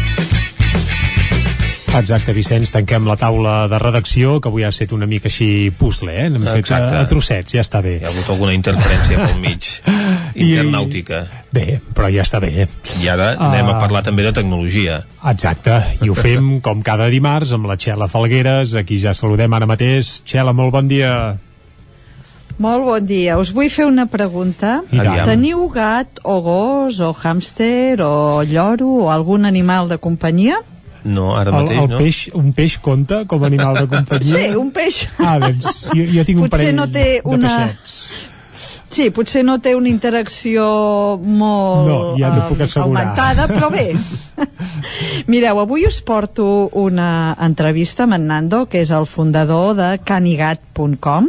Speaker 3: Exacte, Vicenç, tanquem la taula de redacció, que avui ha estat una mica així puzzle, eh? N'hem fet a, a trossets, ja està bé.
Speaker 1: Hi ha hagut alguna interferència pel mig <laughs> internàutica.
Speaker 3: Bé, però ja està bé.
Speaker 1: I ara anem a
Speaker 3: Ah.
Speaker 1: parlar també de tecnologia.
Speaker 3: Exacte, i ho fem com cada dimarts amb la Txela Falgueres, aquí ja saludem ara mateix. Txela, molt bon dia.
Speaker 41: Molt bon dia. Us vull fer una pregunta.
Speaker 3: Tant.
Speaker 41: Teniu gat o gos o hàmster o lloro o algun animal de companyia?
Speaker 1: No, ara
Speaker 3: El,
Speaker 1: mateix
Speaker 3: el
Speaker 1: no.
Speaker 3: peix, un peix compta com a animal de companyia?
Speaker 41: Sí, un peix.
Speaker 3: Ah, doncs jo, jo tinc un
Speaker 41: Potser
Speaker 3: parell
Speaker 41: no té
Speaker 3: de
Speaker 41: una-
Speaker 3: peixets.
Speaker 41: Sí, potser no té una interacció molt
Speaker 3: No, ja puc assegurar.
Speaker 41: augmentada, però bé. <laughs> Mireu, avui us porto una entrevista amb en Nando, que és el fundador de canigat.com,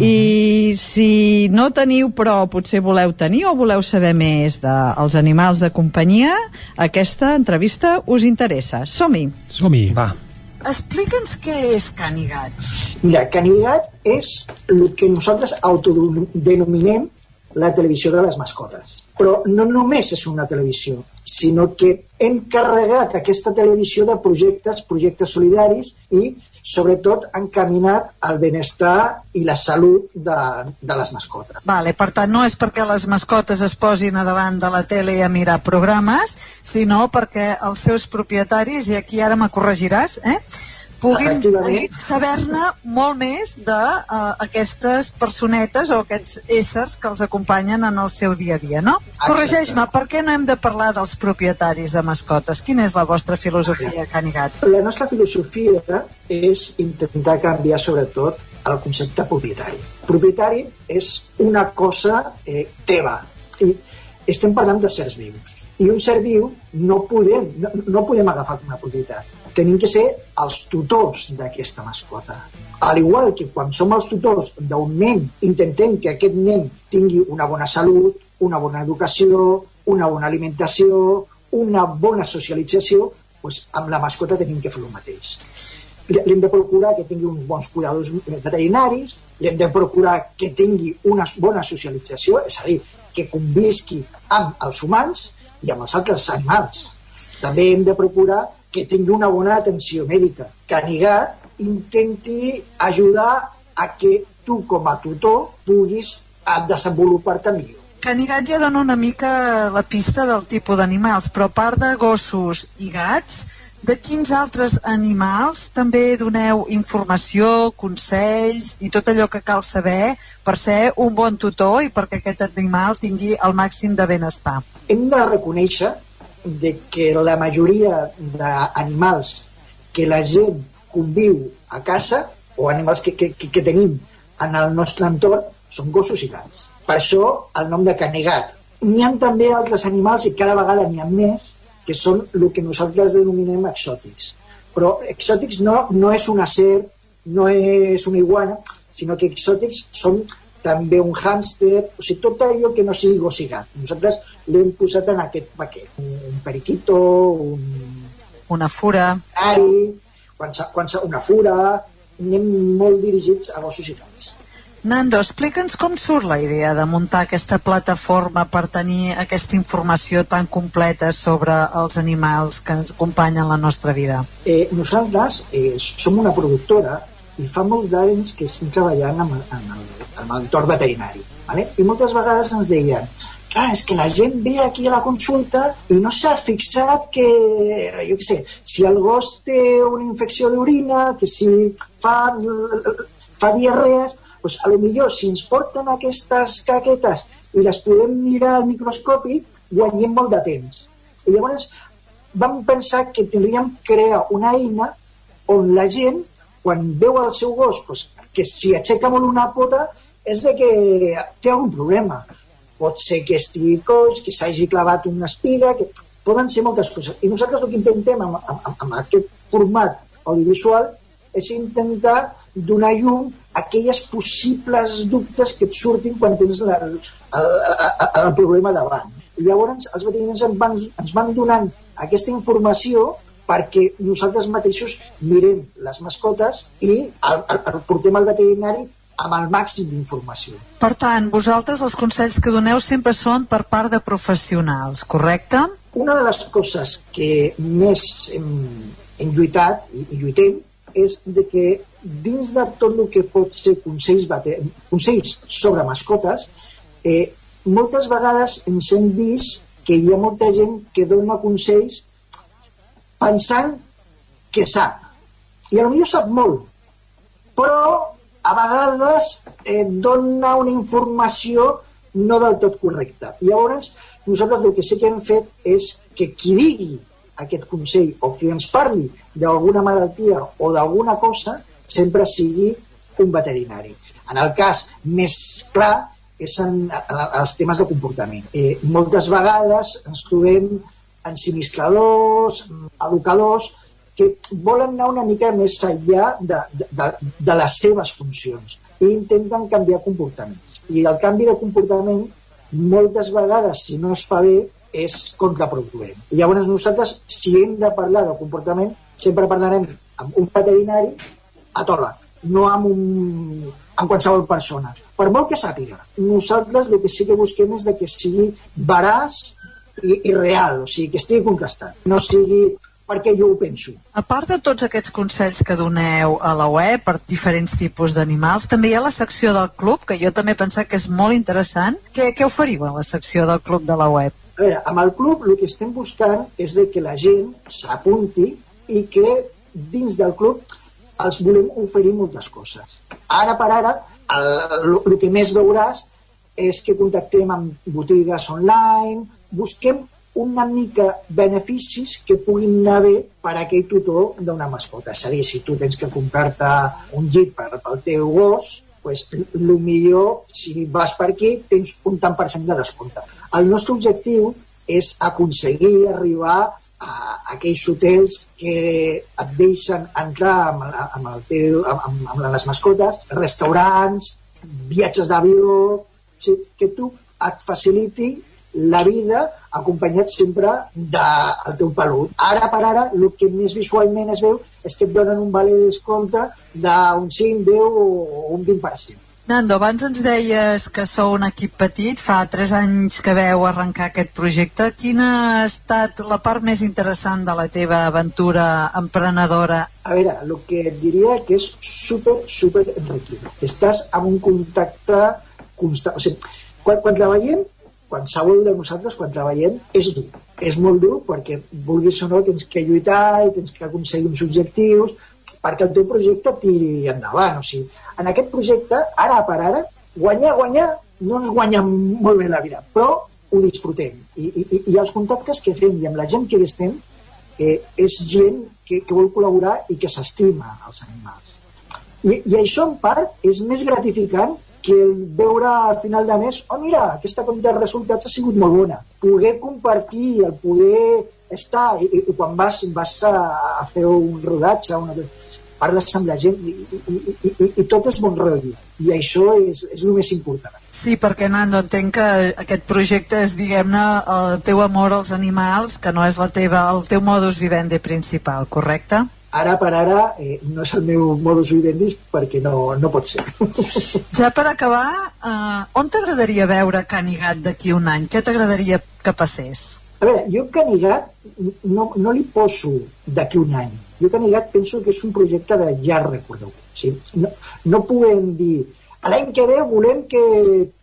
Speaker 41: I si no teniu, però potser voleu tenir o voleu saber més dels animals de companyia, aquesta entrevista us interessa. Som-hi!
Speaker 3: Som-hi!
Speaker 1: Va.
Speaker 42: Explica'ns què és Canigat.
Speaker 43: Mira, Canigat és el que nosaltres autodenominem la televisió de les mascotes. Però no només és una televisió, sinó que hem carregat aquesta televisió de projectes, projectes solidaris i sobretot encaminat al benestar i la salut de, de les mascotes.
Speaker 42: Vale, per tant, no és perquè les mascotes es posin a davant de la tele a mirar programes, sinó perquè els seus propietaris, i aquí ara me corregiràs, eh, puguin, puguin saber-ne molt més d'aquestes uh, personetes o aquests éssers que els acompanyen en el seu dia a dia, no? Corregeix-me, per què no hem de parlar dels propietaris de mascotes? Quina és la vostra filosofia, Canigat?
Speaker 43: La nostra filosofia és intentar canviar sobretot el concepte propietari. Propietari és una cosa eh, teva i estem parlant de sers vius i un ser viu no podem, no, no podem agafar com una propietat tenim que ser els tutors d'aquesta mascota. Al igual que quan som els tutors d'un nen, intentem que aquest nen tingui una bona salut, una bona educació, una bona alimentació, una bona socialització, doncs amb la mascota tenim que fer el mateix. L'hem de procurar que tingui uns bons cuidadors veterinaris, l'hem de procurar que tingui una bona socialització, és a dir, que convisqui amb els humans i amb els altres animals. També hem de procurar que tingui una bona atenció mèdica. Canigat intenti ajudar a que tu com a tutor puguis desenvolupar-te millor.
Speaker 42: Canigat ja dona una mica la pista del tipus d'animals, però a part de gossos i gats, de quins altres animals també doneu informació, consells i tot allò que cal saber per ser un bon tutor i perquè aquest animal tingui el màxim de benestar?
Speaker 43: Hem de reconèixer de que la majoria d'animals que la gent conviu a casa o animals que, que, que tenim en el nostre entorn són gossos i gats. Per això el nom de canegat. N'hi ha també altres animals i cada vegada n'hi ha més que són el que nosaltres denominem exòtics. Però exòtics no, no és una serp, no és una iguana, sinó que exòtics són també un hàmster, o sigui, tot allò que no sigui gos i gat. Nosaltres l'hem posat en aquest paquet. Un periquito, un...
Speaker 42: Una fura.
Speaker 43: Ari, quan, quan, una fura, anem molt dirigits a gossos i gats.
Speaker 42: Nando, explica'ns com surt la idea de muntar aquesta plataforma per tenir aquesta informació tan completa sobre els animals que ens acompanyen la nostra vida.
Speaker 43: Eh, nosaltres eh, som una productora i fa molts d'anys que estem treballant amb, amb, el, amb l'entorn veterinari. Vale? I moltes vegades ens deien clar, és que la gent ve aquí a la consulta i no s'ha fixat que, jo què sé, si el gos té una infecció d'orina, que si fa, fa diarrees, doncs a lo millor si ens porten aquestes caquetes i les podem mirar al microscopi, guanyem molt de temps. I llavors vam pensar que tindríem que crear una eina on la gent quan veu el seu gos pues, que si aixeca molt una pota és de que té algun problema. Pot ser que estigui cos, que s'hagi clavat una espiga, que poden ser moltes coses. I nosaltres el que intentem amb, amb, amb aquest format audiovisual és intentar donar llum a aquelles possibles dubtes que et surtin quan tens la, el, el, el problema davant. I llavors els veterinaris ens van, ens van donant aquesta informació perquè nosaltres mateixos mirem les mascotes i el, el, el portem al veterinari amb el màxim d'informació.
Speaker 42: Per tant, vosaltres els consells que doneu sempre són per part de professionals, correcte?
Speaker 43: Una de les coses que més hem, hem lluitat i, i lluitem és de que dins de tot el que pot ser consells, consells sobre mascotes, eh, moltes vegades ens hem vist que hi ha molta gent que dona consells pensant que sap. I potser sap molt, però a vegades eh, dona una informació no del tot correcta. Llavors, nosaltres el que sí que hem fet és que qui digui aquest consell o qui ens parli d'alguna malaltia o d'alguna cosa sempre sigui un veterinari. En el cas més clar és en, en els temes de comportament. Eh, moltes vegades ens trobem ensinistradors, educadors, que volen anar una mica més enllà de, de, de les seves funcions. i intenten canviar comportaments. I el canvi de comportament, moltes vegades, si no es fa bé, és contraproduent. I llavors nosaltres, si hem de parlar del comportament, sempre parlarem amb un veterinari atòleg, no amb, un, amb qualsevol persona. Per molt que sàpiga, nosaltres el que sí que busquem és de que sigui veraç i, i real, o sigui, que estigui contrastat, no sigui perquè jo ho penso.
Speaker 42: A part de tots aquests consells que doneu a la web per diferents tipus d'animals, també hi ha la secció del club, que jo també he pensat que és molt interessant. Què, què oferiu a la secció del club de la web?
Speaker 43: A veure, amb el club el que estem buscant és de que la gent s'apunti i que dins del club els volem oferir moltes coses. Ara per ara, el, el, el que més veuràs és que contactem amb botigues online, busquem una mica beneficis que puguin anar bé per a aquell tutor d'una mascota. És a dir, si tu tens que comprar-te un llit per, pel teu gos, pues, el millor, si vas per aquí, tens un tant per cent de descompte. El nostre objectiu és aconseguir arribar a aquells hotels que et deixen entrar amb, amb, el teu, amb, amb les mascotes, restaurants, viatges d'avió, o sigui, que tu et faciliti la vida acompanyat sempre del teu pelut. Ara per ara, el que més visualment es veu és que et donen un vale de descompte d'un 5, 10 o un 20%.
Speaker 42: Nando, abans ens deies que sou un equip petit, fa 3 anys que veu arrencar aquest projecte. Quina ha estat la part més interessant de la teva aventura emprenedora?
Speaker 43: A veure, el que et diria que és super, super enriquidor. Estàs amb un contacte constant. O sigui, quan, quan treballem, qualsevol de nosaltres quan treballem és dur. És molt dur perquè, vulguis o no, tens que lluitar i tens que aconseguir uns objectius perquè el teu projecte tiri endavant. O sigui, en aquest projecte, ara per ara, guanyar, guanyar, no ens guanya molt bé la vida, però ho disfrutem. I, i, i els contactes que fem i amb la gent que estem eh, és gent que, que vol col·laborar i que s'estima els animals. I, I això, en part, és més gratificant que veure al final de mes, oh mira, aquesta compte de resultats ha sigut molt bona. Poder compartir, el poder estar, i, i quan vas, vas a, a fer un rodatge, una, parles amb la gent i, i, i, i, i tot és bon rotllo. I això és, és el més important.
Speaker 42: Sí, perquè Nando, entenc que aquest projecte és, diguem-ne, el teu amor als animals, que no és la teva, el teu modus vivendi principal, correcte?
Speaker 43: Ara per ara eh, no és el meu modus vivendi perquè no, no pot ser. <laughs>
Speaker 42: Ja per acabar, eh, on t'agradaria veure Canigat d'aquí un any? Què t'agradaria que passés?
Speaker 43: A veure, jo Canigat no, no li poso d'aquí un any. Jo Canigat penso que és un projecte de llarg recorregut. Sí? No, no podem dir l'any que ve volem que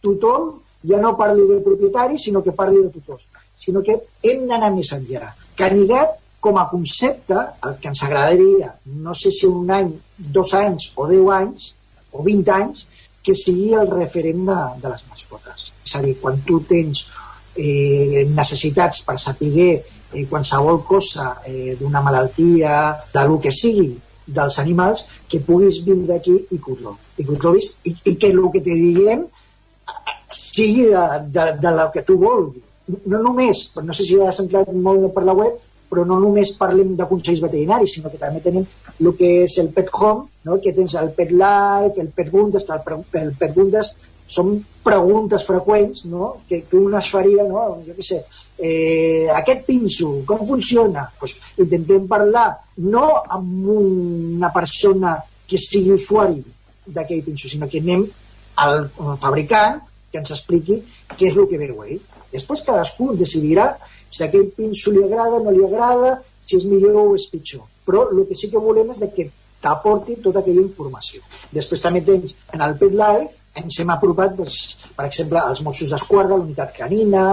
Speaker 43: tothom ja no parli de propietari, sinó que parli de tutors. Sinó que hem d'anar més enllà. Canigat com a concepte, el que ens agradaria, no sé si un any, dos anys o deu anys, o vint anys, que sigui el referent de, de les mascotes. És a dir, quan tu tens eh, necessitats per saber eh, qualsevol cosa eh, d'una malaltia, de lo que sigui, dels animals, que puguis vindre aquí i que ho, i que trobis i, i que el que te diguem sigui de, de, de lo que tu vulguis. No només, però no sé si has entrat molt per la web, però no només parlem de consells veterinaris, sinó que també tenim el que és el Pet Home, no? que tens el Pet Life, el Pet Bundes, el, el Pet Bundes són preguntes freqüents no? que, que un es faria, no? jo què sé, eh, aquest pinso, com funciona? Pues intentem parlar no amb una persona que sigui usuari d'aquell pinso, sinó que anem al fabricant que ens expliqui què és el que veu ell. Després cadascú decidirà si aquell pinso li agrada, no li agrada, si és millor o és pitjor. Però el que sí que volem és que t'aporti tota aquella informació. Després també tens en el Pet Life, ens hem apropat, doncs, per exemple, als Mossos d'Esquadra, la unitat canina,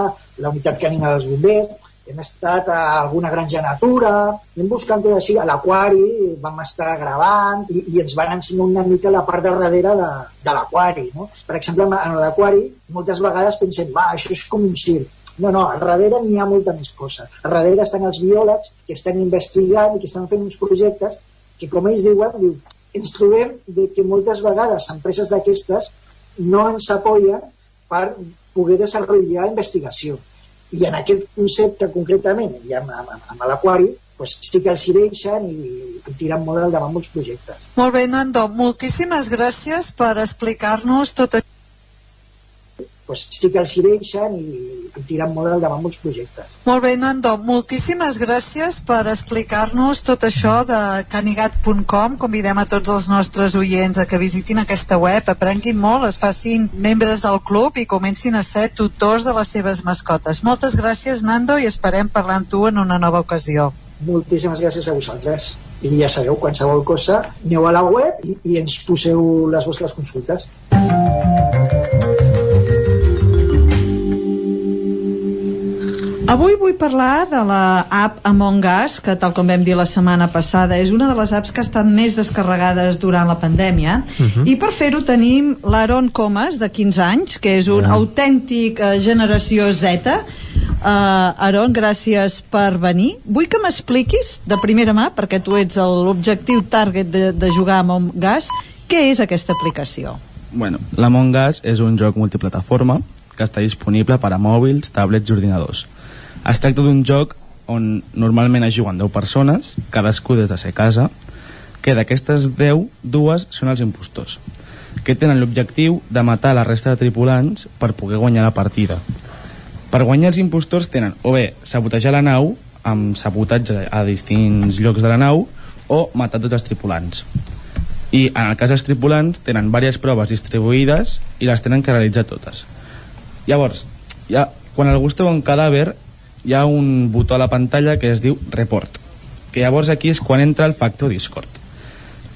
Speaker 43: la unitat canina dels bombers, hem estat a alguna granja natura, hem buscat tot així, a l'aquari, vam estar gravant i, i ens van ensenyar una mica la part de darrere de, de l'aquari. No? Per exemple, en l'aquari, moltes vegades pensem, va, això és com un circ no, no, al darrere n'hi ha molta més cosa. Al darrere estan els biòlegs que estan investigant i que estan fent uns projectes que, com ells diuen, diu, ens trobem de que moltes vegades empreses d'aquestes no ens apoyen per poder desenvolupar investigació. I en aquest concepte concretament, i amb, amb, amb l'aquari, pues, sí que els hi deixen i, i tiren molt davant molts projectes.
Speaker 42: Molt bé, Nando, moltíssimes gràcies per explicar-nos tot això
Speaker 43: pues, sí que els hi deixen i, i tiren molt al davant molts projectes.
Speaker 42: Molt bé, Nando, moltíssimes gràcies per explicar-nos tot això de canigat.com. Convidem a tots els nostres oients a que visitin aquesta web, aprenguin molt, es facin membres del club i comencin a ser tutors de les seves mascotes. Moltes gràcies, Nando, i esperem parlar amb tu en una nova ocasió.
Speaker 43: Moltíssimes gràcies a vosaltres. I ja sabeu, qualsevol cosa, aneu a la web i, i ens poseu les vostres consultes.
Speaker 41: Avui vull parlar de la app Among Us, que tal com vam dir la setmana passada, és una de les apps que estan més descarregades durant la pandèmia. Uh -huh. I per fer-ho tenim l'Aaron Comas, de 15 anys, que és un uh -huh. autèntic uh, generació Z. Uh, Aaron, gràcies per venir. Vull que m'expliquis, de primera mà, perquè tu ets l'objectiu target de, de jugar a Among Us, què és aquesta aplicació?
Speaker 44: Bueno, l'Among Us és un joc multiplataforma que està disponible per a mòbils, tablets i ordinadors es tracta d'un joc on normalment es juguen 10 persones, cadascú des de ser casa, que d'aquestes 10, dues són els impostors, que tenen l'objectiu de matar la resta de tripulants per poder guanyar la partida. Per guanyar els impostors tenen o bé sabotejar la nau amb sabotatge a distints llocs de la nau o matar tots els tripulants. I en el cas dels tripulants tenen diverses proves distribuïdes i les tenen que realitzar totes. Llavors, ja, quan algú està un cadàver hi ha un botó a la pantalla que es diu Report, que llavors aquí és quan entra el factor Discord,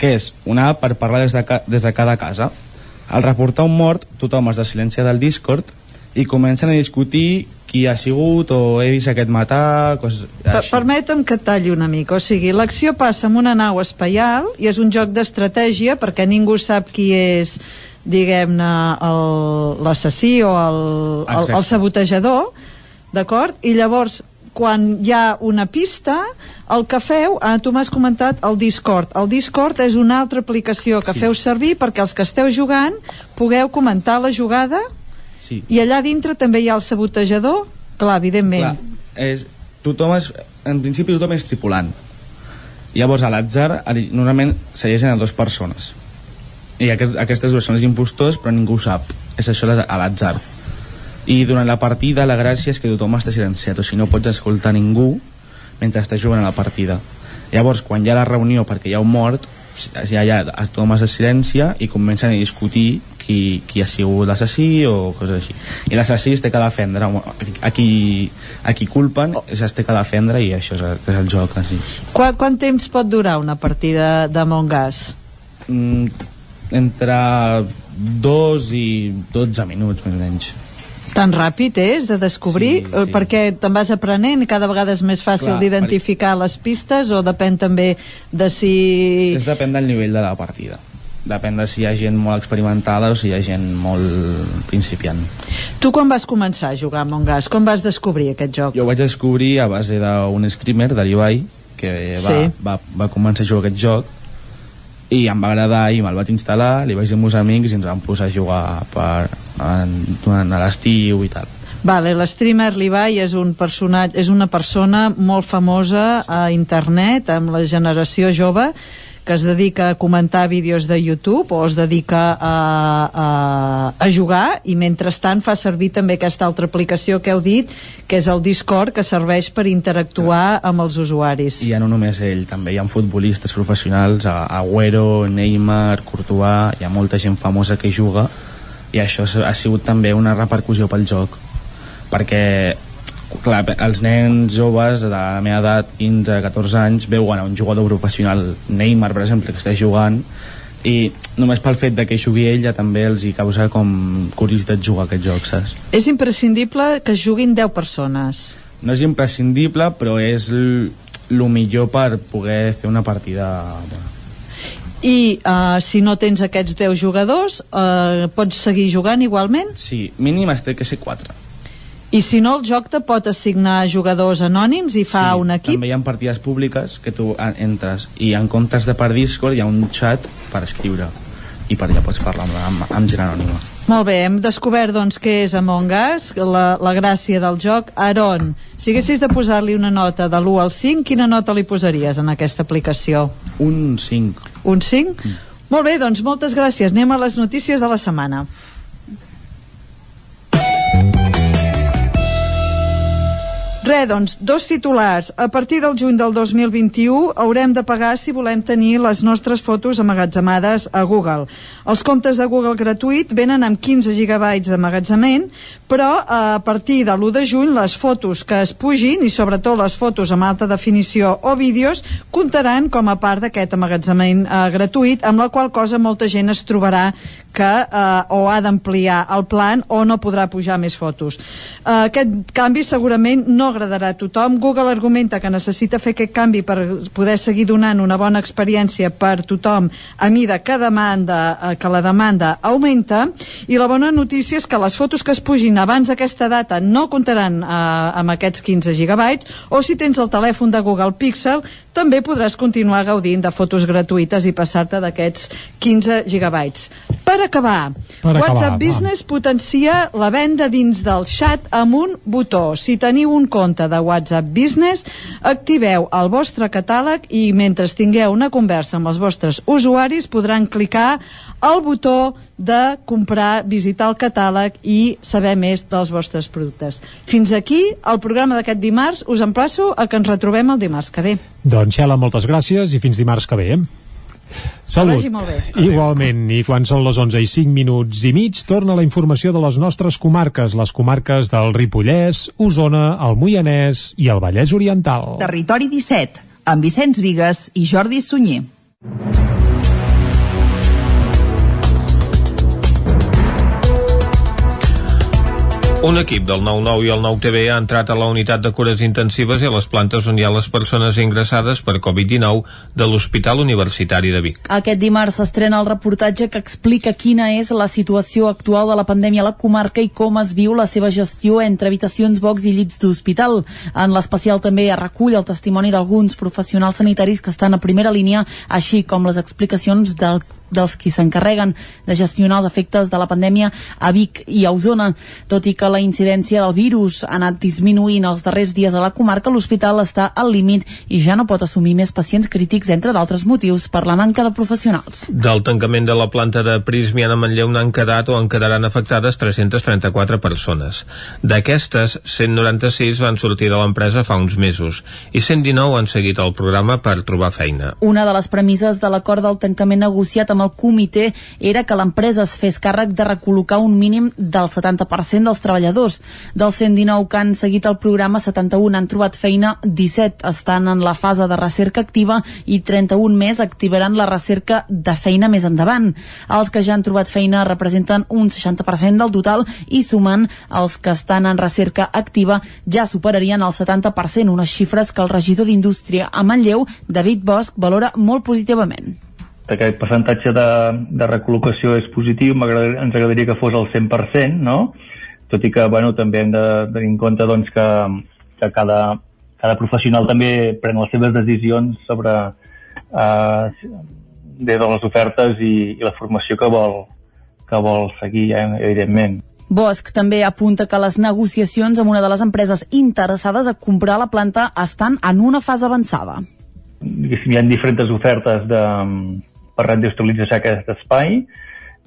Speaker 44: que és una app per parlar des de, des de cada casa. Al reportar un mort, tothom es silencia del Discord i comencen a discutir qui ha sigut o he vist aquest matar, coses
Speaker 41: així. Permetem que talli una mica, o sigui, l'acció passa en una nau espaial i és un joc d'estratègia perquè ningú sap qui és diguem-ne l'assassí o el, el, el sabotejador d'acord? I llavors, quan hi ha una pista, el que feu, ah, tu m'has comentat el Discord. El Discord és una altra aplicació que sí. feu servir perquè els que esteu jugant pugueu comentar la jugada
Speaker 44: sí.
Speaker 41: i allà dintre també hi ha el sabotejador, clar, evidentment.
Speaker 44: Clar, és, tothom és, en principi tothom és tripulant. Llavors, a l'atzar, normalment segueixen a dues persones. I aquest, aquestes dues són els impostors, però ningú ho sap. És això a l'atzar i durant la partida la gràcia és que tothom està silenciat o si no pots escoltar ningú mentre estàs jugant a la partida. Llavors quan hi ha la reunió perquè hi ha un mort ja, ja tothom es silencia i comencen a discutir qui, qui ha sigut l'assassí o coses així. I l'assassí es té que defendre. A qui, a qui culpen es té que defendre i això és, és el joc així.
Speaker 41: Quant, quant temps pot durar una partida d'Among Us?
Speaker 44: Mm, entre 2 i 12 minuts més o menys
Speaker 41: tan ràpid és de descobrir sí, sí. perquè te'n vas aprenent i cada vegada és més fàcil d'identificar perquè... les pistes o depèn també de si...
Speaker 44: És depèn del nivell de la partida depèn de si hi ha gent molt experimentada o si hi ha gent molt principiant
Speaker 41: Tu quan vas començar a jugar a Among Us? Com vas descobrir aquest joc?
Speaker 44: Jo ho vaig descobrir a base d'un streamer, de l'Ibai que va, sí. va, va començar a jugar aquest joc i em va agradar i me'l vaig instal·lar, li vaig dir meus amics i ens vam posar a jugar per, en, durant l'estiu i tal.
Speaker 41: Vale, l'streamer Levi és un personatge, és una persona molt famosa a internet amb la generació jove que es dedica a comentar vídeos de YouTube o es dedica a, a, a jugar i mentrestant fa servir també aquesta altra aplicació que heu dit que és el Discord que serveix per interactuar amb els usuaris.
Speaker 44: I ja no només ell, també hi ha futbolistes professionals Agüero, Neymar, Courtois hi ha molta gent famosa que juga i això ha sigut també una repercussió pel joc perquè clar, els nens joves de la meva edat, 15-14 anys, veuen a un jugador professional, Neymar, per exemple, que està jugant, i només pel fet de que jugui ell ja també els hi causa com curiositat jugar aquest joc, saps?
Speaker 41: És imprescindible que juguin 10 persones.
Speaker 44: No és imprescindible, però és el millor per poder fer una partida.
Speaker 41: I uh, si no tens aquests 10 jugadors, uh, pots seguir jugant igualment?
Speaker 44: Sí, mínim es té que ser 4
Speaker 41: i si no, el joc te pot assignar jugadors anònims i fa
Speaker 44: sí,
Speaker 41: un equip?
Speaker 44: també hi ha partides públiques que tu entres i en comptes de per Discord hi ha un chat per escriure i per allà pots parlar amb, amb, amb gent anònima.
Speaker 41: Molt bé, hem descobert doncs què és Among Us, la, la gràcia del joc. Aaron, si haguessis de posar-li una nota de l'1 al 5, quina nota li posaries en aquesta aplicació?
Speaker 44: Un 5.
Speaker 41: Un 5? Mm. Molt bé, doncs moltes gràcies. Anem a les notícies de la setmana. Re, doncs, dos titulars. A partir del juny del 2021 haurem de pagar si volem tenir les nostres fotos amagatzemades a Google. Els comptes de Google gratuït venen amb 15 gigabytes d'amagatzement, però a partir de l'1 de juny les fotos que es pugin, i sobretot les fotos amb alta definició o vídeos, comptaran com a part d'aquest amagatzement eh, gratuït, amb la qual cosa molta gent es trobarà que eh, o ha d'ampliar el plan o no podrà pujar més fotos. Eh, aquest canvi segurament no agradarà a tothom. Google argumenta que necessita fer aquest canvi per poder seguir donant una bona experiència per tothom a mida que, demanda, eh, que la demanda augmenta i la bona notícia és que les fotos que es pugin abans d'aquesta data no comptaran eh, amb aquests 15 gigabytes o si tens el telèfon de Google Pixel també podràs continuar gaudint de fotos gratuïtes i passar-te d'aquests 15 gigabytes. Per acabar,
Speaker 3: per acabar
Speaker 41: WhatsApp
Speaker 3: va.
Speaker 41: Business potencia la venda dins del xat amb un botó. Si teniu un compte de WhatsApp Business, activeu el vostre catàleg i mentre tingueu una conversa amb els vostres usuaris podran clicar al botó de comprar, visitar el catàleg i saber més dels vostres productes. Fins aquí el programa d'aquest dimarts. Us emplaço a que ens retrobem el dimarts que ve.
Speaker 3: Doncs, Xela, moltes gràcies i fins dimarts que ve. Salut.
Speaker 41: vagi molt bé.
Speaker 3: Igualment, i quan són les 11 i 5 minuts i mig, torna la informació de les nostres comarques, les comarques del Ripollès, Osona, el Moianès i el Vallès Oriental.
Speaker 22: Territori 17, amb Vicenç Vigues i Jordi Sunyer.
Speaker 1: Un equip del 9-9 i el 9-TV ha entrat a la unitat de cures intensives i a les plantes on hi ha les persones ingressades per Covid-19 de l'Hospital Universitari de Vic.
Speaker 6: Aquest dimarts s'estrena el reportatge que explica quina és la situació actual de la pandèmia a la comarca i com es viu la seva gestió entre habitacions, box i llits d'hospital. En l'especial també es recull el testimoni d'alguns professionals sanitaris que estan a primera línia, així com les explicacions del dels qui s'encarreguen de gestionar els efectes de la pandèmia a Vic i a Osona. Tot i que la incidència del virus ha anat disminuint els darrers dies a la comarca, l'hospital està al límit i ja no pot assumir més pacients crítics, entre d'altres motius, per la manca de professionals.
Speaker 1: Del tancament de la planta de Prismian a Manlleu n'han quedat o en quedaran afectades 334 persones. D'aquestes, 196 van sortir de l'empresa fa uns mesos i 119 han seguit el programa per trobar feina.
Speaker 6: Una de les premisses de l'acord del tancament negociat amb el comitè era que l'empresa es fes càrrec de recol·locar un mínim del 70% dels treballadors. Dels 119 que han seguit el programa, 71 han trobat feina, 17 estan en la fase de recerca activa i 31 més activaran la recerca de feina més endavant. Els que ja han trobat feina representen un 60% del total i sumant els que estan en recerca activa ja superarien el 70%, unes xifres que el regidor d'Indústria a Manlleu, David Bosch, valora molt positivament
Speaker 45: aquest percentatge de, de recol·locació és positiu, ens agradaria que fos el 100%, no? tot i que bueno, també hem de tenir en compte doncs, que, que cada, cada professional també pren les seves decisions sobre eh, des de les ofertes i, i la formació que vol, que vol seguir, eh, evidentment.
Speaker 6: Bosch també apunta que les negociacions amb una de les empreses interessades a comprar la planta estan en una fase avançada.
Speaker 45: Hi ha diferents ofertes de, per reindustrialitzar aquest espai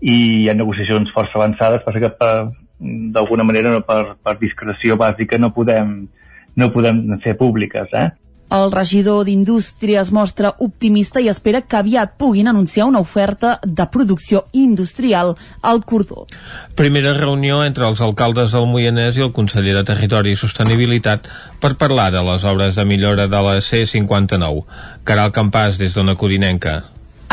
Speaker 45: i hi ha negociacions força avançades, passa que d'alguna manera per, per discreció bàsica no podem, no podem fer públiques. Eh?
Speaker 6: El regidor d'Indústria es mostra optimista i espera que aviat puguin anunciar una oferta de producció industrial al Cordó.
Speaker 1: Primera reunió entre els alcaldes del Moianès i el conseller de Territori i Sostenibilitat per parlar de les obres de millora de la C-59. Caral Campàs, des d'Ona Codinenca.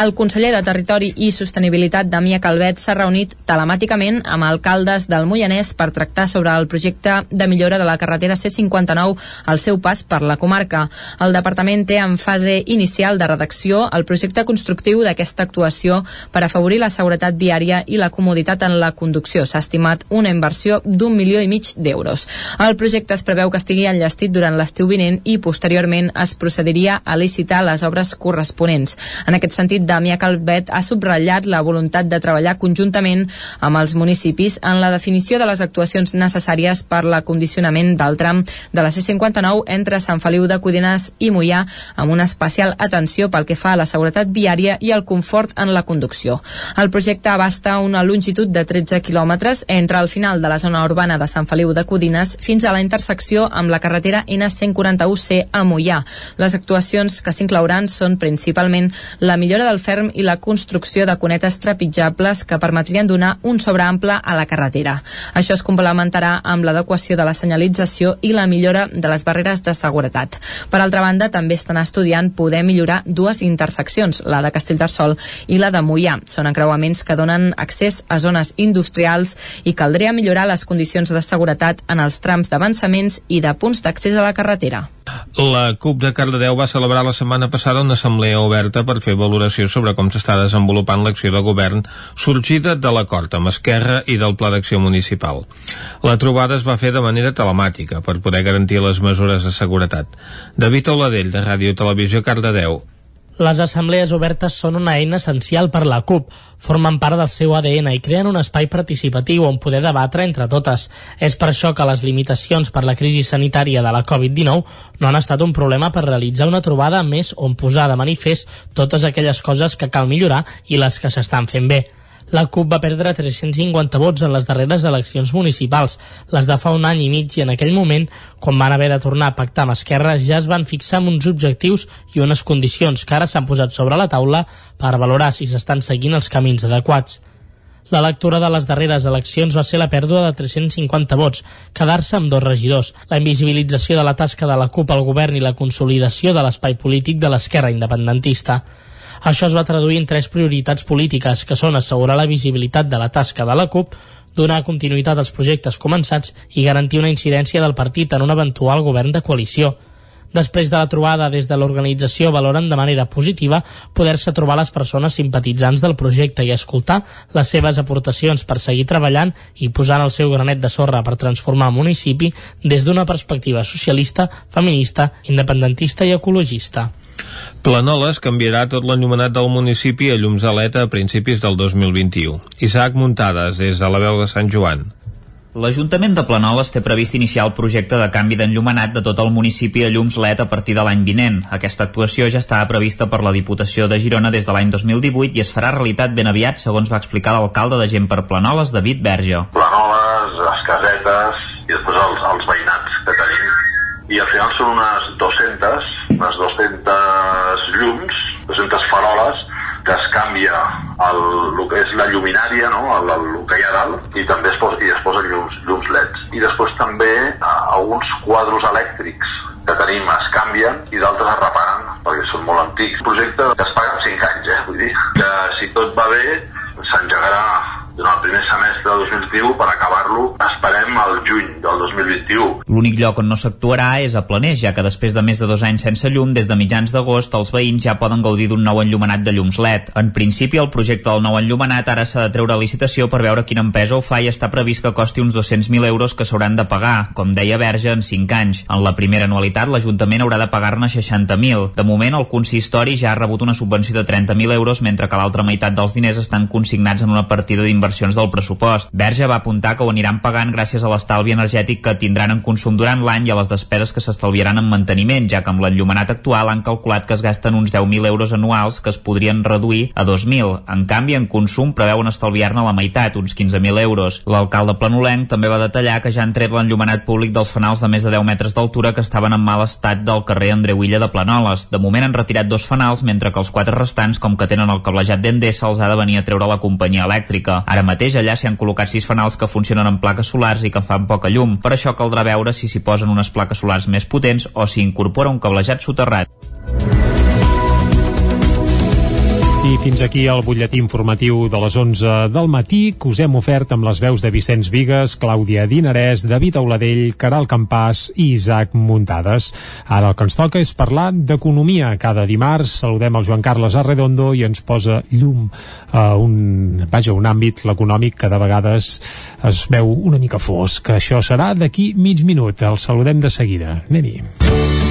Speaker 8: El conseller de Territori i Sostenibilitat, Damià Calvet, s'ha reunit telemàticament amb alcaldes del Moianès per tractar sobre el projecte de millora de la carretera C59 al seu pas per la comarca. El departament té en fase inicial de redacció el projecte constructiu d'aquesta actuació per afavorir la seguretat viària i la comoditat en la conducció. S'ha estimat una inversió d'un milió i mig d'euros. El projecte es preveu que estigui enllestit durant l'estiu vinent i posteriorment es procediria a licitar les obres corresponents. En aquest sentit, Damià Calvet ha subratllat la voluntat de treballar conjuntament amb els municipis en la definició de les actuacions necessàries per l'acondicionament del tram de la C-59 entre Sant Feliu de Codines i Mollà amb una especial atenció pel que fa a la seguretat viària i el confort en la conducció. El projecte abasta una longitud de 13 quilòmetres entre el final de la zona urbana de Sant Feliu de Codines fins a la intersecció amb la carretera N141C a Mollà. Les actuacions que s'inclouran són principalment la millora del ferm i la construcció de cunetes trepitjables que permetrien donar un sobreample a la carretera. Això es complementarà amb l'adequació de la senyalització i la millora de les barreres de seguretat. Per altra banda, també estan estudiant poder millorar dues interseccions, la de Castellterçol i la de Mollà. Són encreuaments que donen accés a zones industrials i caldria millorar les condicions de seguretat en els trams d'avançaments i de punts d'accés a la carretera.
Speaker 1: La CUP de Cardedeu va celebrar la setmana passada una assemblea oberta per fer valoració sobre com s'està desenvolupant l'acció de govern sorgida de l'acord amb Esquerra i del Pla d'Acció Municipal. La trobada es va fer de manera telemàtica per poder garantir les mesures de seguretat. David Oladell, de Ràdio Televisió Cardedeu,
Speaker 10: les assemblees obertes són una eina essencial per la CUP, formen part del seu ADN i creen un espai participatiu on poder debatre entre totes. És per això que les limitacions per la crisi sanitària de la Covid-19 no han estat un problema per realitzar una trobada més on posar de manifest totes aquelles coses que cal millorar i les que s'estan fent bé. La CUP va perdre 350 vots en les darreres eleccions municipals, les de fa un any i mig i en aquell moment, quan van haver de tornar a pactar amb Esquerra, ja es van fixar amb uns objectius i unes condicions que ara s'han posat sobre la taula per valorar si s'estan seguint els camins adequats. La lectura de les darreres eleccions va ser la pèrdua de 350 vots, quedar-se amb dos regidors, la invisibilització de la tasca de la CUP al govern i la consolidació de l'espai polític de l'esquerra independentista. Això es va traduir en tres prioritats polítiques, que són assegurar la visibilitat de la tasca de la CUP, donar continuïtat als projectes començats i garantir una incidència del partit en un eventual govern de coalició. Després de la trobada des de l'organització valoren de manera positiva poder-se trobar les persones simpatitzants del projecte i escoltar les seves aportacions per seguir treballant i posant el seu granet de sorra per transformar el municipi des d'una perspectiva socialista, feminista, independentista i ecologista.
Speaker 1: Planoles canviarà tot l'enllumenat del municipi a llums de LED a principis del 2021. Isaac Muntades, des de la veu de Sant Joan.
Speaker 5: L'Ajuntament de Planoles té previst iniciar el projecte de canvi d'enllumenat de tot el municipi a llums LED a partir de l'any vinent. Aquesta actuació ja estava prevista per la Diputació de Girona des de l'any 2018 i es farà realitat ben aviat, segons va explicar l'alcalde de Gent per Planoles, David Verge.
Speaker 46: Planoles, les casetes i després els, els veïnats que tenim. I al final són unes 200, unes 200 llums, 200 faroles que es canvia el, el que és la lluminària, no? el, el, el que hi ha dalt, i també es posa, i es posen llums, llums LEDs. I després també eh, alguns quadros elèctrics que tenim es canvien i d'altres es reparen perquè són molt antics. Un projecte que es paga en 5 anys, eh? vull dir que si tot va bé s'engegarà durant el primer semestre del 2021 per acabar-lo, esperem al juny del 2021.
Speaker 5: L'únic lloc on no s'actuarà és a Planers, ja que després de més de dos anys sense llum, des de mitjans d'agost, els veïns ja poden gaudir d'un nou enllumenat de llums LED. En principi, el projecte del nou enllumenat ara s'ha de treure a licitació per veure quina empresa ho fa i està previst que costi uns 200.000 euros que s'hauran de pagar, com deia Verge, en 5 anys. En la primera anualitat, l'Ajuntament haurà de pagar-ne 60.000. De moment, el consistori ja ha rebut una subvenció de 30.000 euros, mentre que l'altra meitat dels diners estan consignats en una partida d'inversions del pressupost. Verge va apuntar que ho aniran pagant gràcies a l'estalvi energètic que tindran en consum durant l'any i a les despeses que s'estalviaran en manteniment, ja que amb l'enllumenat actual han calculat que es gasten uns 10.000 euros anuals que es podrien reduir a 2.000. En canvi, en consum preveuen estalviar-ne la meitat, uns 15.000 euros. L'alcalde planolenc també va detallar que ja han tret l'enllumenat públic dels fanals de més de 10 metres d'altura que estaven en mal estat del carrer Andreu Illa de Planoles. De moment han retirat dos fanals, mentre que els quatre restants, com que tenen el cablejat d'Endesa, els ha de venir a treure la companyia elèctrica. Ara mateix allà s'hi han col·locat sis fanals que funcionen amb plaques solars i que fan poca llum. Per això caldrà veure si s'hi posen unes plaques solars més potents o si incorpora un cablejat soterrat.
Speaker 3: I fins aquí el butlletí informatiu de les 11 del matí que us hem ofert amb les veus de Vicenç Vigues, Clàudia Dinarès, David Auladell, Caral Campàs i Isaac Muntades. Ara el que ens toca és parlar d'economia. Cada dimarts saludem el Joan Carles Arredondo i ens posa llum a un, vaja, un àmbit, l'econòmic, que de vegades es veu una mica fosc. Això serà d'aquí mig minut. El saludem de seguida. Anem-hi.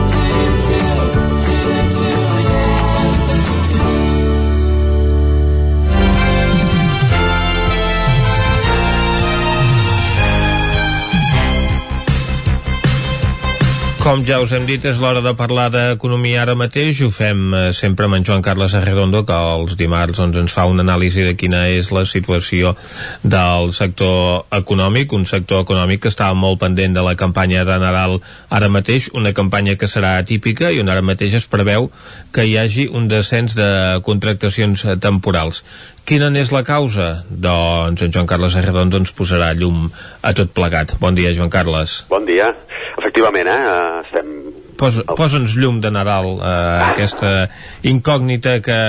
Speaker 1: Com ja us hem dit, és l'hora de parlar d'economia ara mateix. Ho fem eh, sempre amb en Joan Carles Arredondo, que els dimarts doncs, ens fa una anàlisi de quina és la situació del sector econòmic, un sector econòmic que està molt pendent de la campanya de Nadal ara mateix, una campanya que serà atípica i on ara mateix es preveu que hi hagi un descens de contractacions temporals. Quina n'és la causa? Doncs en Joan Carles Arredondo ens posarà llum a tot plegat. Bon dia, Joan Carles.
Speaker 47: Bon dia. Efectivament, eh, estem...
Speaker 1: Pos, Posa'ns llum de Nadal, eh, aquesta incògnita que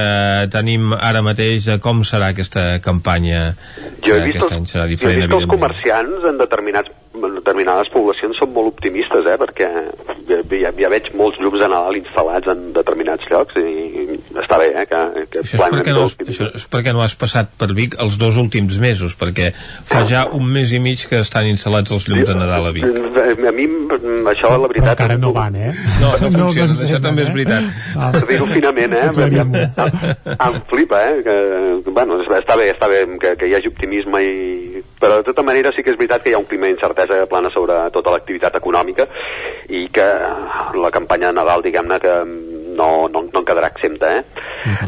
Speaker 1: tenim ara mateix de com serà aquesta campanya.
Speaker 47: Jo he
Speaker 1: que
Speaker 47: vist,
Speaker 1: aquest
Speaker 47: els,
Speaker 1: any serà
Speaker 47: jo he
Speaker 1: diferent,
Speaker 47: vist que els comerciants en determinats en determinades poblacions són molt optimistes, eh, perquè ja, ja veig molts llums de Nadal instal·lats en determinats llocs i està bé, eh, que, que
Speaker 1: Això és, perquè no, has- això és perquè no has passat per Vic els dos últims mesos, perquè fa ja un mes i mig que estan instal·lats els llums de Nadal a Vic.
Speaker 47: A mi això, la veritat...
Speaker 3: Encara no van, eh?
Speaker 1: No, no <laughs>
Speaker 3: No
Speaker 1: funciona, això també és
Speaker 3: eh?
Speaker 1: veritat.
Speaker 47: Per dir-ho finament, eh? <laughs> Em, em, em flipa, eh? Que, bueno, està bé, està bé que, que hi hagi optimisme i... Però de tota manera sí que és veritat que hi ha un clima d'incertesa que plana sobre tota l'activitat econòmica i que la campanya de Nadal, diguem-ne, que no, no, no en quedarà exempta, eh?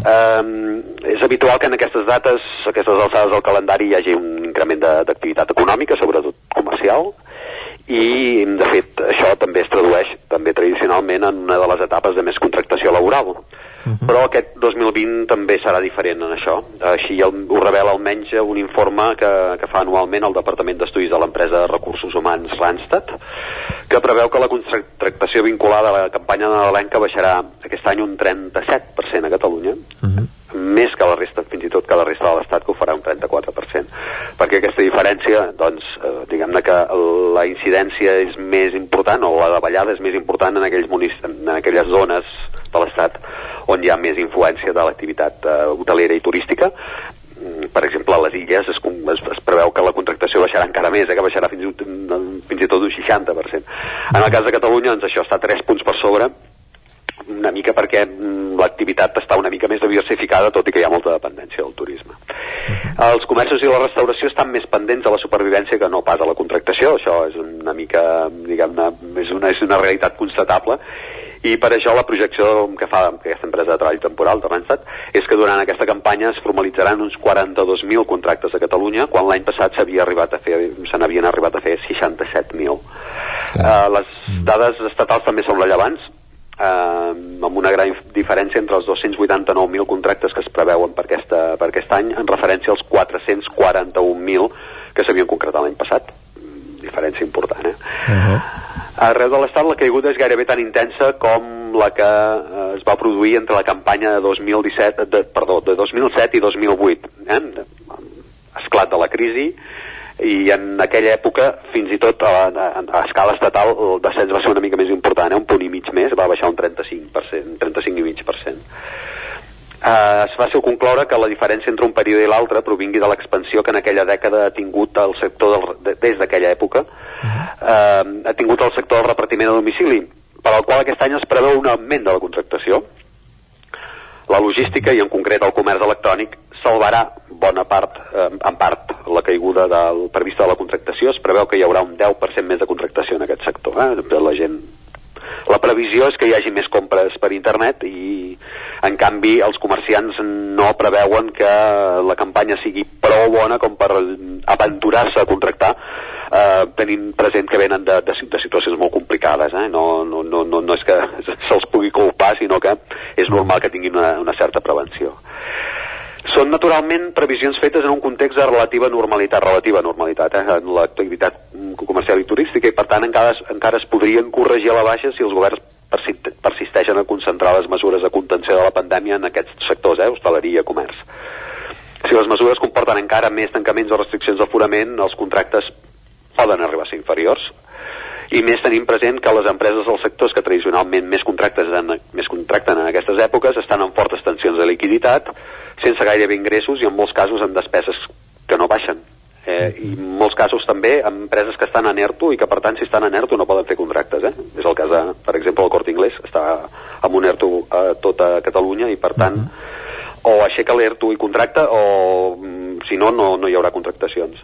Speaker 47: Um, és habitual que en aquestes dates, aquestes alçades del calendari, hi hagi un increment d'activitat econòmica, sobretot comercial, i de fet això també es tradueix també tradicionalment en una de les etapes de més contractació laboral però aquest 2020 també serà diferent en això. Així el, ho revela almenys un informe que, que fa anualment el Departament d'Estudis de l'empresa de Recursos Humans Randstad que preveu que la contractació vinculada a la campanya nadalenca baixarà aquest any un 37% a Catalunya. Més que la resta, fins i tot que la resta de l'Estat que ho farà un 34%. Perquè aquesta diferència, doncs, eh, diguem-ne que la incidència és més important, o la davallada és més important en, aquells en aquelles zones de l'Estat on hi ha més influència de l'activitat eh, hotelera i turística. Mm, Per exemple, a les illes es, es, es preveu que la contractació baixarà encara més, eh, que baixarà fins, i tot- fins i tot un 60%. En el cas de Catalunya, doncs això està 3 punts per sobre, una mica perquè mm, l'activitat està una mica més diversificada, tot i que hi ha molta dependència del turisme. Els comerços i la restauració estan més pendents de la supervivència que no pas a la contractació, això és una mica, diguem-ne, és una, és una realitat constatable, i per això la projecció que fa aquesta empresa de treball temporal de Randstad és que durant aquesta campanya es formalitzaran uns 42.000 contractes a Catalunya, quan l'any passat s'havia arribat a fer, se n'havien arribat a fer 67.000. Uh, les dades estatals també són rellevants, eh, amb una gran diferència entre els 289.000 contractes que es preveuen per, aquesta, per aquest any en referència als 441.000 que s'havien concretat l'any passat. Mm, Diferència important, eh? Arreu de l'Estat la caiguda és gairebé tan intensa com la que eh, es va produir entre la campanya de 2017, de, perdó, de 2007 i 2008. Eh? Esclat de la crisi i en aquella època fins i tot a, a, a escala estatal el descens va ser una mica més important, eh? un punt i mig més, va baixar un 35%, 35,5%. Uh, es fàcil concloure que la diferència entre un període i l'altre provingui de l'expansió que en aquella dècada ha tingut el sector del, de, des d'aquella època uh, ha tingut el sector del repartiment a domicili per al qual aquest any es preveu un augment de la contractació la logística i en concret el comerç electrònic salvarà bona part, eh, en part, la caiguda del prevista de la contractació. Es preveu que hi haurà un 10% més de contractació en aquest sector. Eh? La gent la previsió és que hi hagi més compres per internet i en canvi els comerciants no preveuen que la campanya sigui prou bona com per aventurar-se a contractar eh, tenint present que venen de, de, de situacions molt complicades eh? no, no, no, no, no és que <laughs> se'ls pugui culpar sinó que és normal que tinguin una, una certa prevenció són naturalment previsions fetes en un context de relativa normalitat, relativa normalitat eh, en l'activitat comercial i turística i per tant encara, encara es podrien corregir a la baixa si els governs persisteixen a concentrar les mesures de contenció de la pandèmia en aquests sectors, eh, hostaleria, comerç. Si les mesures comporten encara més tancaments o restriccions d'aforament, els contractes poden arribar a ser inferiors. I més tenim present que les empreses dels sectors que tradicionalment més, contractes en, més contracten en aquestes èpoques estan en fortes tensions de liquiditat, sense gairebé ingressos i en molts casos amb despeses que no baixen. Eh, I en molts casos també amb empreses que estan en ERTO i que per tant si estan en ERTO no poden fer contractes. Eh? És el cas de, per exemple, el Cort Inglés està amb un ERTO a tota Catalunya i per tant uh -huh. o aixeca l'ERTO i contracta o mm, si no, no, no hi haurà contractacions.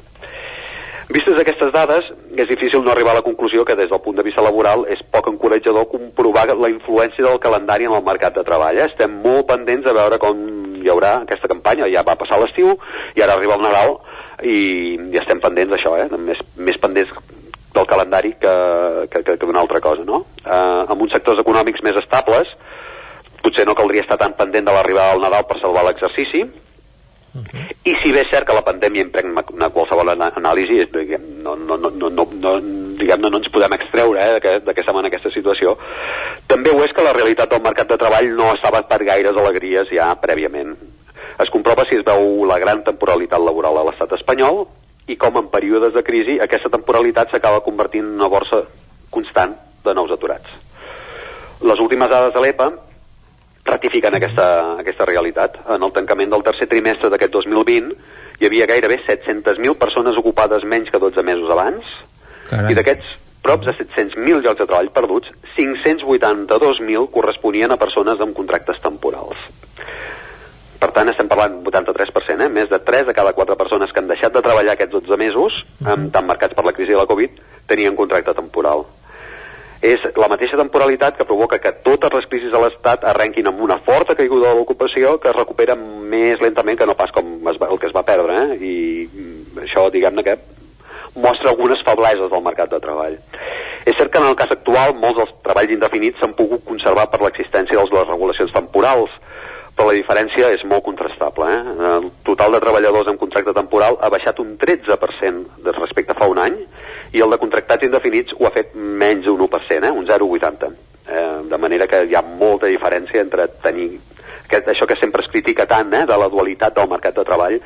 Speaker 47: Vistes aquestes dades, és difícil no arribar a la conclusió que des del punt de vista laboral és poc encoratjador comprovar la influència del calendari en el mercat de treball. Eh? Estem molt pendents de veure com hi haurà aquesta campanya. Ja va passar l'estiu i ara arriba el Nadal i, i estem pendents d'això, eh? més, més pendents del calendari que, que, que, que d'una altra cosa. No? Eh, amb uns sectors econòmics més estables, potser no caldria estar tan pendent de l'arribada del Nadal per salvar l'exercici, Uh -huh. I si bé és cert que la pandèmia impregna una qualsevol anàlisi, diguem, no, no, no, no, no, no, diguem, no, no ens podem extreure eh, estem en aquesta situació, també ho és que la realitat del mercat de treball no estava per gaires alegries ja prèviament. Es comprova si es veu la gran temporalitat laboral a l'estat espanyol i com en períodes de crisi aquesta temporalitat s'acaba convertint en una borsa constant de nous aturats. Les últimes dades de l'EPA ratifiquen aquesta, aquesta realitat. En el tancament del tercer trimestre d'aquest 2020 hi havia gairebé 700.000 persones ocupades menys que 12 mesos abans Carai. i d'aquests props de 700.000 llocs de treball perduts, 582.000 corresponien a persones amb contractes temporals. Per tant, estem parlant 83%, eh? més de 3 de cada 4 persones que han deixat de treballar aquests 12 mesos, uh -huh. tan marcats per la crisi de la Covid, tenien contracte temporal és la mateixa temporalitat que provoca que totes les crisis de l'Estat arrenquin amb una forta caiguda de l'ocupació que es recupera més lentament que no pas com es va, el que es va perdre eh? i això diguem-ne que mostra algunes febleses del mercat de treball. És cert que en el cas actual molts dels treballs indefinits s'han pogut conservar per l'existència de les regulacions temporals, però la diferència és molt contrastable. Eh? El total de treballadors amb contracte temporal ha baixat un 13% respecte a fa un any i el de contractats indefinits ho ha fet menys d'un 1%, eh? un 0,80. Eh, de manera que hi ha molta diferència entre tenir aquest, això que sempre es critica tant, eh, de la dualitat del mercat de treball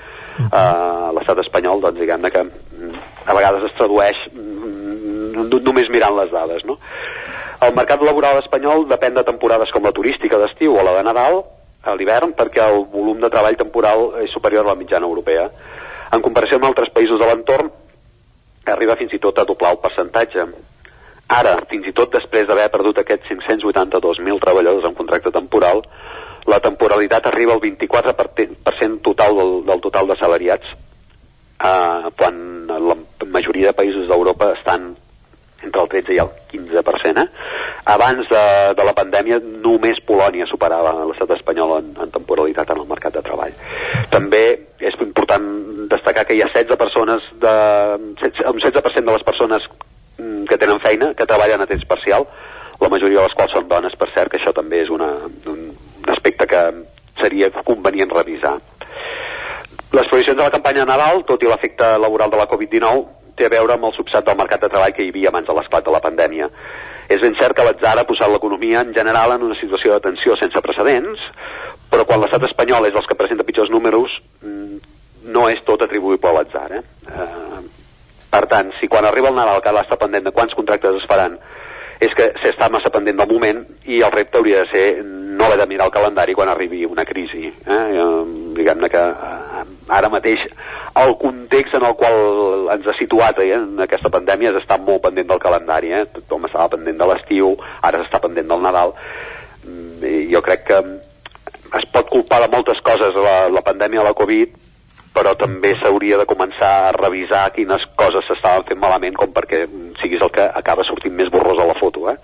Speaker 47: a l'estat espanyol, doncs diguem-ne que mm, a vegades es tradueix mm, només mirant les dades, no? El mercat laboral espanyol depèn de temporades com la turística d'estiu o la de Nadal, a l'hivern, perquè el volum de treball temporal és superior a la mitjana europea. En comparació amb altres països de l'entorn, arriba fins i tot a doblar el percentatge. Ara, fins i tot després d'haver perdut aquests 582.000 treballadors en contracte temporal, la temporalitat arriba al 24% total del, del total de salariats, eh, quan la majoria de països d'Europa estan entre el 13 i el 15%. Eh? Abans de, de la pandèmia només Polònia superava l'estat espanyol en, en temporalitat en el mercat de treball. També és important destacar que hi ha 16 persones, de, un 16% de les persones mm, que tenen feina que treballen a temps parcial, la majoria de les quals són dones, per cert, que això també és una, un aspecte que seria convenient revisar. Les previsions de la campanya de Nadal, tot i l'efecte laboral de la Covid-19, té a veure amb el subsat del mercat de treball que hi havia abans de l'esclat de la pandèmia. És ben cert que l'atzar ha posat l'economia en general en una situació de tensió sense precedents, però quan l'estat espanyol és els que presenta pitjors números, mm, no és tot atribuïble a l'atzar. Eh? Eh, per tant, si quan arriba el Nadal cal estar pendent de quants contractes es faran, és que s'està massa pendent del moment i el repte hauria de ser no haver de mirar el calendari quan arribi una crisi. Eh? eh Diguem-ne que eh, ara mateix el context en el qual ens ha situat eh, en aquesta pandèmia és estar molt pendent del calendari. Eh? Tothom estava pendent de l'estiu, ara s'està pendent del Nadal. Mm, I jo crec que es pot culpar de moltes coses la, la pandèmia de la Covid, però també s'hauria de començar a revisar quines coses s'estaven fent malament com perquè siguis el que acaba sortint més borrós a la foto. Eh?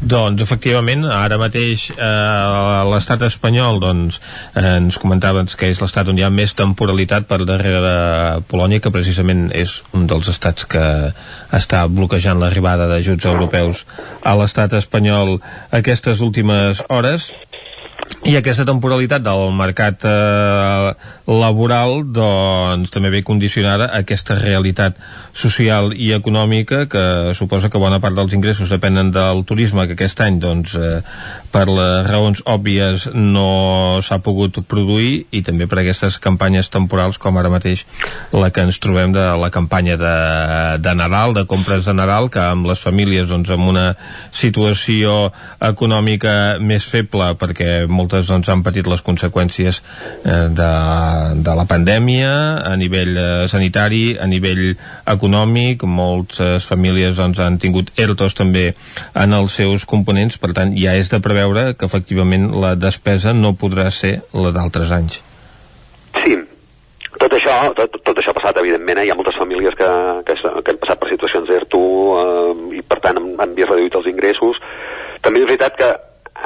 Speaker 1: Doncs efectivament, ara mateix eh, l'estat espanyol doncs, eh, ens comentaves que és l'estat on hi ha més temporalitat per darrere de Polònia, que precisament és un dels estats que està bloquejant l'arribada d'ajuts europeus a l'estat espanyol aquestes últimes hores i aquesta temporalitat del mercat eh, laboral doncs també ve condicionada a aquesta realitat social i econòmica que suposa que bona part dels ingressos depenen del turisme que aquest any doncs eh, per les raons òbvies no s'ha pogut produir i també per aquestes campanyes temporals com ara mateix la que ens trobem de la campanya de, de Nadal, de compres de Nadal que amb les famílies doncs amb una situació econòmica més feble perquè moltes doncs han patit les conseqüències eh, de, de la pandèmia a nivell eh, sanitari, a nivell econòmic, moltes famílies doncs, han tingut ERTOs també en els seus components, per tant ja és de preveure que efectivament la despesa no podrà ser la d'altres anys.
Speaker 47: Sí, tot això, tot, tot això ha passat, evidentment, eh? hi ha moltes famílies que, que, que han passat per situacions d'ERTO eh, i per tant han, han vist reduïts els ingressos. També és veritat que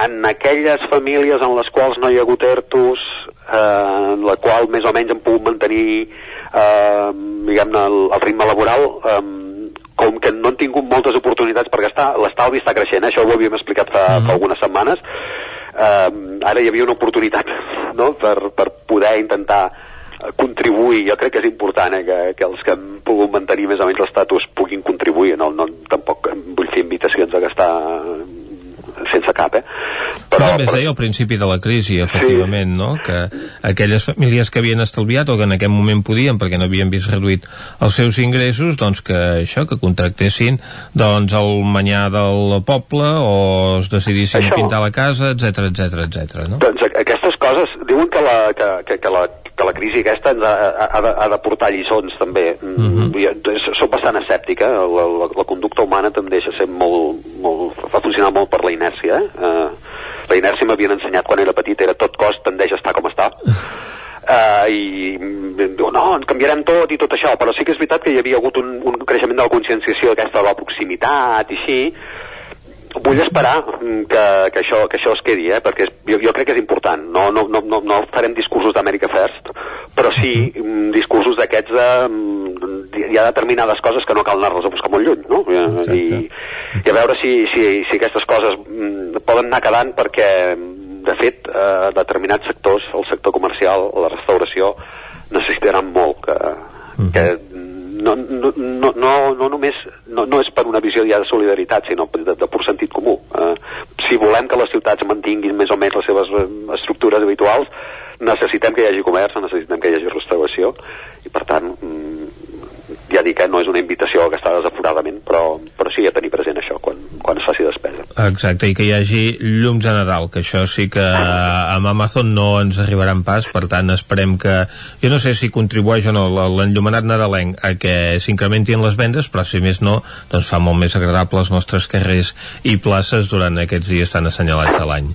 Speaker 47: en aquelles famílies en les quals no hi ha hagut ERTOs, eh, en la qual més o menys han pogut mantenir eh, diguem-ne el, el ritme laboral, eh, com que no han tingut moltes oportunitats per gastar, l'estalvi està creixent, eh? això ho havíem explicat fa, mm. fa algunes setmanes, eh, ara hi havia una oportunitat <laughs> no? per, per poder intentar contribuir, jo crec que és important eh, que, que els que han pogut mantenir més o menys l'estatus puguin contribuir, no, no, tampoc vull fer invitacions a gastar sense cap, eh?
Speaker 1: Però, també es deia al principi de la crisi, efectivament, sí. no? Que aquelles famílies que havien estalviat o que en aquest moment podien perquè no havien vist reduït els seus ingressos, doncs que això, que contractessin doncs el manyà del poble o es decidissin això. pintar la casa, etc etc etc. no?
Speaker 47: Doncs aquestes coses, diuen que la, que, que, que la que la crisi aquesta ens ha, ha, de, ha de portar lliçons també
Speaker 1: Mhm.
Speaker 47: -huh. soc bastant escèptica la, la, la conducta humana també deixa ser molt, molt fa funcionar molt per la inèrcia eh? Uh, la inèrcia m'havien ensenyat quan era petit era tot cos tendeix a estar com està Uh, <laughs> i diu, no, ens canviarem tot i tot això, però sí que és veritat que hi havia hagut un, un creixement de la conscienciació aquesta de la proximitat i així vull esperar mm, que, que, això, que això es quedi, eh? perquè jo, jo crec que és important. No, no, no, no, no farem discursos d'Amèrica First, però sí mm, discursos d'aquests de... mm, Hi ha determinades coses que no cal anar-les a buscar molt lluny, no? I, I a veure si, si, si aquestes coses poden anar quedant perquè, de fet, eh, determinats sectors, el sector comercial, la restauració, necessitaran molt que, que no, no, no, no, no només no, no és per una visió ja de solidaritat sinó de, de pur sentit comú eh, si volem que les ciutats mantinguin més o menys les seves eh, estructures habituals necessitem que hi hagi comerç necessitem que hi hagi restauració i per tant mm, ja dic que no és una invitació a gastar desaforadament però, però sí a tenir present això quan, quan es faci despesa
Speaker 1: Exacte, i que hi hagi llums de Nadal, que això sí que amb Amazon no ens arribaran pas, per tant esperem que, jo no sé si contribueix o no l'enllumenat nadalenc a que s'incrementin les vendes, però si més no, doncs fa molt més agradable els nostres carrers i places durant aquests dies tan assenyalats de l'any.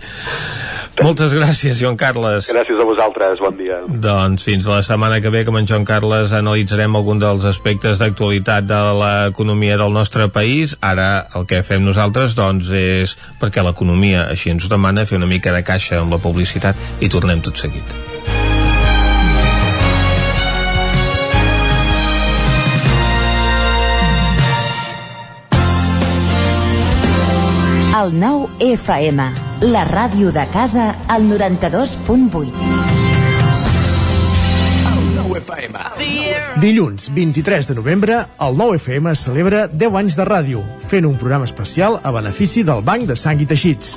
Speaker 1: Moltes gràcies, Joan Carles.
Speaker 47: Gràcies a vosaltres, bon dia.
Speaker 1: Doncs fins la setmana que ve, amb en Joan Carles analitzarem algun dels aspectes d'actualitat de l'economia del nostre país. Ara el que fem nosaltres, doncs, és perquè l'economia així ens ho demana, fer una mica de caixa amb la publicitat i tornem tot seguit.
Speaker 12: El nou FM, la ràdio de casa, al 92.8.
Speaker 16: Dilluns 23 de novembre, el 9FM celebra 10 anys de ràdio, fent un programa especial a benefici del Banc de Sang i Teixits.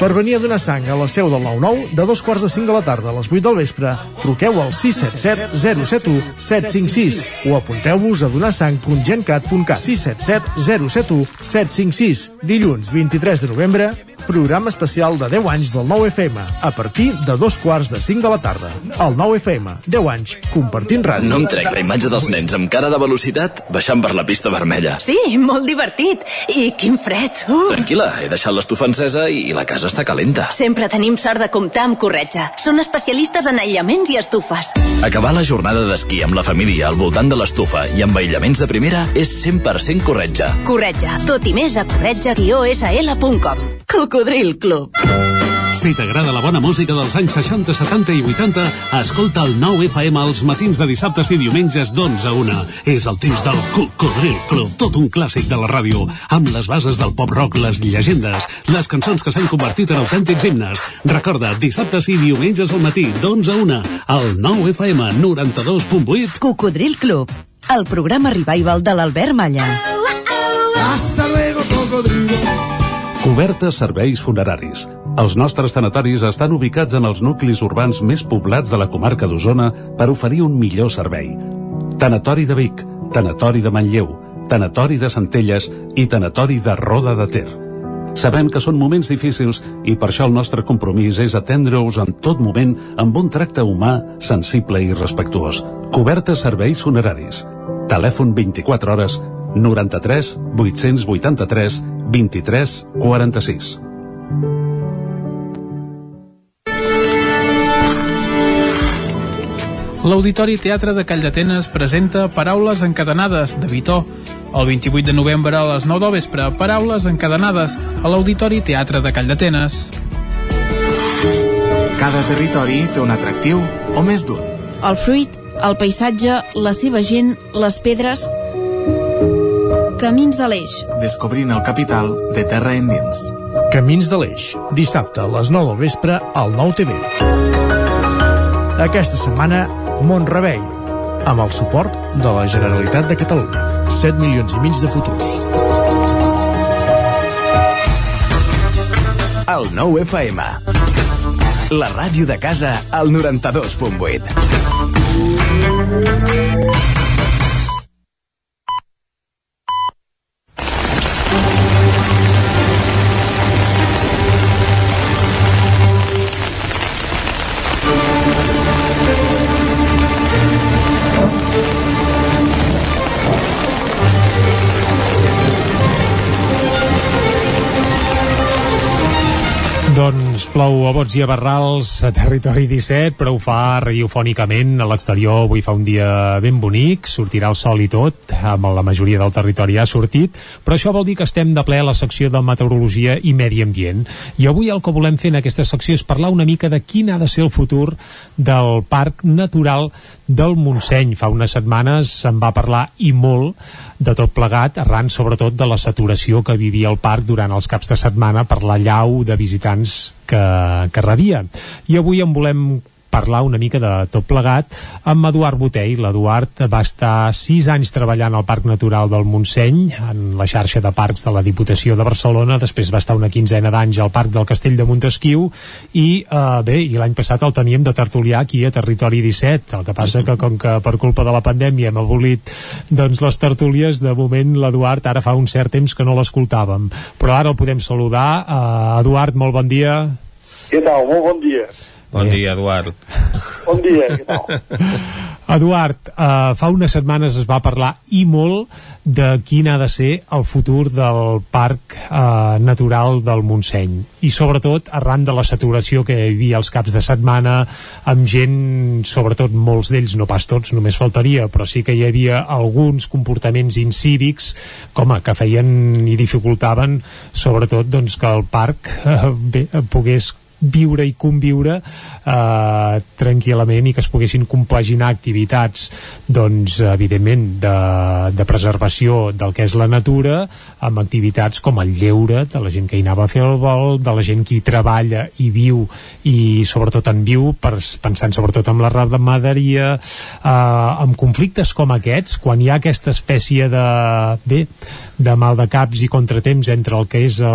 Speaker 16: Per venir a donar sang a la seu del 9-9, de dos quarts de 5 de la tarda a les 8 del vespre, truqueu al 677 071 756 o apunteu-vos a donarsang.gencat.cat 677 071 756. Dilluns 23 de novembre, programa especial de 10 anys del 9FM, a partir de dos quarts de 5 de la tarda. El 9FM, 10 anys, compartint ràdio.
Speaker 48: No em trec la imatge dels nens amb cara de velocitat baixant per la pista vermella.
Speaker 49: Sí, molt divertit. I quin fred. Uh.
Speaker 48: Tranquil·la, he deixat l'estufa encesa i la casa està calenta.
Speaker 49: Sempre tenim sort de comptar amb Corretja. Són especialistes en aïllaments i estufes.
Speaker 48: Acabar la jornada d'esquí amb la família al voltant de l'estufa i amb aïllaments de primera és 100% corretja.
Speaker 49: Corretja, tot i més a corretja-sl.com. Cocodril Club.
Speaker 50: Si t'agrada la bona música dels anys 60, 70 i 80, escolta el 9 FM als matins de dissabtes i diumenges d'11 a 1. És el temps del Cocodril Club, tot un clàssic de la ràdio, amb les bases del pop-rock, les llegendes, les cançons que s'han convertit en autèntics himnes. Recorda, dissabtes i diumenges al matí, d'11 a 1, al 9 FM 92.8.
Speaker 12: Cocodril Club, el programa revival de l'Albert Malla.
Speaker 51: Hasta luego, cocodrilo.
Speaker 50: Cobertes serveis funeraris. Els nostres tanatoris estan ubicats en els nuclis urbans més poblats de la comarca d'Osona per oferir un millor servei. Tanatori de Vic, Tanatori de Manlleu, Tanatori de Centelles i Tanatori de Roda de Ter. Sabem que són moments difícils i per això el nostre compromís és atendre-us en tot moment amb un tracte humà, sensible i respectuós. Cobertes serveis funeraris. Telèfon 24 hores 93 883 23 46.
Speaker 52: L'Auditori Teatre de Call d'Atenes presenta Paraules encadenades, de Vitó. El 28 de novembre a les 9 del vespre, Paraules encadenades, a l'Auditori Teatre de Call d'Atenes.
Speaker 53: Cada territori té un atractiu o més d'un.
Speaker 54: El fruit, el paisatge, la seva gent, les pedres... Camins de l'Eix.
Speaker 53: Descobrint el capital de terra endins.
Speaker 16: Camins de l'Eix, dissabte a les 9 del vespre al 9 TV. Aquesta setmana, Montrebei, amb el suport de la Generalitat de Catalunya. 7 milions i mig de futurs.
Speaker 48: El 9 FM. La ràdio de casa al 92.8.
Speaker 3: plou a bots i a barrals a territori 17, però ho fa radiofònicament. A l'exterior avui fa un dia ben bonic, sortirà el sol i tot, amb la majoria del territori ha sortit, però això vol dir que estem de ple a la secció de meteorologia i medi ambient. I avui el que volem fer en aquesta secció és parlar una mica de quin ha de ser el futur del Parc Natural del Montseny. Fa unes setmanes se'n va parlar i molt de tot plegat, arran sobretot de la saturació que vivia el parc durant els caps de setmana per la llau de visitants que, que rebia. I avui en volem parlar una mica de tot plegat amb Eduard Botell. L'Eduard va estar sis anys treballant al Parc Natural del Montseny, en la xarxa de parcs de la Diputació de Barcelona, després va estar una quinzena d'anys al Parc del Castell de Montesquieu i eh, bé, i l'any passat el teníem de tertulià aquí a Territori 17, el que passa que com que per culpa de la pandèmia hem abolit doncs les tertúlies, de moment l'Eduard ara fa un cert temps que no l'escoltàvem, però ara el podem saludar. Uh, Eduard, molt bon dia.
Speaker 55: Què tal? Molt bon dia.
Speaker 1: Bon dia, Eduard.
Speaker 55: Bon dia, què tal? <laughs>
Speaker 3: Eduard, uh, fa unes setmanes es va parlar i molt de quin ha de ser el futur del Parc uh, Natural del Montseny i sobretot arran de la saturació que hi havia els caps de setmana amb gent, sobretot molts d'ells, no pas tots, només faltaria, però sí que hi havia alguns comportaments incívics com a que feien i dificultaven sobretot doncs, que el parc uh, bé, pogués viure i conviure eh, tranquil·lament i que es poguessin compaginar activitats doncs evidentment de, de preservació del que és la natura amb activitats com el lleure de la gent que hi anava a fer el vol de la gent que hi treballa i viu i sobretot en viu per, pensant sobretot en la ramaderia eh, amb conflictes com aquests quan hi ha aquesta espècie de bé, de mal de caps i contratemps entre el que és eh,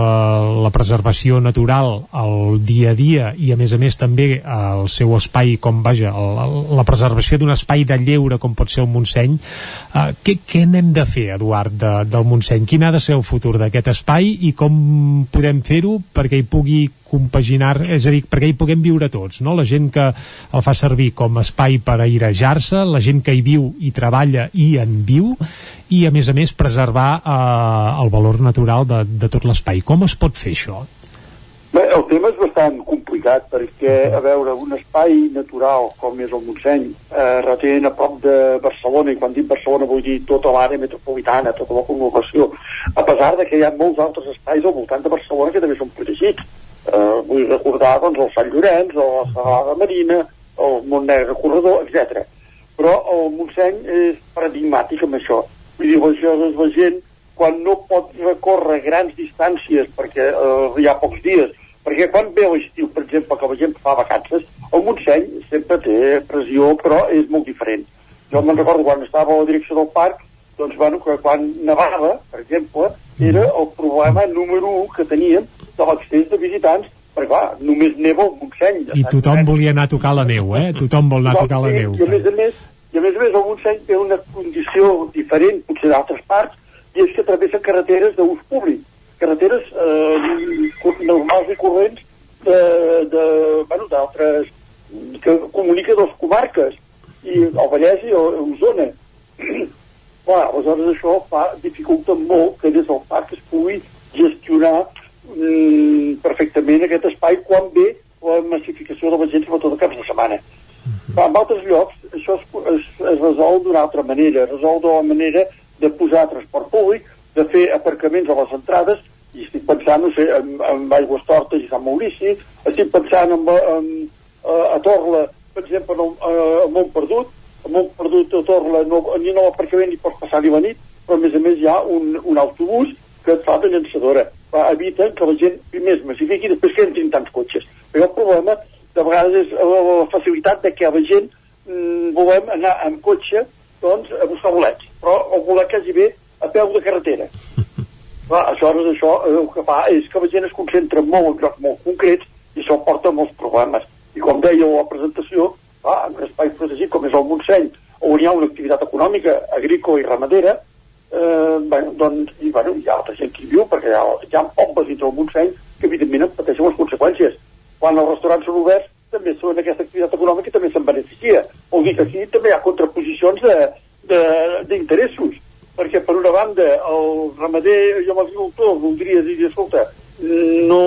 Speaker 3: la preservació natural el dia a dia i a més a més també el seu espai com vaja, el, la preservació d'un espai de lleure com pot ser el Montseny eh, què, què n'hem de fer Eduard de, del Montseny? Quin ha de ser el futur d'aquest espai i com podem fer-ho perquè hi pugui compaginar, és a dir, perquè hi puguem viure tots, no? La gent que el fa servir com a espai per airejar-se, la gent que hi viu i treballa i en viu, i a més a més preservar eh, el valor natural de, de tot l'espai. Com es pot fer això?
Speaker 55: Bé, el tema és bastant complicat perquè, a veure, un espai natural com és el Montseny, eh, relativament a prop de Barcelona, i quan dic Barcelona vull dir tota l'àrea metropolitana, tota la conurbació, a pesar de que hi ha molts altres espais al voltant de Barcelona que també són protegits. Eh, vull recordar doncs, el Sant Llorenç, o la Serralada Marina, el Montnegre Corredor, etc. Però el Montseny és paradigmàtic amb això. Vull dir, això és la gent quan no pot recórrer grans distàncies perquè eh, hi ha pocs dies, perquè quan ve l'estiu, per exemple, que la gent fa vacances, el Montseny sempre té pressió, però és molt diferent. Jo me'n recordo quan estava a la direcció del parc, doncs, bueno, que quan nevava, per exemple, era el problema número 1 que teníem de l'accés de visitants, perquè, clar, només neva al Montseny.
Speaker 3: I tothom volia anar a tocar la neu, eh? Tothom vol anar a tocar la neu.
Speaker 55: I a més a més, i a més a més el Montseny té una condició diferent, potser d'altres parts, i és que travessen carreteres d'ús públic, carreteres eh, normals i corrents de, de, bueno, d'altres que comunica dos comarques i el Vallès i Osona. <clears throat> Clar, aleshores això fa, dificulta molt que des del parc es pugui gestionar mm, perfectament aquest espai quan ve la massificació de la gent sobretot a caps de setmana. Clar, en altres llocs això es, es, es resol d'una altra manera, es resol de la manera de posar transport públic, de fer aparcaments a les entrades, i estic pensant, no sé, en, en Aigües Tortes i Sant Maurici, estic pensant en, en, a, a Torla, per exemple, en, a, Montperdut, a Montperdut a Torla no, ni no l'aparcament ni pots passar ni la nit, però a més a més hi ha un, un autobús que et fa de llançadora. Va, evita que la gent primer es massifiqui i després que entrin tants cotxes. Però el problema de vegades és la facilitat de que la gent mm, volem anar amb cotxe doncs, a buscar bolets, però el bolet quasi bé a peu de carretera. <laughs> Clar, aleshores això eh, el que fa és que la gent es concentra molt en llocs molt concrets i això porta molts problemes. I com deia la presentació, clar, en un espai protegit com és el Montseny, on hi ha una activitat econòmica agrícola i ramadera, eh, bueno, doncs, i, bueno, hi ha altra gent que hi viu, perquè hi ha, hi ha pobles dintre el Montseny que evidentment en pateixen les conseqüències. Quan els restaurants són oberts, també són aquesta activitat econòmica i també se'n beneficia. Vol dir que aquí també hi ha contraposicions d'interessos, perquè per una banda el ramader i l'agricultor voldria dir, escolta, no,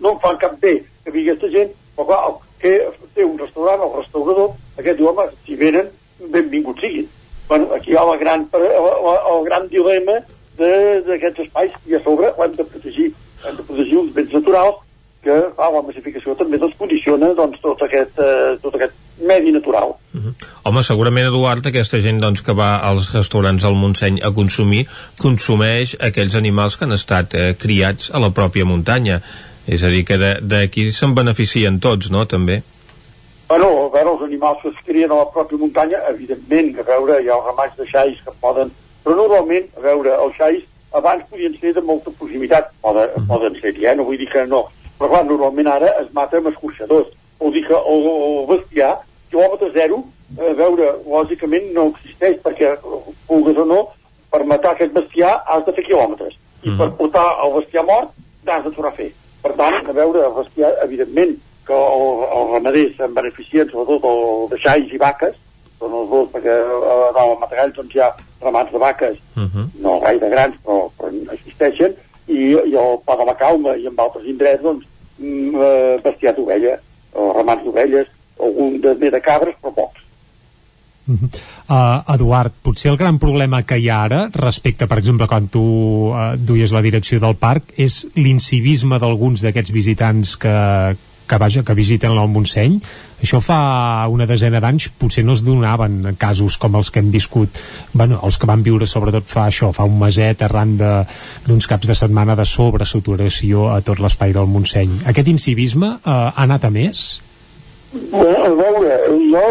Speaker 55: no em fan cap bé que vingui aquesta gent, però clar, el que té un restaurant, el restaurador, aquest diu, home, si venen, benvinguts siguin. Bueno, aquí hi ha la gran, el, el gran dilema d'aquests espais i a sobre ho hem de protegir. Hem de protegir els béns naturals que ah, la massificació també doncs, condiciona doncs, tot, aquest, eh, tot aquest medi natural.
Speaker 1: Uh -huh. Home, segurament, Eduard, aquesta gent doncs, que va als restaurants al Montseny a consumir, consumeix aquells animals que han estat eh, criats a la pròpia muntanya. És a dir, que d'aquí se'n beneficien tots, no?, també.
Speaker 55: Bueno, a veure, els animals que es crien a la pròpia muntanya, evidentment, a veure, hi ha els ramats de xais que poden... Però normalment, a veure, els xais abans podien ser de molta proximitat, poden, -huh. poden ser-hi, eh? no vull dir que no, però clar, normalment ara es mata amb escorxadors. Vol dir que el, el bestiar, quilòmetre zero, a veure, lògicament no existeix, perquè, vulgues o no, per matar aquest bestiar has de fer quilòmetres. I mm -hmm. per portar el bestiar mort t'has de tornar a fer. Per tant, a veure, el bestiar, evidentment, que el, els ramaders se'n beneficien, sobretot el de xais i vaques, són els dos, perquè a, a Matagall doncs, hi ha ramats de vaques, uh -huh. no gaire grans, però, però existeixen, i, i el Pla de la Calma i en altres indrets, doncs, mm, eh, bestiar d'ovella, o ramats d'ovelles, algun de, de cabres, però pocs.
Speaker 3: Uh, Eduard, potser el gran problema que hi ha ara respecte, per exemple, quan tu uh, duies la direcció del parc és l'incivisme d'alguns d'aquests visitants que, que, vaja, que visiten el Montseny això fa una desena d'anys potser no es donaven casos com els que hem viscut bueno, els que van viure sobretot fa això, fa un meset arran d'uns caps de setmana de sobresaturació a tot l'espai del Montseny aquest incivisme uh, ha anat a més?
Speaker 55: A veure, jo,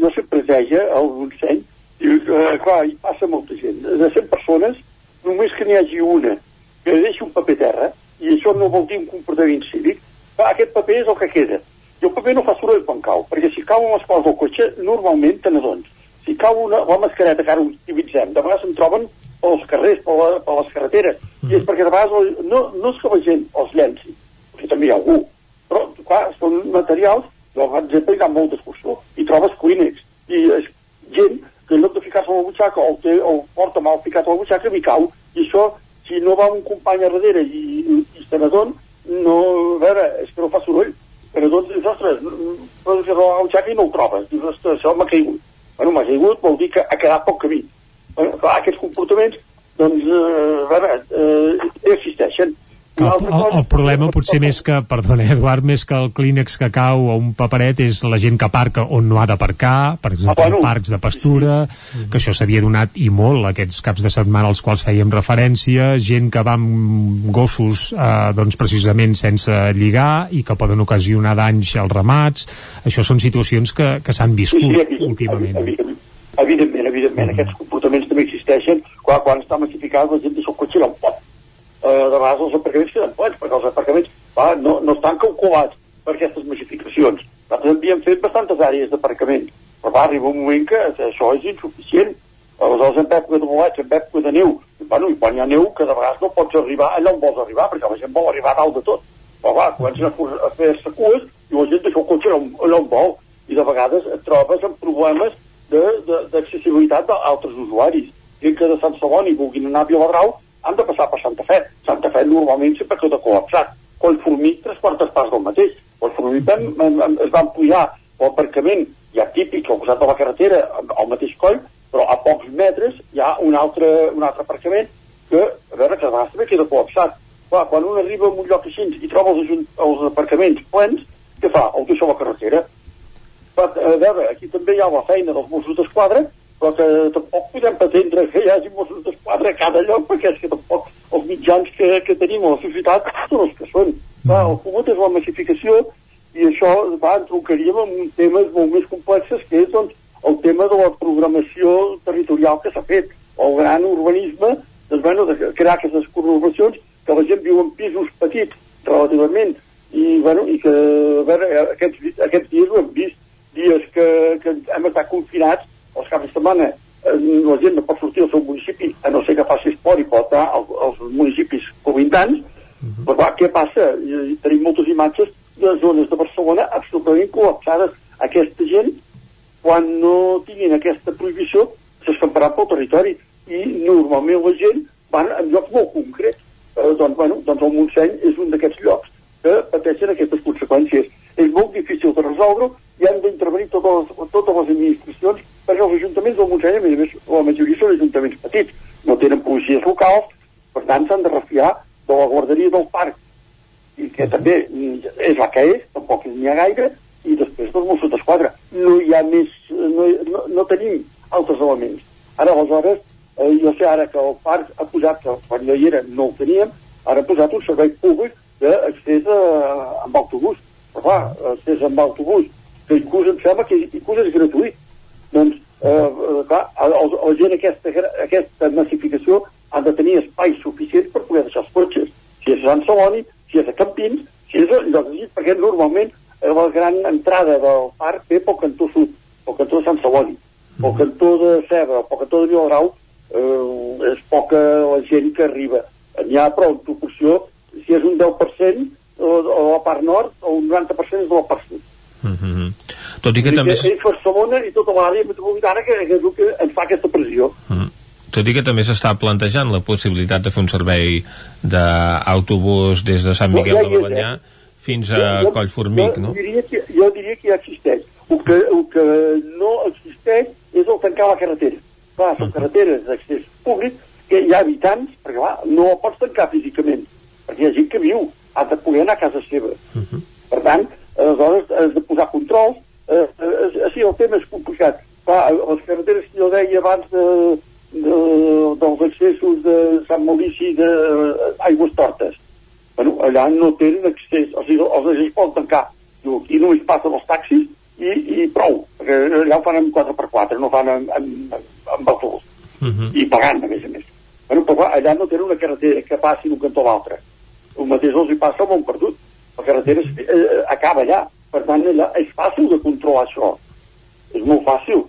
Speaker 55: jo sempre deia al Montseny, diu, eh, clar, hi passa molta gent. De 100 persones, només que n'hi hagi una que deixi un paper terra, i això no vol dir un comportament cívic, aquest paper és el que queda. I el paper no fa soroll quan cau, perquè si cau les coses del cotxe, normalment te n'adons. Si cau una, la mascareta que ara utilitzem, de vegades se'n troben pels carrers, per, la, per les carreteres, mm. i és perquè de vegades no, no és que la gent els llenci, perquè també hi ha algú, però, clar, són materials jo, per exemple, hi ha molt d'excursió i trobes clínics i és gent que en lloc de ficar-se a la butxaca o, té, o porta mal ficat a la butxaca m'hi cau i això, si no va un company a darrere i, i, i se n'adon no, a veure, és que no fa soroll. Però doncs dius, ostres, ficar a la butxaca i no ho trobes, dius, ostres, això m'ha caigut. Bueno, m'ha caigut vol dir que ha quedat poc camí. Bueno, clar, aquests comportaments doncs, eh, a veure, eh, existeixen
Speaker 3: el, el, el problema potser més que, perdona, Eduard, més que el clínex que cau o un paperet és la gent que aparca on no ha d'aparcar, per exemple,
Speaker 55: Ah, bueno.
Speaker 3: en parcs de pastura, que això s'havia donat i molt aquests caps de setmana als quals fèiem referència, gent que va amb gossos eh, doncs precisament sense lligar i que poden ocasionar danys als ramats. Això són situacions que, que s'han viscut
Speaker 55: evident-
Speaker 3: últimament.
Speaker 55: Evidentment, evidentment, evidentment aquests comportaments també existeixen quan, quan està massificat la gent deixa el cotxe on pot. Eh, de vegades els aparcaments queden plens, perquè els aparcaments va, no, no estan calculats per aquestes massificacions. Nosaltres havíem fet bastantes àrees d'aparcament, però va arribar un moment que això és insuficient. Aleshores, en època de bolatge, en època de neu, bueno, i quan hi ha neu, que de vegades no pots arribar allà on vols arribar, perquè la gent vol arribar a dalt de tot. Però va, comencen a, a fer-se cues i la gent deixa el cotxe allà on, allà on vol. I de vegades et trobes amb problemes d'accessibilitat d'altres usuaris. Gent que de Sant Celoni vulguin anar a Viladrau han de passar per Santa Fe. Santa Fe normalment sempre queda col·lapsat. Collformic, tres quartes parts del mateix. Collformic vam, vam, es va ampliar l'aparcament ja típic al costat de la carretera al mateix coll, però a pocs metres hi ha un altre, un altre aparcament que, a veure, que vegades també queda col·lapsat. Clar, quan un arriba a un lloc així i troba els, els aparcaments plens, què fa? El deixa a la carretera. Però, a veure, aquí també hi ha la feina dels Mossos d'Esquadra, però que tampoc podem pretendre que hi hagi Mossos d'Esquadra a cada lloc, perquè és que tampoc els mitjans que, que tenim a la societat són els que són. Va, el comú és la massificació i això va, entroncaríem amb temes molt més complexes que és doncs, el tema de la programació territorial que s'ha fet, el gran urbanisme, doncs, bueno, de crear aquestes conurbacions que la gent viu en pisos petits relativament i, bueno, i que a veure, aquests, aquests dies ho hem vist. Dies que, que hem estat confinats els caps de setmana eh, la gent no pot sortir del seu municipi a no ser que faci esport i pot anar als, municipis covintants però clar, què passa? I, tenim moltes imatges de zones de Barcelona absolutament col·lapsades. Aquesta gent quan no tinguin aquesta prohibició s'escamparan pel territori. I normalment la gent van en llocs molt concrets. Eh, doncs, bueno, doncs el Montseny és un d'aquests llocs que pateixen aquestes conseqüències. És molt difícil de resoldre i han d'intervenir totes, les- totes les administracions perquè els ajuntaments del Montseny, a més a més, la majoria són ajuntaments petits, no tenen policies locals, per tant s'han de refiar de la guarderia del parc, i que també és la que és, tampoc n'hi ha gaire, i després dels Mossos d'Esquadra. No hi ha més, no, no, no tenim altres elements. Ara, aleshores, eh, jo sé ara que el parc ha posat, que quan jo hi era no el teníem, ara ha posat un servei públic d'accés amb autobús. Però clar, accés amb autobús, que inclús em sembla que inclús és gratuït. Doncs, eh, eh, clar, el, la gent aquesta, aquesta massificació han de tenir espais suficients per poder deixar els cotxes. Si és a Sant Celoni, si és a Campins, si és a llocs així, perquè normalment eh, la gran entrada del parc ve pel cantó sud, pel cantó de Sant Celoni, pel cantó de Ceba, pel cantó de Viladrau, eh, és poca la gent que arriba. N'hi ha, però, en proporció, si és un 10%, o, o la part nord, o un 90% és de la part sud.
Speaker 1: Mhm. Tot i que
Speaker 55: dir
Speaker 1: també...
Speaker 55: que és Barcelona i tota l'àrea metropolitana que, que és el que ens fa aquesta pressió.
Speaker 1: Mhm. Tot i que també s'està plantejant la possibilitat de fer un servei d'autobús des de Sant
Speaker 55: No,
Speaker 1: Miquel
Speaker 55: ja
Speaker 1: de
Speaker 55: és,
Speaker 1: Balanyà
Speaker 55: eh?
Speaker 1: fins a Collformic,
Speaker 55: jo,
Speaker 1: no?
Speaker 55: Diria que, jo diria que ja existeix. El que, el que no existeix és el tancar la carretera. Clar, són carreteres d'accés públic que hi ha habitants, perquè clar, no la pots tancar físicament, perquè hi ha gent que viu, ha de poder anar a casa seva. Per tant, aleshores has de posar controls, eh, eh, sí, el tema és complicat. Clar, les carreteres que jo deia abans de, de, dels accessos de Sant Maurici de eh, Tortes, bueno, allà no tenen accés, o sigui, els accessos poden tancar. Diu, aquí només passen els taxis i, i prou, perquè allà ho fan amb 4x4, no fan amb, amb, amb autobús, i pagant, a més a més. Bueno, però clar, allà no tenen una carretera que passi d'un cantó a l'altre. El mateix els hi passa al Montperdut. La carretera es- eh, acaba allà. Per tant, allà és fàcil de controlar això. És molt fàcil.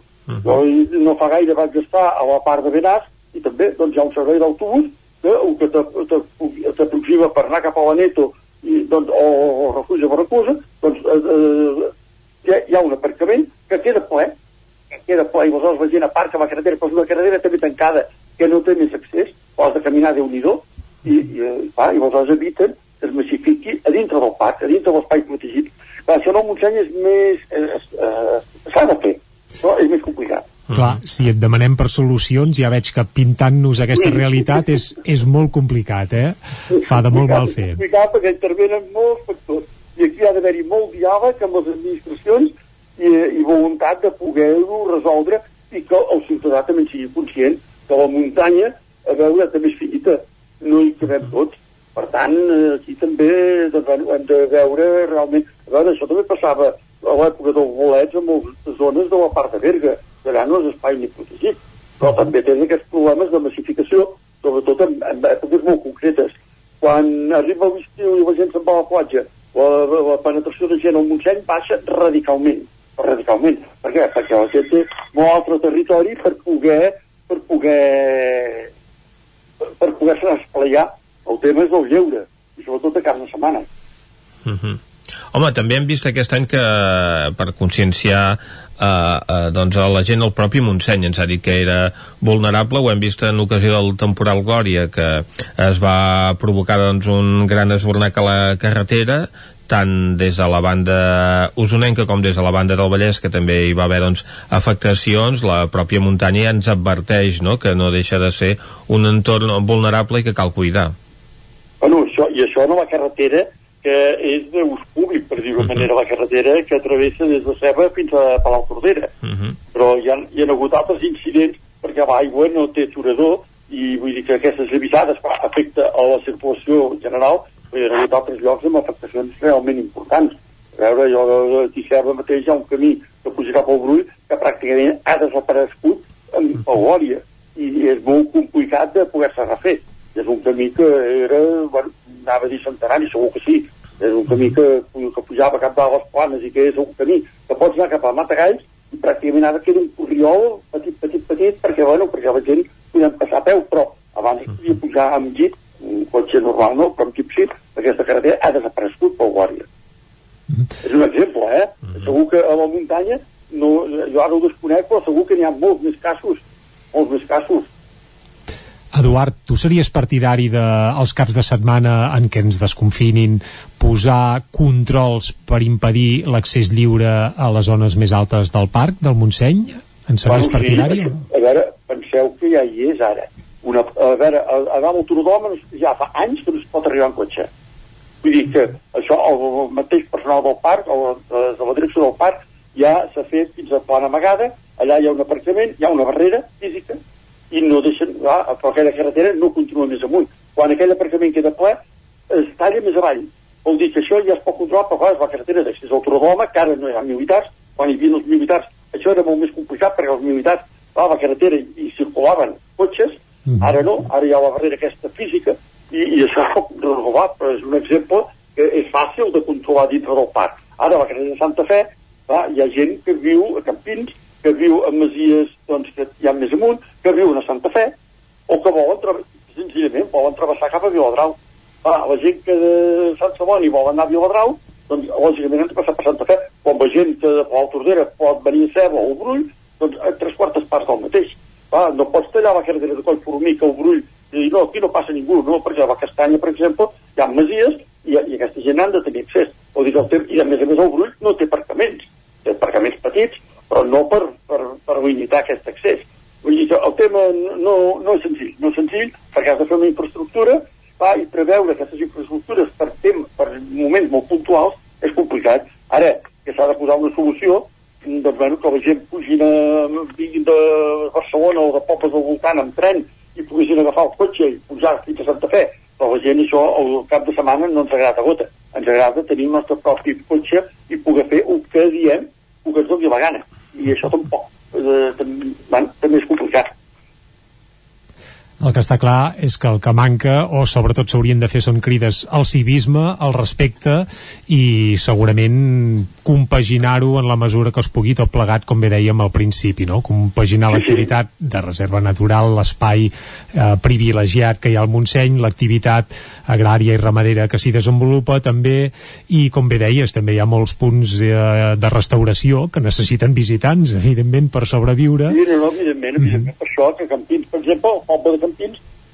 Speaker 55: Jo hi- no fa gaire vaig estar a la part de Benàs i també doncs, hi ha un servei d'autobús que el que t'aproxima per anar cap a la Neto i, doncs, o, o refugi de Barracusa, doncs eh, eh, hi, ha, hi ha un aparcament que queda ple, que queda ple, i aleshores la gent aparca a la carretera, però és una carretera també tancada, que no té més accés, o has de caminar déu nhi i, i, eh, clar, i aleshores eviten es massifiqui a dintre del parc, a dintre de l'espai protegit. Clar, això en el Montseny és més... Eh, eh, S'ha de fer, però és més complicat.
Speaker 3: Clar, si et demanem per solucions, ja veig que pintant-nos aquesta realitat és, és molt complicat, eh? Fa de molt mal fer.
Speaker 55: És complicat perquè intervenen molts factors. I aquí ha d'haver-hi molt diàleg amb les administracions i, i voluntat de poder-ho resoldre i que el ciutadà també sigui conscient que la muntanya, a veure, també és finita, no hi cabem tots. Per tant, eh, aquí també doncs, bueno, hem de veure realment... A veure, això també passava a l'època dels bolets en moltes zones de la part de Berga, que allà no és espai ni protegit, però també tenen aquests problemes de massificació, sobretot en, en èpoques molt concretes. Quan arriba l'estiu i la gent se'n va a la platja, la, la, la penetració de gent al Montseny baixa radicalment, radicalment. Per què? Perquè la gent té molt altre territori per poder per poder per, per poder-se esplayar. El tema és el lleure, i sobretot de cada setmana.
Speaker 1: Uh -huh. Home, també hem vist aquest any que per conscienciar eh, eh, doncs a la gent el propi Montseny ens ha dit que era vulnerable, ho hem vist en ocasió del temporal Glòria que es va provocar doncs, un gran esbornac a la carretera tant des de la banda usonenca com des de la banda del Vallès, que també hi va haver doncs, afectacions, la pròpia muntanya ja ens adverteix no? que no deixa de ser un entorn vulnerable i que cal cuidar.
Speaker 55: Bueno, això, i això no la carretera que és d'ús públic, per dir-ho uh -huh. manera, la carretera que travessa des de Ceba fins a Palau Tordera. Uh -huh. Però hi ha, hi ha hagut altres incidents perquè l'aigua no té aturador i vull dir que aquestes clar, afecta a la circulació general, però hi ha hagut altres llocs amb afectacions realment importants. A veure, jo a Tisserra mateix hi ha un camí que puja cap al Brull que pràcticament ha desaparegut en Paulòria i és molt complicat de poder-se refer. És un camí que era, bueno, anava a dir centenari, segur que sí, és un camí que, que pujava cap de les planes i que és un camí que pots anar cap a Matagalls i pràcticament ara queda un corriol petit, petit, petit, perquè, bueno, perquè la gent podem passar a peu, però abans podia pujar amb jeep, un cotxe normal no, però amb jeep sí, aquesta carretera ha desaparegut pel Guàrdia. Mm. És un exemple, eh? Mm. Segur que a la muntanya, no, jo ara ho desconec, però segur que n'hi ha molts més casos, molts més casos.
Speaker 3: Eduard, tu series partidari de els caps de setmana en què ens desconfinin posar controls per impedir l'accés lliure a les zones més altes del parc, del Montseny? En series bueno, partidari?
Speaker 55: Sí, a veure, penseu que ja hi és ara. Una, a veure, a, a dalt Autorodòmen ja fa anys que no es pot arribar en cotxe. Vull dir que això, el mateix personal del parc, o de la direcció del parc, ja s'ha fet fins a plana amagada, allà hi ha un aparcament, hi ha una barrera física, i no deixen, clar, però aquella carretera no continua més amunt. Quan aquell aparcament queda ple, es talla més avall. Vol dir que això ja es pot controlar, però clar, és la carretera d'accés al Torredoma, que ara no hi ha militars, quan hi havia els militars, això era molt més complicat perquè els militars, clar, la carretera hi circulaven cotxes, -hmm. ara no, ara hi ha la barrera aquesta física, i, i això <laughs> renovar, però és un exemple que és fàcil de controlar dintre del parc. Ara, la carretera de Santa Fe, clar, hi ha gent que viu a Campins, que viu a Masies doncs, que hi ha més amunt, que viuen a Santa Fe, o que volen, senzillament, volen travessar cap a Viladrau. Ah, la gent que de Sant Celoni vol anar a Viladrau, doncs lògicament han de passar per Santa Fe. Quan la gent que de Palau Tordera pot venir a Ceba o Brull, doncs a tres quartes parts del mateix. Ah, no pots tallar la carretera de Coll Formica o Brull i dir, no, aquí no passa ningú, no, perquè a la Castanya, per exemple, hi ha masies i, i aquesta gent han de tenir accés. O dir, temps, I a més a més el Brull no té aparcaments, té aparcaments petits, però no per, per, per limitar aquest accés. Vull dir que el tema no, no és senzill, no és senzill perquè has de fer una infraestructura va, i preveure aquestes infraestructures per, tem, per moments molt puntuals és complicat. Ara, que s'ha de posar una solució, doncs bueno, que la gent pugin a, vinguin de Barcelona o de pobles del voltant amb tren i poguessin agafar el cotxe i pujar fins a Santa Fe, però la gent això el cap de setmana no ens agrada gota. Ens agrada tenir el nostre propi cotxe i poder fer el que diem, el que ens doni la gana. I això tampoc, eh, també, bueno, també és complicat.
Speaker 3: El que està clar és que el que manca, o sobretot s'haurien de fer, són crides al civisme, al respecte i segurament compaginar-ho en la mesura que es pugui tot plegat, com bé dèiem al principi, no? compaginar l'activitat de reserva natural, l'espai eh, privilegiat que hi ha al Montseny, l'activitat agrària i ramadera que s'hi desenvolupa també, i com bé deies, també hi ha molts punts eh, de restauració que necessiten visitants, evidentment, per sobreviure.
Speaker 55: Sí, no, no, evidentment, evidentment, mm. per això que Campins, per exemple, el poble de Campins,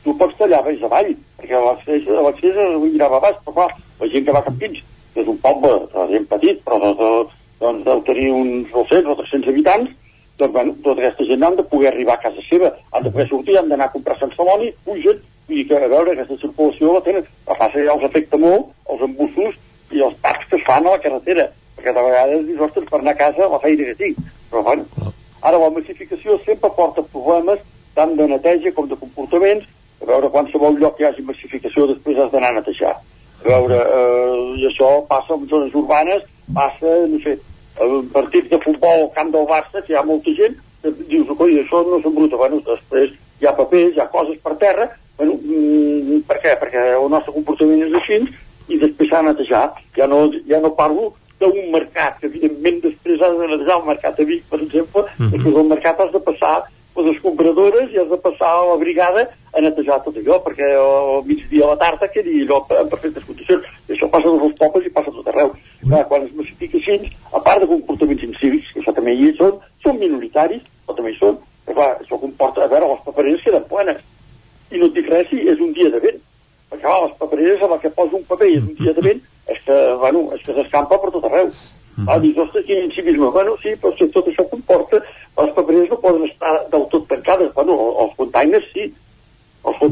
Speaker 55: tu pots tallar més avall, perquè l'accés és mirava baix, però clar, la gent que va a Campins, que és un poble relativament petit, però doncs, doncs deu tenir uns 200 o 300 habitants, doncs, bueno, tota aquesta gent han de poder arribar a casa seva, han de poder sortir, han d'anar a comprar Sant Celoni, pugen, dir que, a veure, aquesta circulació la tenen. A passa ja els afecta molt els embussos i els parcs que es fan a la carretera, perquè de vegades dius, ostres, per anar a casa la feina que tinc. Però, bueno, ara la massificació sempre porta problemes tant de neteja com de comportaments, a veure, qualsevol lloc que hi hagi massificació després has d'anar a netejar. A veure, eh, i això passa en zones urbanes, passa, no sé, en partits de futbol al camp del Barça, que hi ha molta gent, que dius, coi, això no s'embruta. Bueno, després hi ha papers, hi ha coses per terra, bueno, mm, per què? Perquè el nostre comportament és així, i després s'ha de netejar. Ja no, ja no parlo d'un mercat, que evidentment després has de netejar el mercat de Vic, per exemple, mm -hmm. després del mercat has de passar les escombradores i has de passar a la brigada a netejar tot allò, perquè al migdia a la tarda quedi allò en perfectes condicions. I això passa a tots els pobles i passa tot arreu. Clar, quan es massifica així, a part de comportaments incívics, que això també hi són, són minoritaris, però també hi són, però clar, això comporta, a veure, les papereres queden plenes. I no et dic res si és un dia de vent. Perquè clar, les papereres a la que posa un paper i és un dia de vent, és que, bueno, és que s'escampa per tot arreu. Mm. Ah, dius, ostres, quin incivisme. Bueno, sí, però si tot això comporta, les papereres no poden estar del tot tancades. Bueno, els containers sí.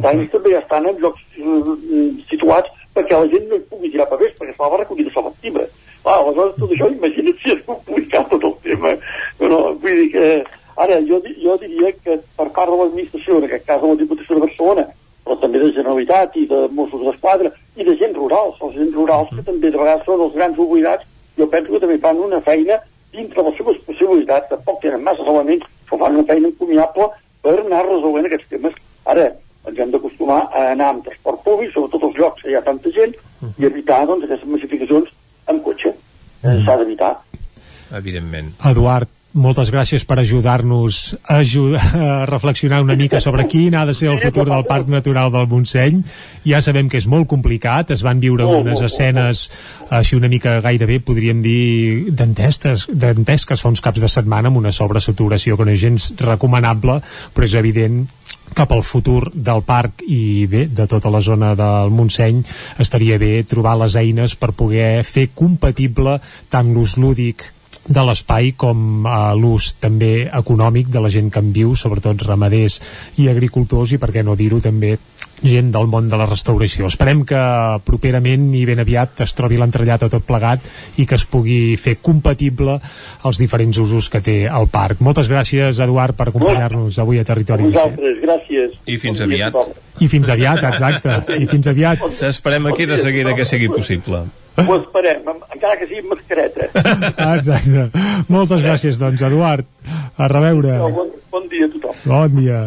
Speaker 55: Containers també estan en llocs eh, situats perquè la gent no hi pugui tirar papers, perquè fa la recollida selectiva. Ah, aleshores, tot això, imagina't si és complicat tot el tema. No, vull dir que, ara, jo, jo diria que per part de l'administració, en aquest cas de la Diputació de Barcelona, però també de Generalitat i de Mossos d'Esquadra i de gent rurals, els gent rurals que també de vegades són els grans oblidats, jo penso que també fan una feina dintre de les seves possibilitats, tampoc tenen massa elements, però fan una feina encomiable per anar resolent aquests temes. Ara, ens hem d'acostumar a anar amb transport públic, sobretot els llocs que hi ha tanta gent, i evitar doncs, aquestes massificacions amb cotxe. Eh, S'ha d'evitar.
Speaker 1: Evidentment.
Speaker 3: Eduard, moltes gràcies per ajudar-nos a, ajudar a reflexionar una mica sobre quin ha de ser el futur del Parc Natural del Montseny. Ja sabem que és molt complicat, es van viure unes escenes així una mica gairebé, podríem dir, dantesques, dantesques fa uns caps de setmana amb una sobresaturació que no és gens recomanable, però és evident cap al futur del parc i bé, de tota la zona del Montseny estaria bé trobar les eines per poder fer compatible tant l'ús lúdic de l'espai com a l'ús també econòmic de la gent que en viu, sobretot ramaders i agricultors i per què no dir-ho també gent del món de la restauració. Esperem que properament i ben aviat es trobi l'entrellat a tot plegat i que es pugui fer compatible els diferents usos que té el parc. Moltes gràcies, Eduard, per acompanyar-nos avui a Territori 17.
Speaker 55: Vosaltres, gràcies.
Speaker 1: I fins aviat.
Speaker 3: I fins aviat, exacte. I fins aviat.
Speaker 1: T'esperem aquí de seguida que sigui possible.
Speaker 55: Ho esperem, encara que sigui amb mascareta. <laughs>
Speaker 3: Exacte. Moltes gràcies, doncs, Eduard. A reveure.
Speaker 55: Bon, bon dia a tothom.
Speaker 3: Bon dia.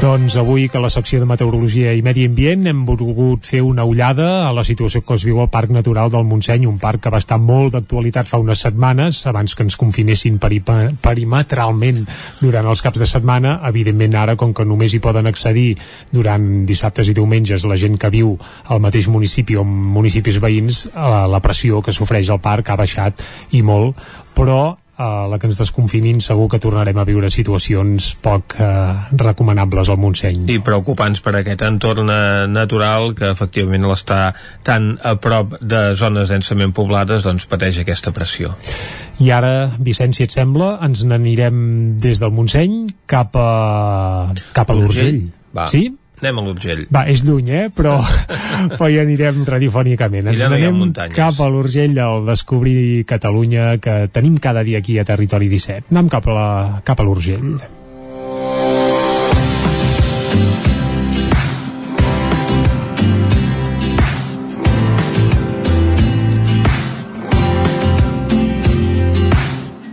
Speaker 3: Doncs avui que la secció de Meteorologia i Medi Ambient hem volgut fer una ullada a la situació que es viu al Parc Natural del Montseny, un parc que va estar molt d'actualitat fa unes setmanes, abans que ens confinessin peripa- perimetralment durant els caps de setmana. Evidentment ara, com que només hi poden accedir durant dissabtes i diumenges la gent que viu al mateix municipi o municipis veïns, eh, la pressió que s'ofereix al parc ha baixat i molt, però a la que ens desconfinin segur que tornarem a viure situacions poc eh, recomanables al Montseny.
Speaker 1: I preocupants per aquest entorn eh, natural que efectivament l'està tan a prop de zones densament poblades doncs pateix aquesta pressió.
Speaker 3: I ara, Vicenç, si et sembla, ens n'anirem des del Montseny cap a, cap a l'Urgell. Sí?
Speaker 1: Anem a l'Urgell.
Speaker 3: Va, és lluny, eh? Però, <laughs> però hi anirem radiofònicament. Ens n'anem cap a l'Urgell al Descobrir Catalunya que tenim cada dia aquí a Territori 17. Anem cap a la, cap a l'Urgell.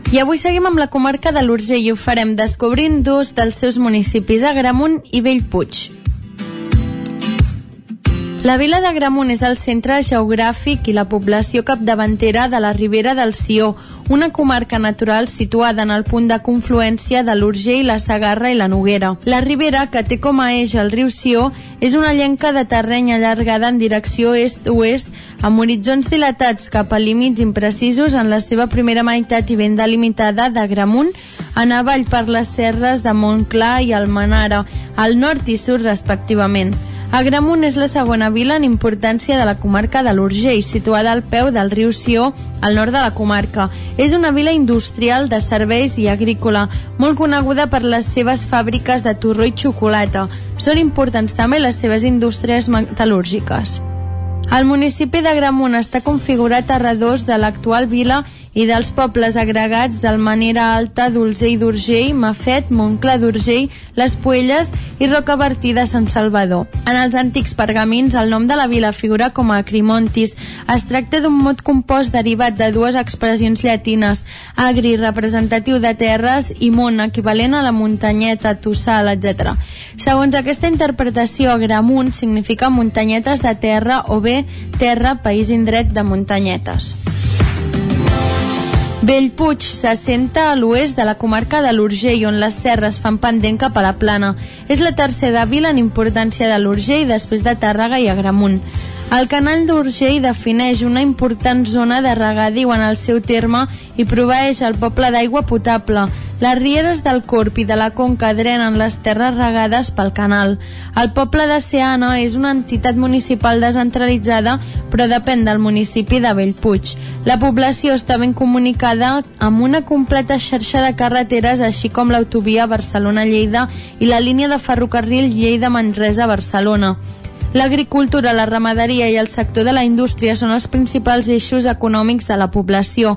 Speaker 56: I avui seguim amb la comarca de l'Urgell i ho farem descobrint dos dels seus municipis, Agramunt i Bellpuig. La vila d'Agramunt és el centre geogràfic i la població capdavantera de la Ribera del Sió, una comarca natural situada en el punt de confluència de l'Urgell, la Sagarra i la Noguera. La Ribera, que té com a eix el riu Sió, és una llenca de terreny allargada en direcció est-oest, amb horitzons dilatats cap a límits imprecisos en la seva primera meitat i ben delimitada d'Agramunt, en avall per les serres de Montclar i Almenara, al nord i sud respectivament. Agramunt és la segona vila en importància de la comarca de l'Urgell, situada al peu del riu Sió, al nord de la comarca. És una vila industrial de serveis i agrícola, molt coneguda per les seves fàbriques de torró i xocolata. Són importants també les seves indústries metal·lúrgiques. El municipi de Gramunt està configurat a redós de l'actual vila i dels pobles agregats del Manera Alta, Dolzell d'Urgell, Mafet, Montclar d'Urgell, Les Puelles i Rocabertí de Sant Salvador. En els antics pergamins, el nom de la vila figura com a Acrimontis. Es tracta d'un mot compost derivat de dues expressions llatines, agri, representatiu de terres, i mont, equivalent a la muntanyeta, tossal, etc. Segons aquesta interpretació, Agramunt significa muntanyetes de terra o bé terra, país indret de muntanyetes. Bellpuig s'assenta a l'oest de la comarca de l'Urgell, on les serres fan pendent cap a la plana. És la tercera vila en importància de l'Urgell després de Tàrrega i Agramunt. El canal d'Urgell defineix una important zona de regadiu en el seu terme i proveeix el poble d'aigua potable. Les rieres del Corp i de la Conca drenen les terres regades pel canal. El poble de Seana és una entitat municipal descentralitzada però depèn del municipi de Bellpuig. La població està ben comunicada amb una completa xarxa de carreteres així com l'autovia Barcelona-Lleida i la línia de ferrocarril Lleida-Manresa-Barcelona. L'agricultura, la ramaderia i el sector de la indústria són els principals eixos econòmics de la població.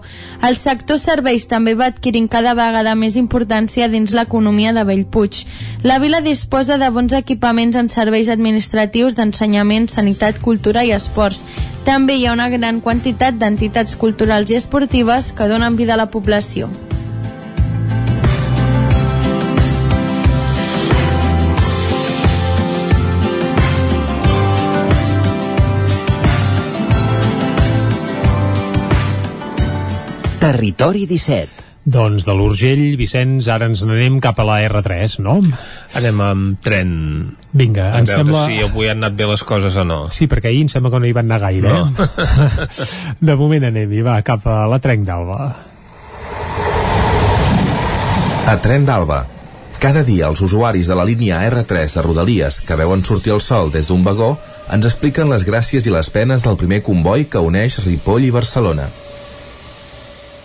Speaker 56: El sector serveis també va adquirint cada vegada més importància dins l'economia de Bellpuig. La vila disposa de bons equipaments en serveis administratius d'ensenyament, sanitat, cultura i esports. També hi ha una gran quantitat d'entitats culturals i esportives que donen vida a la població.
Speaker 14: Territori 17.
Speaker 3: Doncs de l'Urgell, Vicenç, ara ens n'anem cap a la R3, no?
Speaker 1: Anem amb tren.
Speaker 3: Vinga,
Speaker 1: A
Speaker 3: em
Speaker 1: veure
Speaker 3: sembla...
Speaker 1: si avui han anat bé les coses o no.
Speaker 3: Sí, perquè ahir em sembla que no hi van anar gaire,
Speaker 1: No.
Speaker 3: eh? <laughs> De moment anem-hi, va, cap a la Trenc d'Alba.
Speaker 57: A Tren d'Alba. Cada dia els usuaris de la línia R3 de Rodalies que veuen sortir el sol des d'un vagó ens expliquen les gràcies i les penes del primer comboi que uneix Ripoll i Barcelona.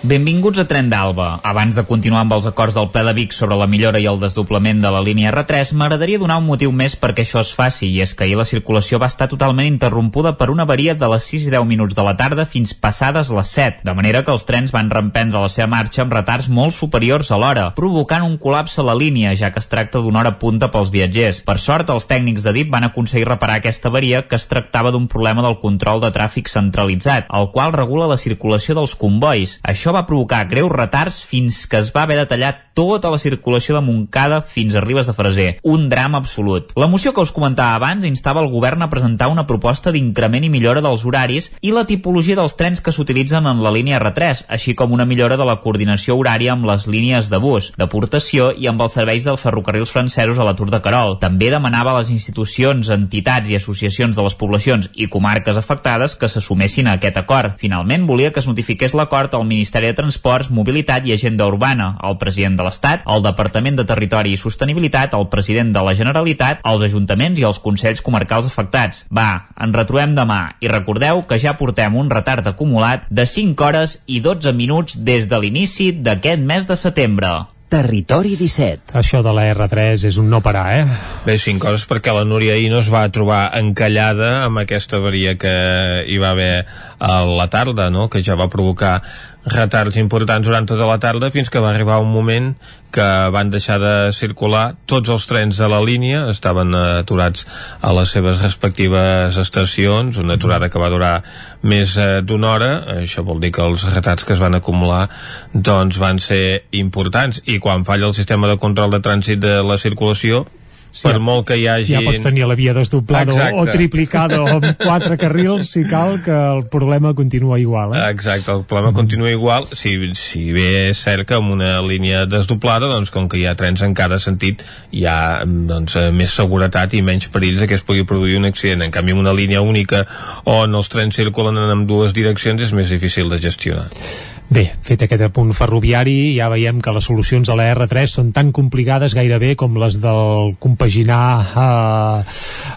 Speaker 5: Benvinguts a Tren d'Alba. Abans de continuar amb els acords del ple de Vic sobre la millora i el desdoblament de la línia R3, m'agradaria donar un motiu més perquè això es faci, i és que ahir la circulació va estar totalment interrompuda per una avaria de les 6 i 10 minuts de la tarda fins passades les 7, de manera que els trens van reemprendre la seva marxa amb retards molt superiors a l'hora, provocant un col·lapse a la línia, ja que es tracta d'una hora punta pels viatgers. Per sort, els tècnics de DIP van aconseguir reparar aquesta avaria que es tractava d'un problema del control de tràfic centralitzat, el qual regula la circulació dels convois. Això va provocar greus retards fins que es va haver de tallar tota la circulació de Montcada fins a Ribes de Freser. Un drama absolut. La moció que us comentava abans instava el govern a presentar una proposta d'increment i millora dels horaris i la tipologia dels trens que s'utilitzen en la línia R3, així com una millora de la coordinació horària amb les línies de bus, d'aportació i amb els serveis dels ferrocarrils francesos a la Tour de Carol. També demanava a les institucions, entitats i associacions de les poblacions i comarques afectades que s'assumessin a aquest acord. Finalment, volia que es notifiqués l'acord al Ministeri de Transports, Mobilitat i Agenda Urbana, al president de l'Estat, al Departament de Territori i Sostenibilitat, al president de la Generalitat, als ajuntaments i als consells comarcals afectats. Va, ens retrobem demà i recordeu que ja portem un retard acumulat de 5 hores i 12 minuts des de l'inici d'aquest mes de setembre.
Speaker 14: Territori 17.
Speaker 3: Això de la R3 és un no parar, eh?
Speaker 1: Bé, cinc coses perquè la Núria ahir no es va trobar encallada amb aquesta avaria que hi va haver a la tarda, no? que ja va provocar retards importants durant tota la tarda fins que va arribar un moment que van deixar de circular tots els trens de la línia estaven aturats a les seves respectives estacions una aturada que va durar més eh, d'una hora. Això vol dir que els retards que es van acumular doncs van ser importants. I quan falla el sistema de control de trànsit de la circulació
Speaker 3: Sí,
Speaker 1: per molt que hi hagi...
Speaker 3: Ja pots tenir la via desdoblada o, o triplicada o amb quatre carrils si cal que el problema continua igual eh?
Speaker 1: Exacte, el problema continua igual. Si, si bé és cert que amb una línia desdoblada, doncs com que hi ha trens en cada sentit hi ha doncs, més seguretat i menys perills que es pugui produir un accident, en canvi amb una línia única on els trens circulen en dues direccions és més difícil de gestionar
Speaker 3: Bé, fet aquest apunt ferroviari, ja veiem que les solucions a la R3 són tan complicades gairebé com les del compaginar eh,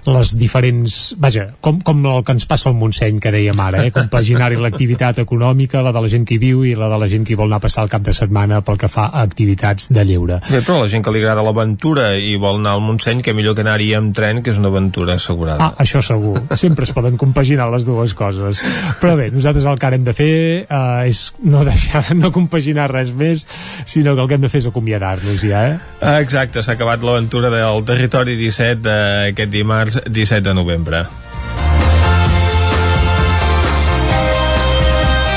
Speaker 3: les diferents... Vaja, com, com el que ens passa al Montseny, que dèiem ara, eh? compaginar-hi <laughs> l'activitat econòmica, la de la gent que hi viu i la de la gent que vol anar a passar el cap de setmana pel que fa a activitats de lleure.
Speaker 1: Bé, però la gent que li agrada l'aventura i vol anar al Montseny, que millor que anar-hi amb tren, que és una aventura assegurada.
Speaker 3: Ah, això segur. Sempre es poden compaginar les dues coses. Però bé, nosaltres el que ara hem de fer eh, és no deixar, no compaginar res més, sinó que el que hem de fer és acomiadar-nos ja, eh?
Speaker 1: Exacte, s'ha acabat l'aventura del Territori 17 d'aquest dimarts 17 de novembre.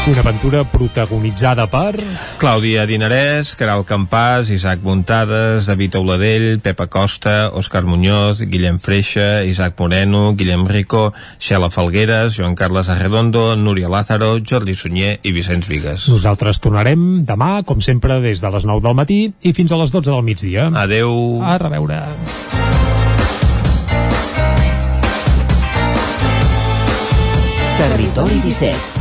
Speaker 3: Una aventura protagonitzada per...
Speaker 1: Clàudia Dinarès, Caral Campàs, Isaac Muntades, David Auladell, Pepa Costa, Òscar Muñoz, Guillem Freixa, Isaac Moreno, Guillem Rico, Xela Falgueres, Joan Carles Arredondo, Núria Lázaro, Jordi Sunyer i Vicenç Vigues.
Speaker 3: Nosaltres tornarem demà, com sempre, des de les 9 del matí i fins a les 12 del migdia.
Speaker 1: Adeu.
Speaker 3: A reveure.
Speaker 14: Territori 17,